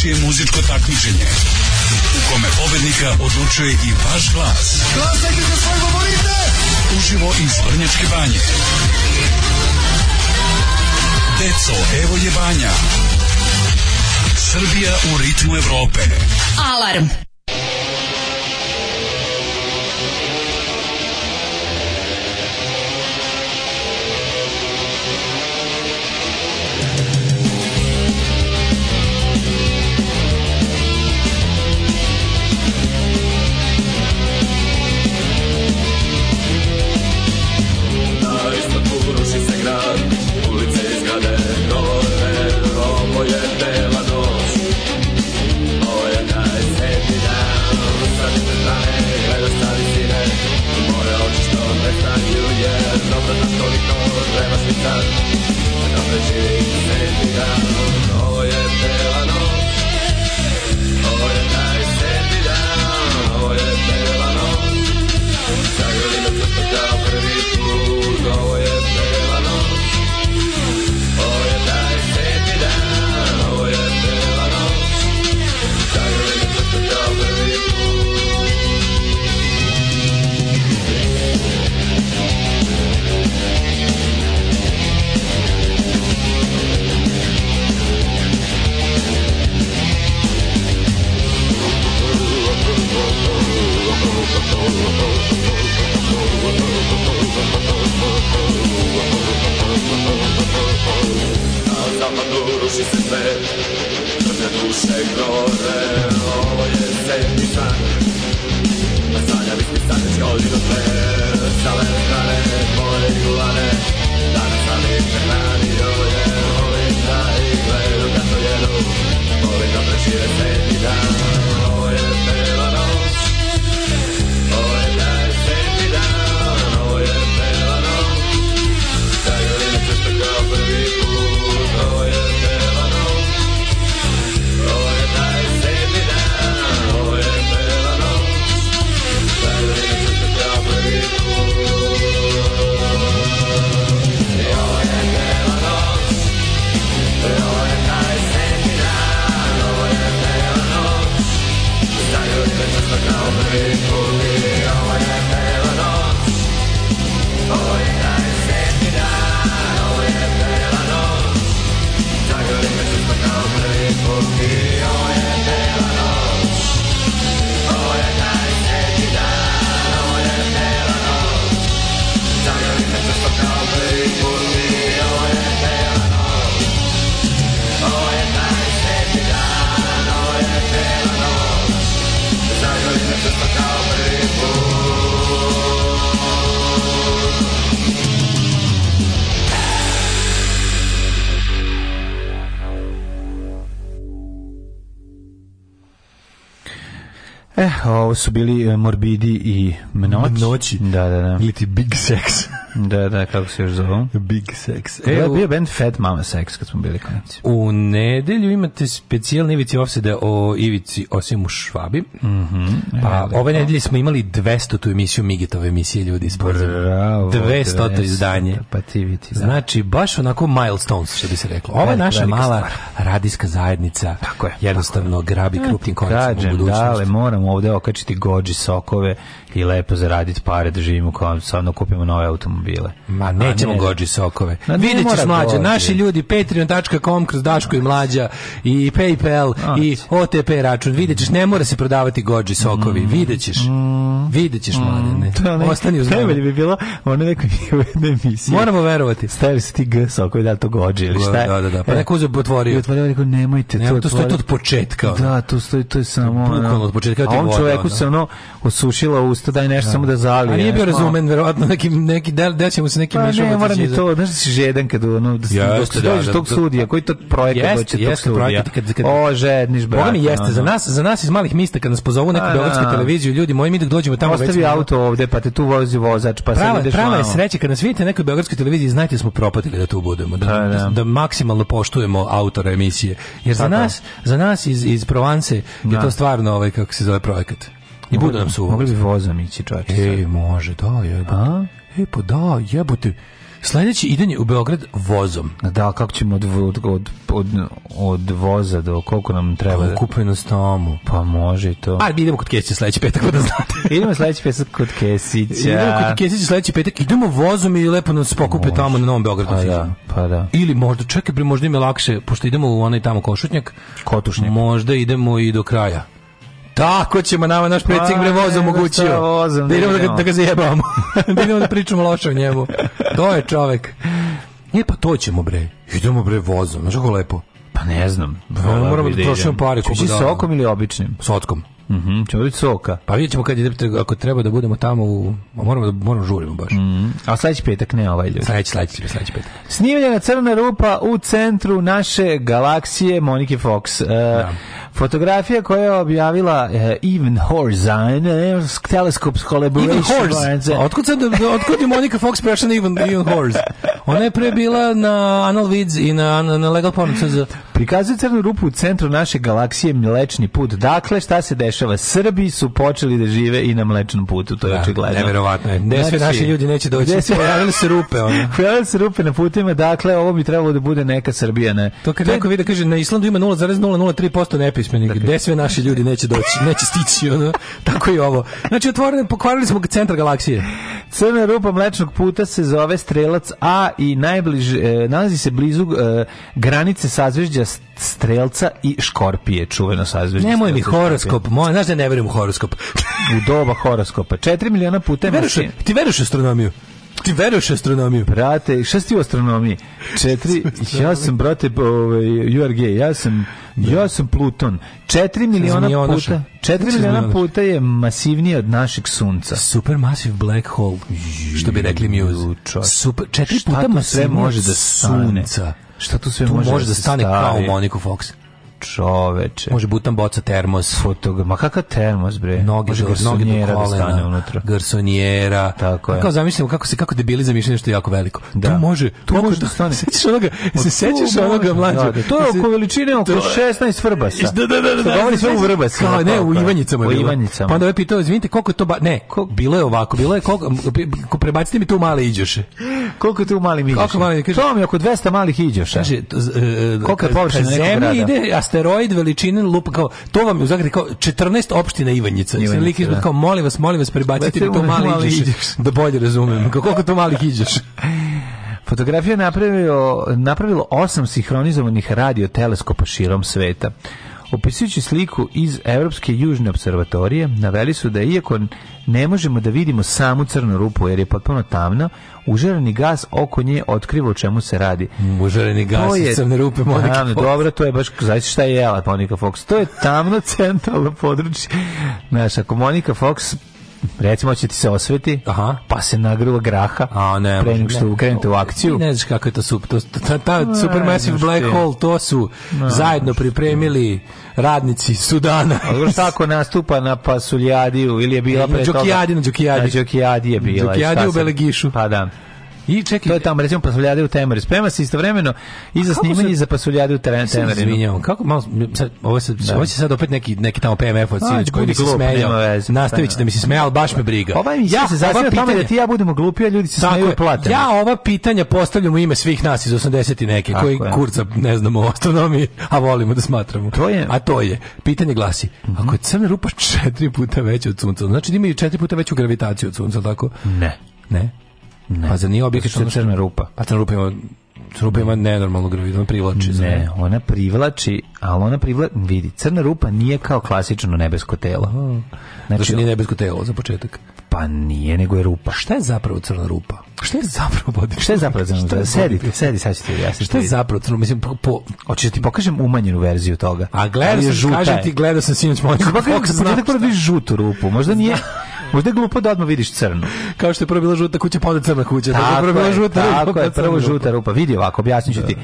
nečije muzičko takmičenje u kome pobednika odlučuje i vaš glas. Glasajte za svoje govorite! Uživo iz Vrnjačke banje. Deco, evo je banja. Srbija u ritmu Evrope. Alarm! bela noć Ovo je najsretni Sad se stane, gleda stari sine Moje oči što ne stanju je Dobro da toliko trebaš mi sad Da preživim sretni dan Ovo je bela noć Ovo je da prežive sedmi dan Ovo je peo Señor. ovo su bili e, Morbidi i Mnoć. Mnoći. Da, da, da. Ili ti Big Sex. Da, da, kako se još zove? Big Sex. E, da, bio band Fat Mama Sex kad smo bili klinici. U nedelju imate specijalni Ivici Offsede o Ivici Osimu Švabi. Mm -hmm. Pa e, ove nedelje smo imali 200 tu emisiju Migitove emisije ljudi iz Bravo. 200 to izdanje. Pa ti vidi. Da. Znači, baš onako milestones, što bi se reklo. Ova velika, naša mala stvar. radijska zajednica tako je, jednostavno tako grabi ja, e, krupnim koncem u budućnosti. Dale, moramo ovde okačiti gođi sokove i lepo zaraditi pare da živimo kao, sad kupimo nove automobile automobile. Ma nećemo ne. gođi sokove. Videćeš Vidjet ćeš mlađe, naši ljudi, patreon.com kroz Daško i mlađa i Paypal i OTP račun. Videćeš, ne mora se prodavati gođi sokovi. Videćeš. Videćeš mlađe. Mm. mm. mm. Ostani uz Najbolje bi bilo ono neko emisije. Moramo verovati. Stavili se ti G sokovi, da li to gođi ili šta je? Da, da, da. Pa e, neko uzeo otvorio. I otvorio, rekao, nemojte. to, je to stoji od početka. Da, to stoji, to je samo... Bukvalno od početka. A on čoveku se ono osušila usta, daj nešto da. samo da zalije. A nije bio razumen, verovatno, neki, neki da ćemo se nekim mešom. Pa ne, mora ni to, znaš da si žedan kad ono da jeste, dođeš da, da, tog da. sudija, koji to projekat doći tog jeste studija. Kad, kad, o, žedniš brate. Boga mi jeste za nas, za nas iz malih mista kad nas pozovu neku beogradsku da. televiziju, ljudi moji mi dok dođemo tamo već. Ostavi auto ovde, pa te tu vozi vozač, pa se ideš. Prava je sreća kad nas vidite na nekoj beogradskoj televiziji, znate smo propatili da tu budemo, pa, da, da, maksimalno poštujemo autora emisije. Jer za pa, nas, za nas iz iz Provance je to stvarno ovaj kako se zove projekat. I budu nam su. Mogli bi vozom ići, čovječe. Ej, može, da, je. A? E pa da, jebote. Sledeće idenje u Beograd vozom. Da, kako ćemo od, od, od, od, od voza do koliko nam treba? Pa, kupeno s Pa može to. A, idemo kod Kesića sledeći petak, pa da znate. [laughs] idemo sledeći petak kod Kesića. Idemo kod Kesića sledeći petak, idemo vozom i lepo nas pokupe tamo na Novom Beogradu. Pa da, pa da. Ili možda, čekaj, možda im je lakše, pošto idemo u onaj tamo košutnjak. Kotušnjak. Možda idemo i do kraja. Tako ćemo nama, naš predsjednik pa bre voz da omogućio. Vozom, da idemo da ga, da ga zajebamo. [laughs] da idemo da pričamo loše o njemu. To je čovek. Nije pa to ćemo bre. Idemo bre vozom, znaš kako lepo. Pa ne znam. Pa, moramo da trošimo da pare. Čući da sokom ili običnim? Sotkom. Mhm, mm ćemo biti soka. Pa vidjet ćemo kad je, ako treba da budemo tamo u... Moramo da moramo žurimo baš. Mm -hmm. A sledeći petak ne ovaj ljudi. Sledeći, sledeći, sledeći petak. Snimljena crna rupa u centru naše galaksije Monike Fox. Uh, e, ja. Fotografija koja je objavila uh, Even Horizon uh, Telescope Collaboration. Otkud, sad, otkud je Monika Fox prešla na Even, Even Horse? Ona je pre bila na Anal Vids i na, na Legal Porn. Prikazuje crnu rupu u centru naše galaksije Mlečni put. Dakle, šta se dešava? Srbi su počeli da žive i na Mlečnom putu, to je da, očigledno. Neverovatno je. Gde znači, sve naši ljudi neće doći? Gde [laughs] se se rupe ona? pojavile se rupe na putima, dakle ovo bi trebalo da bude neka Srbija, ne. To kad neko vidi kaže na Islandu ima 0,003% nepismenih. Dakle. sve naši ljudi neće doći? Neće stići ono. [laughs] Tako i ovo. Znači otvorene, pokvarili smo centar galaksije. Crna rupa Mlečnog puta se zove Strelac A i najbliže nalazi se blizu e, granice sazvežđa strelca i škorpije, čuveno sazveždje. Nemoj mi horoskop, moja, znaš da ne verujem u horoskop. u doba horoskopa. 4 miliona puta je veruš, Ti veruješ astronomiju? Ti veruješ astronomiju? Brate, šta si u astronomiji? Četiri, [laughs] ja sam, brate, ovaj, URG, ja sam, da. ja sam Pluton. Četiri miliona puta, četiri miliona puta je masivniji od našeg sunca. Supermassive black hole, što bi rekli Muse. Super, četiri puta masivnije može da sunca. Šta tu sve tu može, može da, da stane stavi. kao Moniku Fox čoveče. Može butan boca termos. Fotog, ma kakav termos bre? Noge Može garsonjera da stane unutra. Garsonjera. Tako je. Kao zamislimo kako se kako debili zamišljaju što je jako veliko. Da. Tu može, tu može, može da stane. Sećaš onoga, pa se sećaš onoga mlađe. Da, da, to je oko veličine oko 16 vrbasa. Da, da, da, da. da govori sve u vrbas. Kao ne, u Ivanjicama. U Ivanjicama. Pa onda je pitao, izvinite, koliko je to ba... ne, bilo je ovako, bilo je koliko prebacite mi tu male iđoše. Koliko tu mali iđoše? Koliko mali, kaže. To mi oko 200 malih iđoša. Kaže, e, e, koliko je površina nekog grada? ide, asteroid veličine lupa kao to vam je u Zagrebu kao 14 opština Ivanjica. Ivanjica lik izbog da. kao molim vas, molim vas prebacite mi to mali, mali iđeš, Da bolje razumem. Kako koliko to malih iđeš? [laughs] Fotografija napravio, napravilo osam sinhronizovanih radio teleskopa širom sveta. Opisujući sliku iz Evropske južne observatorije, naveli su da iako ne možemo da vidimo samu crnu rupu jer je potpuno tamna, užareni gas oko nje otkriva o čemu se radi. Mm, užareni gas to je, iz crne rupe Monika Fox. Dobro, to je baš, znači šta je jela Monika Fox? To je tamno [laughs] centralno područje. Znaš, ako Monika Fox recimo će ti se osveti, Aha. pa se nagrla graha, A, ne, pre nego što krenete u akciju. Ti ne znaš kako je to sup, to, ta, ta ne, supermassive ne, black hole, to su ne, zajedno pripremili radnici Sudana. Ali tako nastupa na Pasuljadiju ili je bila e, pre toga? Na Đokijadi, na Đokijadi. Na Đokijadi je bila. Đokijadi u Belegišu. Pa da. I čekaj, to je tamo recimo pasuljade u Temeri. Sprema se istovremeno i za snimanje i za pasuljade u Temeri. Izvinjavam, kako malo sad, ovo se da. ovo će sad opet neki neki tamo PMF od sinoć koji mi se smejao. Nastaviće da mi se smeja, al baš me briga. Pa ova mi ja se zasniva tome da ti ja budemo glupi, a ljudi se smeju i plate. Ja ova pitanja postavljam u ime svih nas iz 80 i neke koji kurca ne znamo o astronomiji, a volimo da smatramo. To je. A to je. Pitanje glasi: mhm. ako je crna rupa 4 puta veća od sunca, znači da ima i četiri puta veću gravitaciju od sunca, tako? Ne. Ne. Ne. Pa za nije objektivno što je crna rupa. Pa crna rupa ima rupa ima nenormalnu gravidu, ona privlači. Ne, ona privlači, ali ona privlači, vidi, crna rupa nije kao klasično nebesko telo. Hmm. Znači, Zašto nije nebesko telo za početak? Pa nije, nego je rupa. Šta je zapravo crna rupa? Šta je zapravo body Šta je zapravo crna rupa? Sedi, sedi, sad ću ti objasniti. Šta je zapravo crna Mislim, po, po... Hoćeš da ti pokažem umanjenu verziju toga. A gledao sam, kažem ti, gledao sam sinoć moju. Kako sam, sam, sam, sam, sam, sam, sam, sam, sam, Možda je glupo da odmah vidiš crno. Kao što je prvo bila žuta kuća, pa onda crna kuća. Tako, tako je, prvo je, žuta tako pa rupa, je, prvo žuta rupa. Vidi ovako, objasnit ću ti. Da.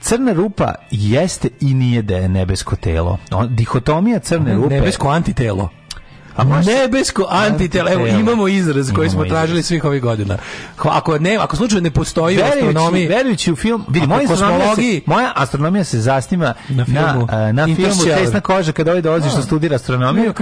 Crna rupa jeste i nije da je nebesko telo. On, dihotomija crne rupe... Nebesko antitelo. A možda... Nebesko antitelo. Evo, imamo izraz koji imamo smo tražili izraz. svih ovih godina. Ako, ne, ako slučajno ne postoji verujući, u astronomiji... Verujući u film... Vidi, moja astronomija, moja astronomija se zastima na filmu, na, na filmu Tesna koža kada ovaj dolazi što studira astronomiju.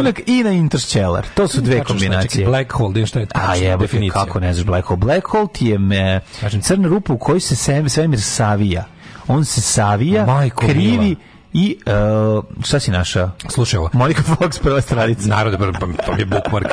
Unak i na Interstellar. To su dve znači, kombinacije. Black hole, da je što je tačno, A jebo, kako ne znaš Black hole? Black hole ti je me, crna rupa u kojoj se svemir savija. On se savija, Majko krivi... Mila I uh, šta si našao? Slušaj ovo. Monika Fox, prva stranica. Narode, to je bookmark.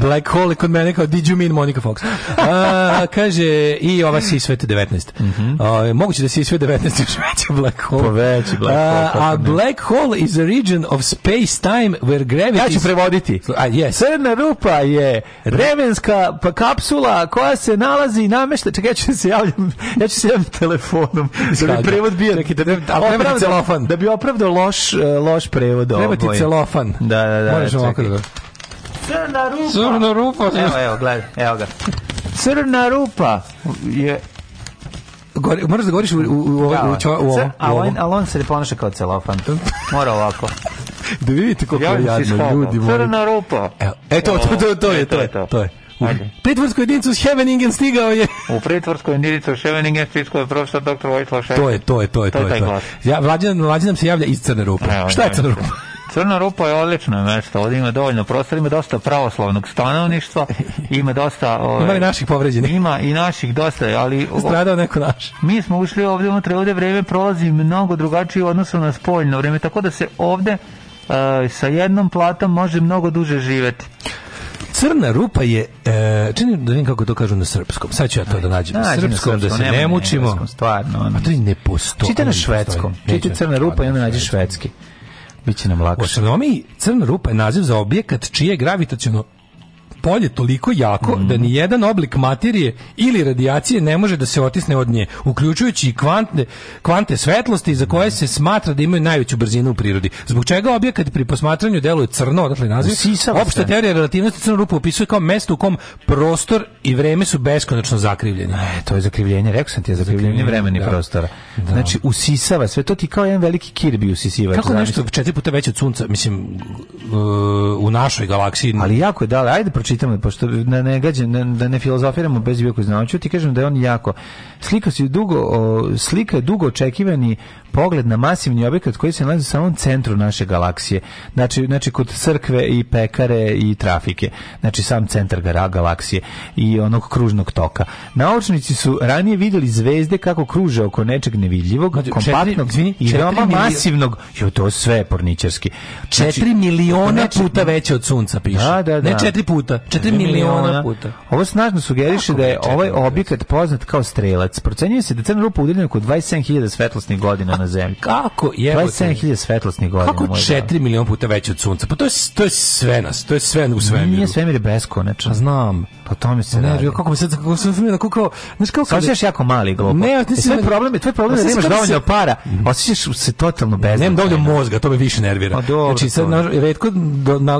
Black hole kod mene kao, did you mean Monika Fox? A, kaže, i ova si svet 19. Mm -hmm. uh, moguće da si svet 19 još veći Black hole. Poveći pa Black hole. Uh, a Black hole is a region of space-time where gravity... Ja ću prevoditi. A, yes. Crna rupa je revenska pa kapsula koja se nalazi i namešta... Čekaj, ja ću da se javljam, ja ću se javljam telefonom. Da bi prevod bio... Čekaj, da, da, da, Da bi opravdao loš, e, loš prevod Treba ti celofan. Da, da, da. Možeš ovako da... Crna rupa. Crna rupa. Evo, evo, gledaj, evo ga. Crna rupa je Gori, moraš da goriš u, u, u, da, u, u, da, ovo. Ovaj. A on, ali on se ne ponaša kao celofan. Mora ovako. [laughs] da vidite koliko ja je jadno, ljudi moji. Crna rupa. Evo, e, to, to, to, to, je, to je, to je. To je. U pritvorsku jedinicu s Heveningen stigao je. u pritvorsku jedinicu s Heveningen stigao je profesor dr. Vojtlo Ševeningen. To je, to je, to je. To, to je, taj to Ja, mlađe, mlađe nam se javlja iz Crne rupe. Evo, Šta je Crna rupa? Crna rupa je odlično mesto, ovdje ima dovoljno prostora, ima dosta pravoslavnog stanovništva, ima dosta... Ove, ovaj, ima i naših povređenih. Ima i naših dosta, ali... Stradao neko naš. Mi smo ušli ovdje unutra, ovdje vreme prolazi mnogo drugačije u odnosu na spoljno vreme, tako da se ovdje Uh, sa jednom platom može mnogo duže živeti crna rupa je, e, čini da vidim kako to kažu na srpskom. Sad ću ja to da nađem. Na srpskom, da srpskom, da se ne, mučimo. Srpskom, stvarno. A to i ne postoji. Čite na švedskom. Čite crna rupa i onda nađi švedski. Biće nam lakše. U astronomiji crna rupa je naziv za objekat čije gravitaciono polje toliko jako mm. da ni jedan oblik materije ili radijacije ne može da se otisne od nje, uključujući i kvantne, kvante svetlosti za koje se smatra da imaju najveću brzinu u prirodi. Zbog čega objekat pri posmatranju deluje crno, odakle naziv, opšta teorija relativnosti crnu rupu opisuje kao mesto u kom prostor i vreme su beskonačno zakrivljeni. E, to je zakrivljenje, rekao sam ti je zakrivljenje, zakrivljenje vremeni da. prostora. Da. Znači, usisava sve, to ti kao jedan veliki kirbi usisivač. Kako nešto četiri puta veće od sunca, mislim, u našoj galaksiji. Ali jako je dale, ajde pročiti čitam, pošto da ne, gađem, da ne filozofiramo bez bio znaoću, ti kažem da je on jako. Slika, si dugo, o, slika je dugo očekivani pogled na masivni objekat koji se nalazi u samom centru naše galaksije. Znači, znači kod crkve i pekare i trafike. Znači sam centar galaksije i onog kružnog toka. Naučnici su ranije videli zvezde kako kruže oko nečeg nevidljivog, znači, kompaktnog četiri, i veoma masivnog. Jo, to sve je porničarski. Znači, četiri miliona puta veće od sunca piše. Da, da, da. Ne četiri puta. 4 miliona puta. Ovo snažno sugeriše da je ovaj objekat poznat kao strelac. Procenjuje se da crna rupa udeljena oko 27.000 svetlosnih godina na zemlji. Kako je 27.000 svetlosnih godina. Kako 4 miliona puta veće od sunca? Pa to je to je sve nas, to je sve u svemiru. Nije svemir beskonačan. Pa znam. Pa to mi se ne, radi. Kako mi sad kako sam kako znači kako se osjećaš jako mali glupo. Ne, ti e, sve problem, tvoj problem je da nemaš dovoljno para. Mhm. Osjećaš se totalno bez. Nemam dovoljno mozga, to me više nervira. Znači sad retko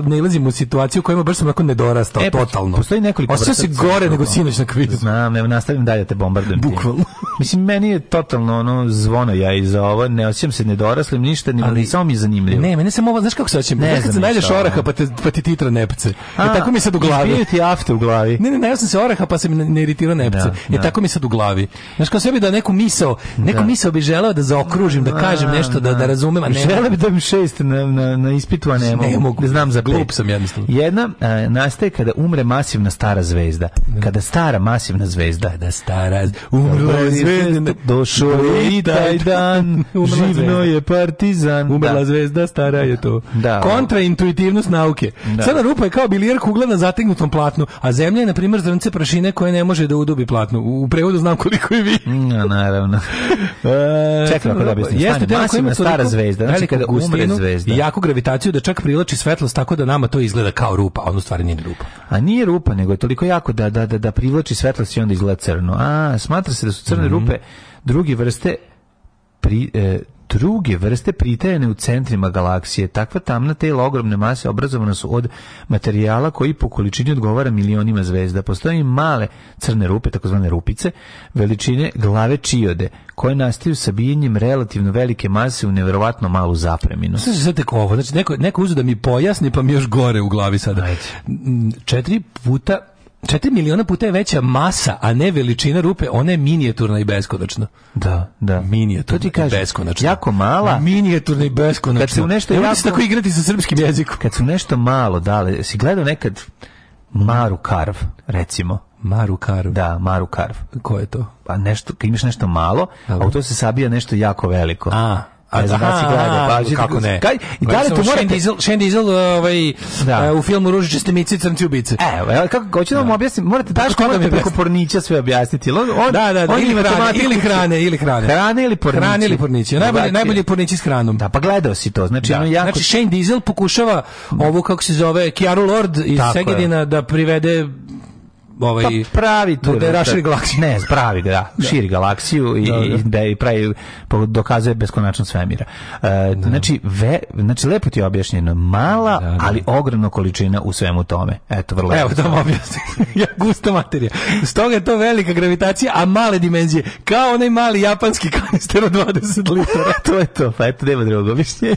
nalazimo u situaciju u kojoj baš sam tako nedorastao e, totalno. Postoji nekoliko Osjeća se gore nego sinoć na kvizu. Znam, ne, nastavim dalje da te bombardujem. Bukvalno. [laughs] Mislim, meni je totalno ono zvono ja iz ovo, ne osećam se nedoraslim ništa, ni, ali samo mi je zanimljivo. Ne, meni se ovo, znaš kako se osjećam? Ne, kad se nađeš oraha pa, te, pa ti titra nepce. A, e, tako mi se do glave. Bio ti afte u glavi. Ne, ne, ne, ja sam se oraha pa se mi ne iritira nepce. Da, e, da. tako mi se do glavi. Znaš, kao sebi da neku misao, da. neku da. misao bi želeo da zaokružim, da kažem nešto, da, da razumem. Želeo bi da mi šest na, na, na ispitu, a ne mogu. Ne Znam za glup sam jednostavno. Jedna e, nastaje kada umre masivna stara zvezda. Kada stara masivna zvezda. da stara umrla zvezda. Došao je i taj dan. [laughs] Živno je partizan. Umrla da. zvezda, stara je to. Da. Kontraintuitivnost nauke. Da. Crna rupa je kao bilijer kugla na zategnutom platnu, a zemlja je, na primjer, zrnce prašine koje ne može da udubi platnu. U prevodu znam koliko je vi. Mm, no, naravno. [laughs] e, Čekaj, ako da objasnim. Jeste, masivna stara zvezda. Znači, kada umre zvezda. I gravitaciju da čak privlači svetlost tako da nama to izgleda kao rupa, a ono stvari nije rupa. A nije rupa, nego je toliko jako da, da, da, da privlači svetlost i onda izgleda crno. A, smatra se da su crne mm -hmm. rupe druge vrste pri, e, druge vrste pritajene u centrima galaksije. Takva tamna tela ogromne mase obrazovana su od materijala koji po količini odgovara milionima zvezda. Postoje male crne rupe, takozvane rupice, veličine glave čijode, koje nastaju sa bijenjem relativno velike mase u neverovatno malu zapreminu. Sve se tako ovo, znači neko, neko uzu da mi pojasni, pa mi još gore u glavi sada. Ajde. Četiri puta 4 miliona puta je veća masa, a ne veličina rupe, ona je minijaturna i beskonačna. Da, da. Minijaturna to ti kažem, i beskonačna. Jako mala. Minijaturna i beskonačna. Kad se u nešto jako... tako igrati sa srpskim jezikom. Kad su nešto malo dale, si gledao nekad Maru Karv, recimo. Maru Karv. Da, Maru Karv. Ko je to? Pa nešto, kad imaš nešto malo, Dobre. a u to se sabija nešto jako veliko. A, ne da si gledao, pa kako ne. Kaj, I da li tu mora Diesel, Shane Diesel e, ovaj, da. Uh, u filmu Ružičaste mice crnci ubice. E, kako hoću da vam da. objasnim, morate daš koga mi preko pornića sve objasniti. On, on, da, da, da, ili, hrane, ili hrane, ili hrane. Hrane ili pornići. Hrane ili pornići. Da, najbolje, najbolje pornići s hranom. Da, pa gledao si to. Znači, da. jako... znači Shane Diesel pokušava ovu, kako se zove, Kiaru Lord iz Segedina da privede ovaj pa pravi tu da, da, da, da. galaksiju ne pravi da, da. širi galaksiju i da, da. i da pravi dokazuje beskonačnost svemira e, da. znači ve, znači lepo ti je objašnjeno mala da, ali ogromna količina u svemu tome eto vrlo evo to objasnim [laughs] ja gusta materija stoga je to velika gravitacija a male dimenzije kao onaj mali japanski kanister od 20 litara [laughs] to je to pa eto nema drugog objašnjenje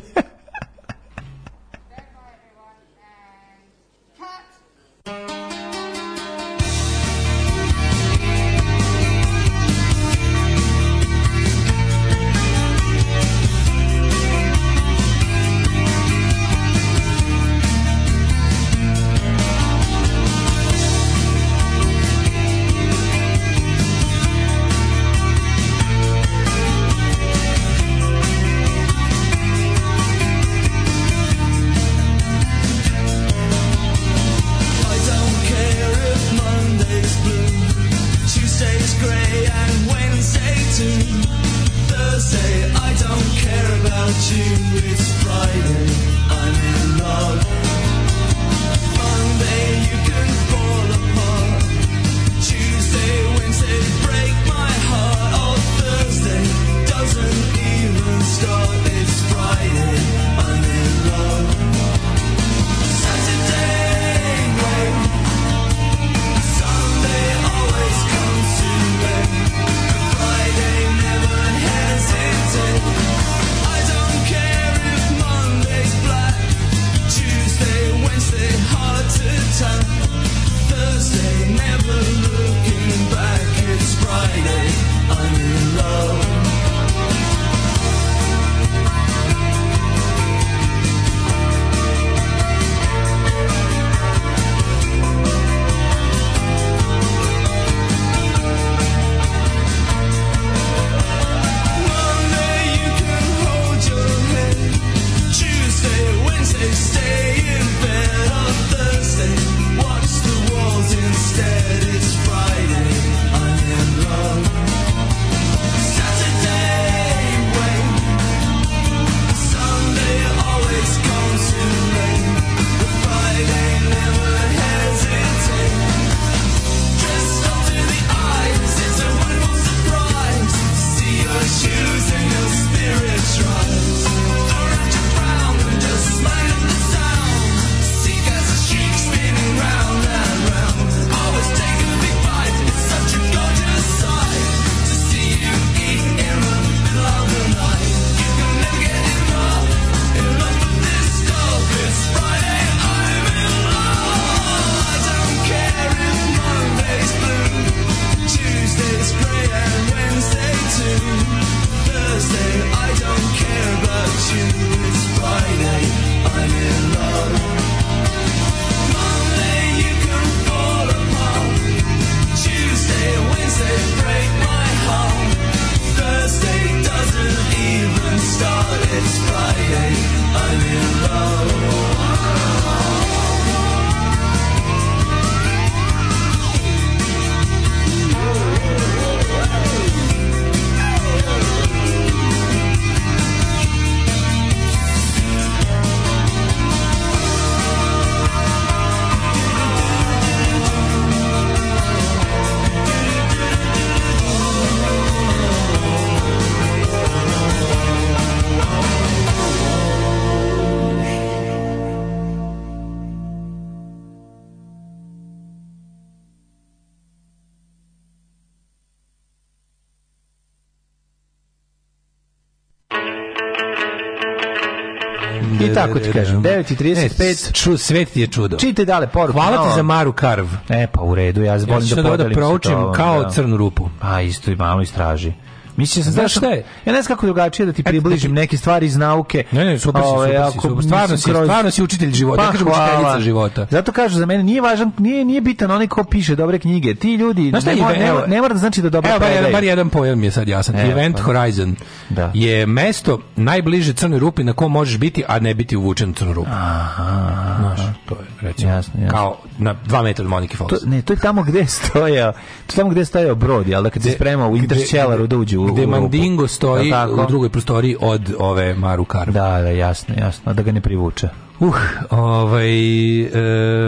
kako ti kažem, 9.35. E, ču, svet je čudo. Čite dale poruku. Hvala ti za Maru Karv. E, pa u redu, ja volim da podelim. Ja da proučim kao crnu rupu. A, isto i malo istraži. Mislim se znaš šta je? Ja ne znam kako drugačije da ti približim neke stvari iz nauke. Ne, ne, super si, super si, super. Stvarno si, stvarno si učitelj života, pa, kažem učiteljica života. Zato kažu za mene nije važan, nije nije bitan onaj ko piše dobre knjige. Ti ljudi, ne, ne, ne, mora da znači da dobro predaje. Evo, bar jedan pojam je sad jasan. E, event pa- Horizon da. je mesto najbliže crnoj rupi na kom možeš biti, a ne biti uvučen u crnu rupu. Aha, Znaš, to je, recimo, jasno, jasno. kao na dva metra od Monike Falls. To, ne, to je tamo gde stoja, to je tamo gde stoje brod, jel da kad se sprema u Interstellaru da uđe u, gde u rupu. Mandingo stoji da, u drugoj prostoriji od ove Maru Karu. Da, da, jasno, jasno, da ga ne privuče. Uh, ovaj,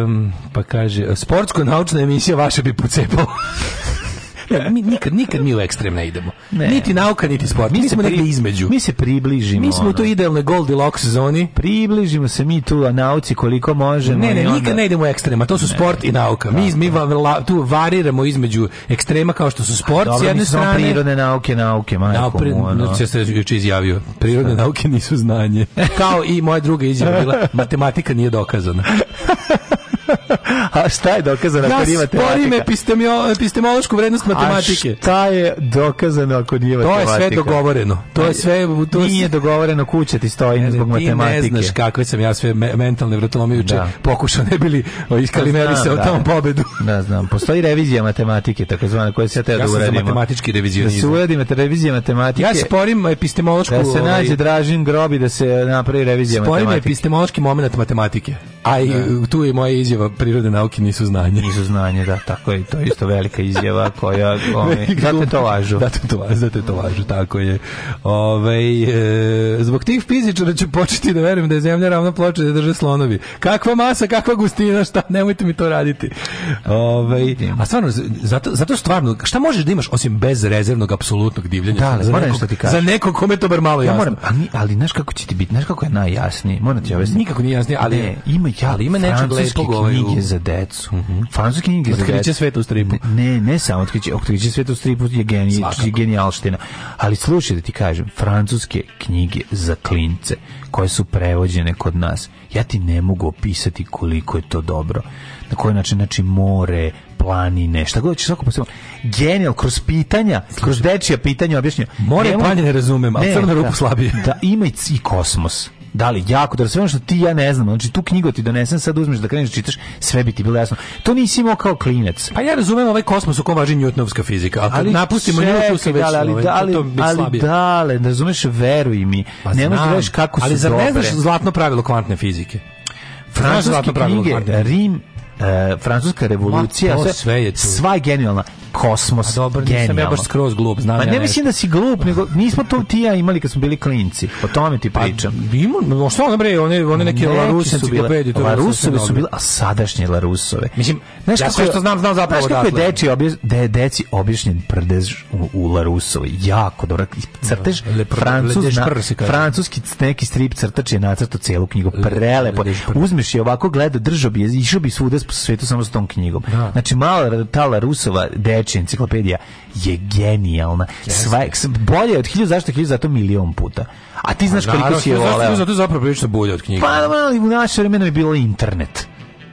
um, pa kaže, sportsko-naučna emisija vaša bi pocepala. [laughs] mi, nikad, nikad mi u ekstrem ne idemo. Ne. Niti nauka, niti sport. Mi, mi smo pri... između. Mi se približimo. Mi smo ono. u toj idealnoj Goldilocks zoni. Približimo se mi tu a nauci koliko možemo. Ne, ne, onda... nikad ne idemo u ekstrema. To su ne. sport i nauka. Mi, mi va, la, tu variramo između ekstrema kao što su sport s jedne strane. prirodne nauke, nauke, majko. Znači, ja se juče izjavio. Prirodne nauke nisu znanje. [laughs] Kao i moja druga izjava bila matematika nije dokazana. [laughs] a šta je dokazano ja ako nije matematika? Ja sporim epistemio, epistemološku vrednost matematike. A šta je dokazano ako nije matematika? To je sve dogovoreno. To je sve... To nije sve... dogovoreno, kuća ti stoji ne, zbog ti matematike. Ti ne znaš kakve sam ja sve mentalne vrtolome juče da. pokušao, ne bili iskalimeri se o da. tom pobedu. Ne da, znam. Postoji revizija matematike, takozvana, koja se ja teo ja da uradimo. Ja sam za matematički revizionizam. Da se uradimo revizija matematike. Ja sporim epistemološku... Da se nađe ovaj, Dražin Grobi da se napravi revizija sporim matematike. Sporim epistemološki moment matematike. A i da. tu je moja izjava prirodne nauke nisu znanje. Nisu znanje, da, tako je. To je isto velika izjava koja... Ome, da te to važu. Da te to važu, da te to važu, tako je. Ove, ovaj, e, zbog tih fizičara ću početi da verujem da je zemlja ravna ploča da drže slonovi. Kakva masa, kakva gustina, šta, nemojte mi to raditi. Ove, ovaj, a stvarno, zato, zato stvarno, šta možeš da imaš osim bezrezervnog, apsolutnog divljenja? Da, za, nekog, da ti za nekog kome to bar malo jasno. Ja moram, ali, ali znaš kako će ti biti, znaš kako je najjasnije? Moram ti objasniti. Nikako nije jasnije, ali... Ne, ima ja, ali ima nečeg lepog ovaj mhm. knjige za decu. Mm -hmm. Francuske knjige otkriće za decu. Otkriće sveta u stripu. Ne, ne samo otkriće, otkriće sveta u stripu je genij, genijalština. Ali slušaj da ti kažem, francuske knjige za klince koje su prevođene kod nas. Ja ti ne mogu opisati koliko je to dobro. Na koji način, znači more, planine, šta god ćeš svako posebno. Genijal, kroz pitanja, Slušaj. kroz dečija pitanja objašnjenja. More, planine razumem, ali crna da. rupu slabije. Da, ima i, i kosmos. Da li jako da sve ono što ti ja ne znam. Znači tu knjigu ti donesem sad uzmeš da kreneš da čitaš, sve bi ti bilo jasno. To nisi imao kao klinac. Pa ja razumem ovaj kosmos u kom važi njutnovska fizika. Ako ali napustimo Newtonovsku već, ali ovaj, ali to, to mi ali dale, da razumeš, veruj mi. Pa ne možeš da kako ali su Ali zar ne znaš zlatno pravilo kvantne fizike? Francuske knjige, Rim E, francuska revolucija, Ma, sve, je tu. sva je genijalna. Kosmos, dobro, Nisam ja baš skroz glup, znam Ma, ne ja mislim da si glup, nego nismo to ti ja imali kad smo bili klinci. O tome ti pa, pričam. Pa, ima, što ono bre, one, one neke Neki su bile Larusove su bile, a sadašnje Larusove. Mislim, znaš ja kako, sve što znam, znam zapravo znaš kako je deči, obje, de, deci objašnjen prdež u, u Larusovoj. Jako dobro. Crtež, da, le, pr, francuz, le, francuski neki strip crtač je nacrtao celu knjigu. Prelepo. Uzmeš je ovako gleda, držao bi je, išao bi svuda s svetu samo sa tom knjigom. Da. Znači, mala Tala Rusova dečja enciklopedija je genijalna. Sva, bolje od hilju, zašto hilju, zato milion puta. A ti znaš pa koliko si je voleo. Zato je zapravo prilično bolje od knjiga. Pa, pa, ali u naše vremena je bilo internet.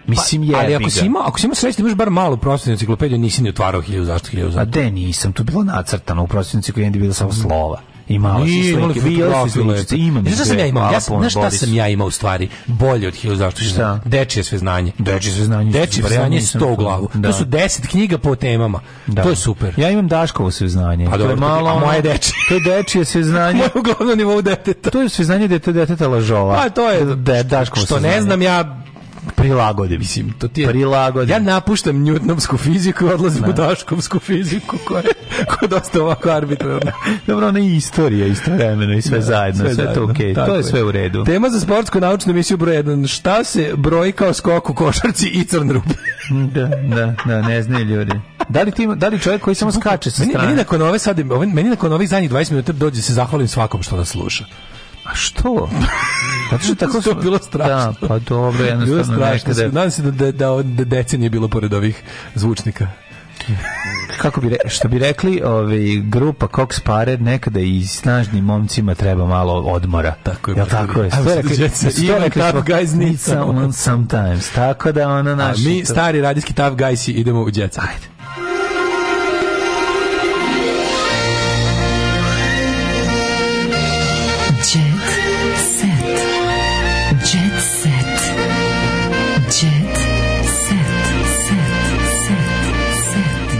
Mislim je. Pa, ali ako si imao, ako si imao sreće, da imaš bar malu prostornu enciklopediju, nisi ni otvarao 1000 zašto 1000 zašto. A de nisam, to bilo nacrtano u prostornici koji je bilo samo mm. slova imala si slike, bila si sličice, imam. Znaš šta sam ja imao? Ja, znaš šta sam ja imao u stvari? Bolje od hiljadu zašto šta? Dečije sve znanje. Dečije sve znanje. Dečije sve znanje sto u glavu. Da. To su deset knjiga po temama. Da. To je super. Ja imam Daškovo sve znanje. Pa dobro, je malo, a moje dečije. To je dečije sve [laughs] znanje. Moje uglavnom nivou deteta. To je sve znanje deteta, deteta lažova. A pa to je, de, Daškovo što ne znam ja Prilagodim. Mislim, to ti je... Prilagodim. Ja napuštam njutnovsku fiziku i odlazim ne. u da. daškovsku fiziku koja je dosta ovako arbitrarna. Dobro, ona je istorija istovremeno i sve ne, da, zajedno. Sve, sve zajedno. to okej. Okay. To je sve u redu. Tema za sportsku naučnu emisiju broj 1. Šta se broji kao skok košarci i crn rup? da, da, da, ne znaju ljudi. Da li, ti, da li čovjek koji samo skače sa meni, strane? Meni nakon ove, sad, meni nakon ovih zadnjih 20 minuta dođe da se zahvalim svakom što nas sluša. A što? Zato što tako [laughs] to bilo strašno. Da, pa dobro, jednostavno bilo strašno. nekada. Nadam se da, da, da nije bilo pored ovih zvučnika. kako bi re, što bi rekli, ovaj grupa Cox Pared nekada i snažnim momcima treba malo odmora. Tako je. Ja tako je? Sve rekli, sve rekli tough guys need someone sometimes. Tako da ona naša. Mi stari radijski tough guys idemo u djeca. Ajde.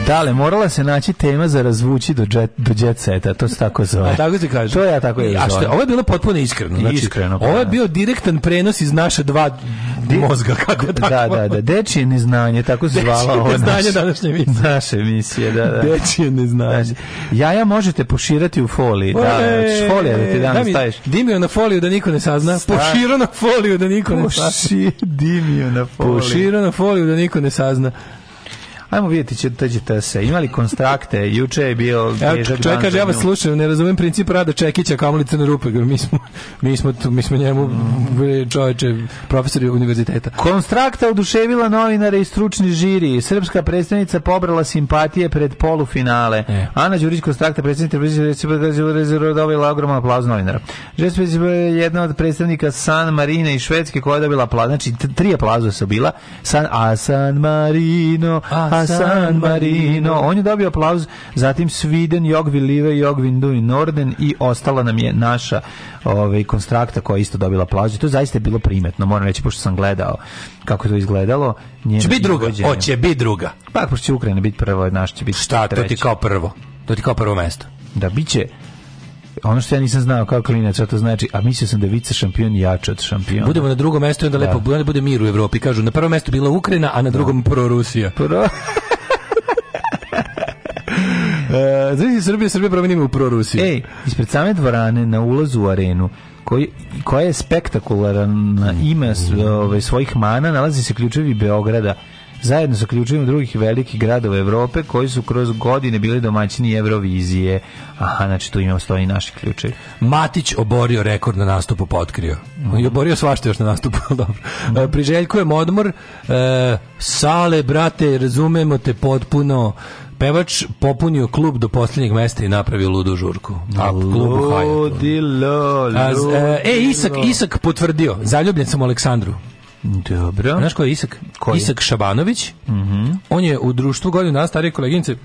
Dale, morala se naći tema za razvući do jet, do jet seta, to se tako zove. A tako se kaže. To ja tako je. A ovo je bilo potpuno iskreno. Znači, iskreno. Ovo je da. bio direktan prenos iz naša dva Di, mozga, kako da, tako. Da, da, da. Dečije neznanje, tako se zvala ovo neznanje današnje emisije. Naše emisije, da, da. Dečije neznanje. Znači, jaja možete poširati u foliji. Da, znači, folija da ti danas staviš. Dimio na foliju da niko ne sazna. Poširo na foliju da niko ne sazna. Dimio na foliju. Poširo na foliju da niko ne sazna. Ajmo vidjeti će da ćete se. Imali konstrakte, juče je bio težak dan. kaže, ja vas slušam, ne razumem princip rada Čekića, kamoli na Rupe. Mi smo, mi smo, tu, mi smo njemu čoveče, profesori univerziteta. Konstrakta oduševila novinare i stručni žiri. Srpska predstavnica pobrala simpatije pred polufinale. E. Ana Đurić Konstrakta, predstavnica rezervodovila ogroman aplauz novinara. Žespec je jedna od predstavnika San Marine i Švedske koja je dobila aplauz. Znači, tri aplauza su bila. San, a San Marino, a San Marino. On je dobio aplauz, zatim Sweden, Jogvi Live, Jogvin Duj Norden i ostala nam je naša ovaj, konstrakta koja je isto dobila aplauz. To je zaista bilo primetno, moram reći, pošto sam gledao kako je to izgledalo. Će biti druga, hoće biti druga. Pa, pošto će Ukrajina biti prvo, naš će biti Šta, treći. to ti kao prvo? To ti kao prvo mesto. Da, bit će ono što ja nisam znao kao klinac, to znači, a mislio sam da vice šampion jače od šampiona. Budemo na drugom mestu i onda da. lepo bude, bude mir u Evropi. Kažu, na prvom mestu bila Ukrajina, a na da. drugom da. prorusija. Pro... Uh, [laughs] znači Srbija, Srbije promenimo u prorusiju. Ej, ispred same dvorane na ulazu u arenu koji, koja je spektakularan na ime ovaj, svojih mana nalazi se ključevi Beograda zajedno sa ključima drugih velikih gradova Evrope koji su kroz godine bili domaćini Eurovizije. Aha, znači tu imamo stoji naši ključevi. Matić oborio rekord na nastupu potkrio. Mm. I oborio svašta još na nastupu, [laughs] dobro. Mm. Priželjkujem odmor. E, sale, brate, razumemo te potpuno pevač popunio klub do posljednjeg mesta i napravio ludu žurku. A klubu Ludilo, e, e, ludilo. E, Isak, Isak potvrdio. Zaljubljen sam u Aleksandru. Dobro. Znaš ko je Isak? Koji? Isak Šabanović. Mm -hmm. On je u društvu godinu dana starije koleginice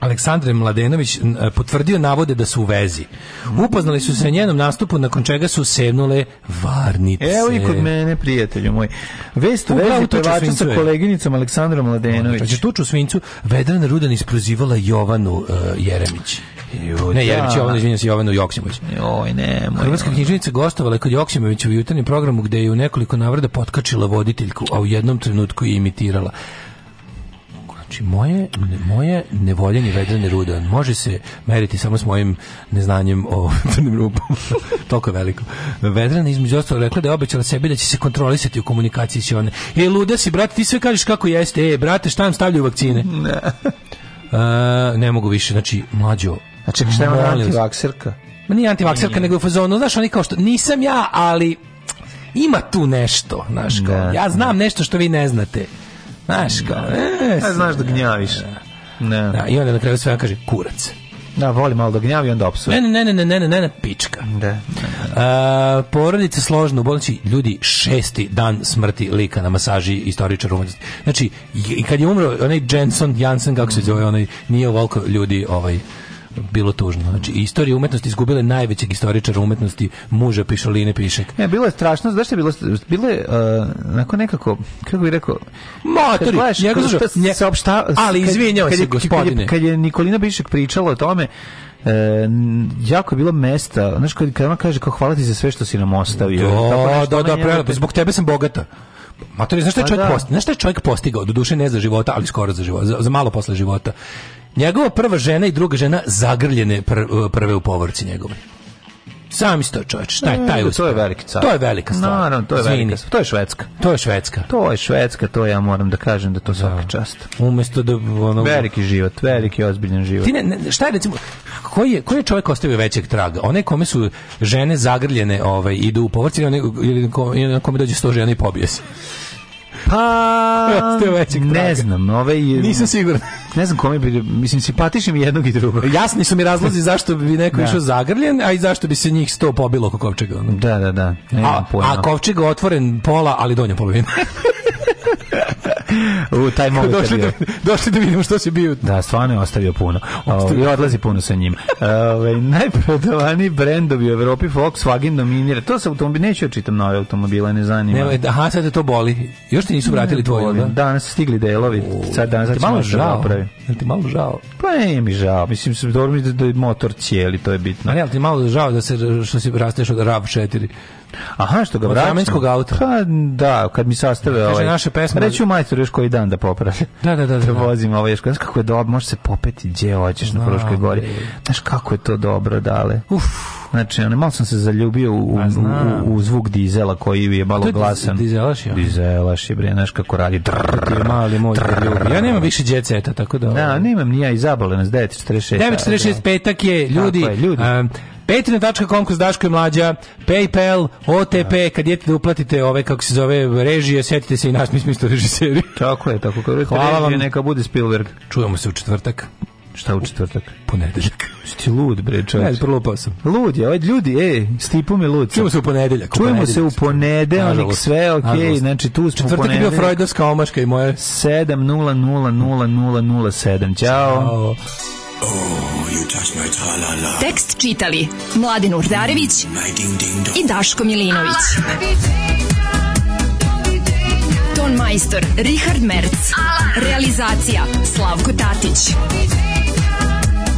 Aleksandre Mladenović e, potvrdio navode da su u vezi. Mhm. Upoznali su se njenom nastupu, nakon čega su sevnule varnice. Evo i kod mene, prijatelju moj. Vest u vezi pevača sa koleginicom Aleksandrom Mladenović. Znači, tuču svincu Vedran Rudan isprozivala Jovanu uh, Jeremić ne, da. Jeremić Jovan, izvinjam se, Jovanu Joksimović. Joj, ne, moj. Hrvatska knjižnica gostovala kod Joksimović u jutarnjem programu gde je u nekoliko navrada potkačila voditeljku, a u jednom trenutku je imitirala. Znači, moje, moje nevoljenje Vedrane Rudan može se meriti samo s mojim neznanjem o crnim [laughs] rupama. [laughs] Toliko je veliko. Vedrana između ostalo rekla da je obećala sebi da će se kontrolisati u komunikaciji s one. E, luda si, brate, ti sve kažeš kako jeste. E, brate, šta vam stavljaju vakcine? Ne. Uh, ne mogu više, znači, mlađo, A Znači, šta je ona antivakserka? Ma nije antivakserka, nego je u fazonu, znaš, oni kao što, nisam ja, ali ima tu nešto, znaš, kao, da, ja znam da. nešto što vi ne znate. Znaš, kao, da. e, ja, znaš da, da gnjaviš. Da. Ne. Da, I onda na kraju sve kaže, kurac. Da, voli malo da gnjavi, onda opsuje. Ne, ne, ne, ne, ne, ne, ne, ne, pička. Da. A, porodice složno u bolnici, ljudi, šesti dan smrti lika na masaži istoričar umetnosti. Znači, i kad je umro onaj Jensen, Jansen, kako se zove, onaj, nije ovoliko ljudi, ovaj, bilo tužno. Znači, istorija umetnosti izgubile najvećeg istoričara umetnosti, muža Pišoline Pišek. Ne, bilo je strašno, znaš što je bilo, bilo je, uh, nakon nekako, kako bih rekao, Motori, njega ali izvinjao se, gospodine. Kad je, kad je Nikolina Pišek pričala o tome, E, jako je bilo mesta, znaš, kad, kad ona kaže kao hvala ti za sve što si nam ostavio. Da, da, da, prelepo, zbog tebe sam bogata. Matori, znaš šta je pa čovjek, da. posti, znaš šta je čovjek postigao? Doduše ne za života, ali skoro za života, za, za malo posle života. Njegova prva žena i druga žena zagrljene pr e, prve u povorci njegove. Sam isto čovjek, šta je mm, taj uspjeh? To je velika stvar. To je velika stvar. No, no, to je velika stvar. To je švedska. To je švedska. To je švedska, to ja moram da kažem da to da. svaka čast. Umesto da ono... Veliki život, veliki ozbiljan život. Ti ne, ne, šta je recimo, koji je, koji je čovjek ostavio većeg traga? One kome su žene zagrljene ovaj, idu u povrci ili, ili, kome, kome dođe sto žena i pobije se? Pa, [laughs] ne znam, ovaj... Nisam siguran. [laughs] Ne znam kome bi, mislim, simpatični mi jednog i drugog. Jasni su mi razlozi [laughs] zašto bi neko da. išao zagrljen, a i zašto bi se njih sto pobilo oko Kovčega. Da, da, da. Nemam a, pojma. a Kovčega otvoren pola, ali donja polovina u taj moment. Došli, da, došli da vidimo što se bio. Da, stvarno je ostavio puno. I ovaj, odlazi puno sa njim. [laughs] Ove, ovaj, najprodavaniji brendovi u Evropi Volkswagen dominira. To se automobili, neću čitam nove automobile, ne zanima. Nema, da, aha, sad te to boli. Još ti nisu vratili ne, tvoje, da? Danas stigli delovi. Sad danas sad malo da žao. Da ti malo žao. Pa ne mi žao. Mislim, se dobro mi da, da je motor cijeli, to je bitno. ali ti malo žao da se, što si rasteš od RAV4. Aha, što ga vraća. Zamenskog auta. Pa, da, kad mi sastave Kaže, ovaj- naše pesme... pesma. Reću majstoru još koji dan da popravlja. Da, da, da, da. da, da. vozim ovaj još. Znaš kako je dobro, može se popeti gdje hoćeš na Fruškoj da, gori. Da. Znaš kako je to dobro, dale. Uf. Znači, ono, malo sam se zaljubio u, pa u, u, zvuk dizela koji je malo glasan. Dizelaš je? Dizelaš je, bre, znaš kako radi. mali moj Ja nemam više djeceta, tako da... Da, ovaj. nemam ni ja i zabole nas, 9.46. 9.46, da. petak je, ljudi, ljudi. Patreon.com kroz Daško i Mlađa, Paypal, OTP, da. kad idete da uplatite ove, kako se zove, režije, setite se i nas, mi smo isto režiseri. Tako je, tako. Kao Hvala vam. Neka bude Spielberg. Čujemo se u četvrtak. Šta u četvrtak? Ponedeljak. Sti [laughs] lud bre, čovjek. Ne, prolupao sam. Lud je, ovaj ljudi, ej, stipu mi lud. Čujemo se u ponedeljak. Čujemo se u ponedeljak, sve okej, okay, znači tu smo Četvrtak je bio Freudovska omaška i moje 7000007. Ćao. Oh, you touch my -la -la. Tekst čitali Mladin Urdarević mm, i Daško Milinović. Ton majstor Richard Merc. Realizacija Slavko Tatić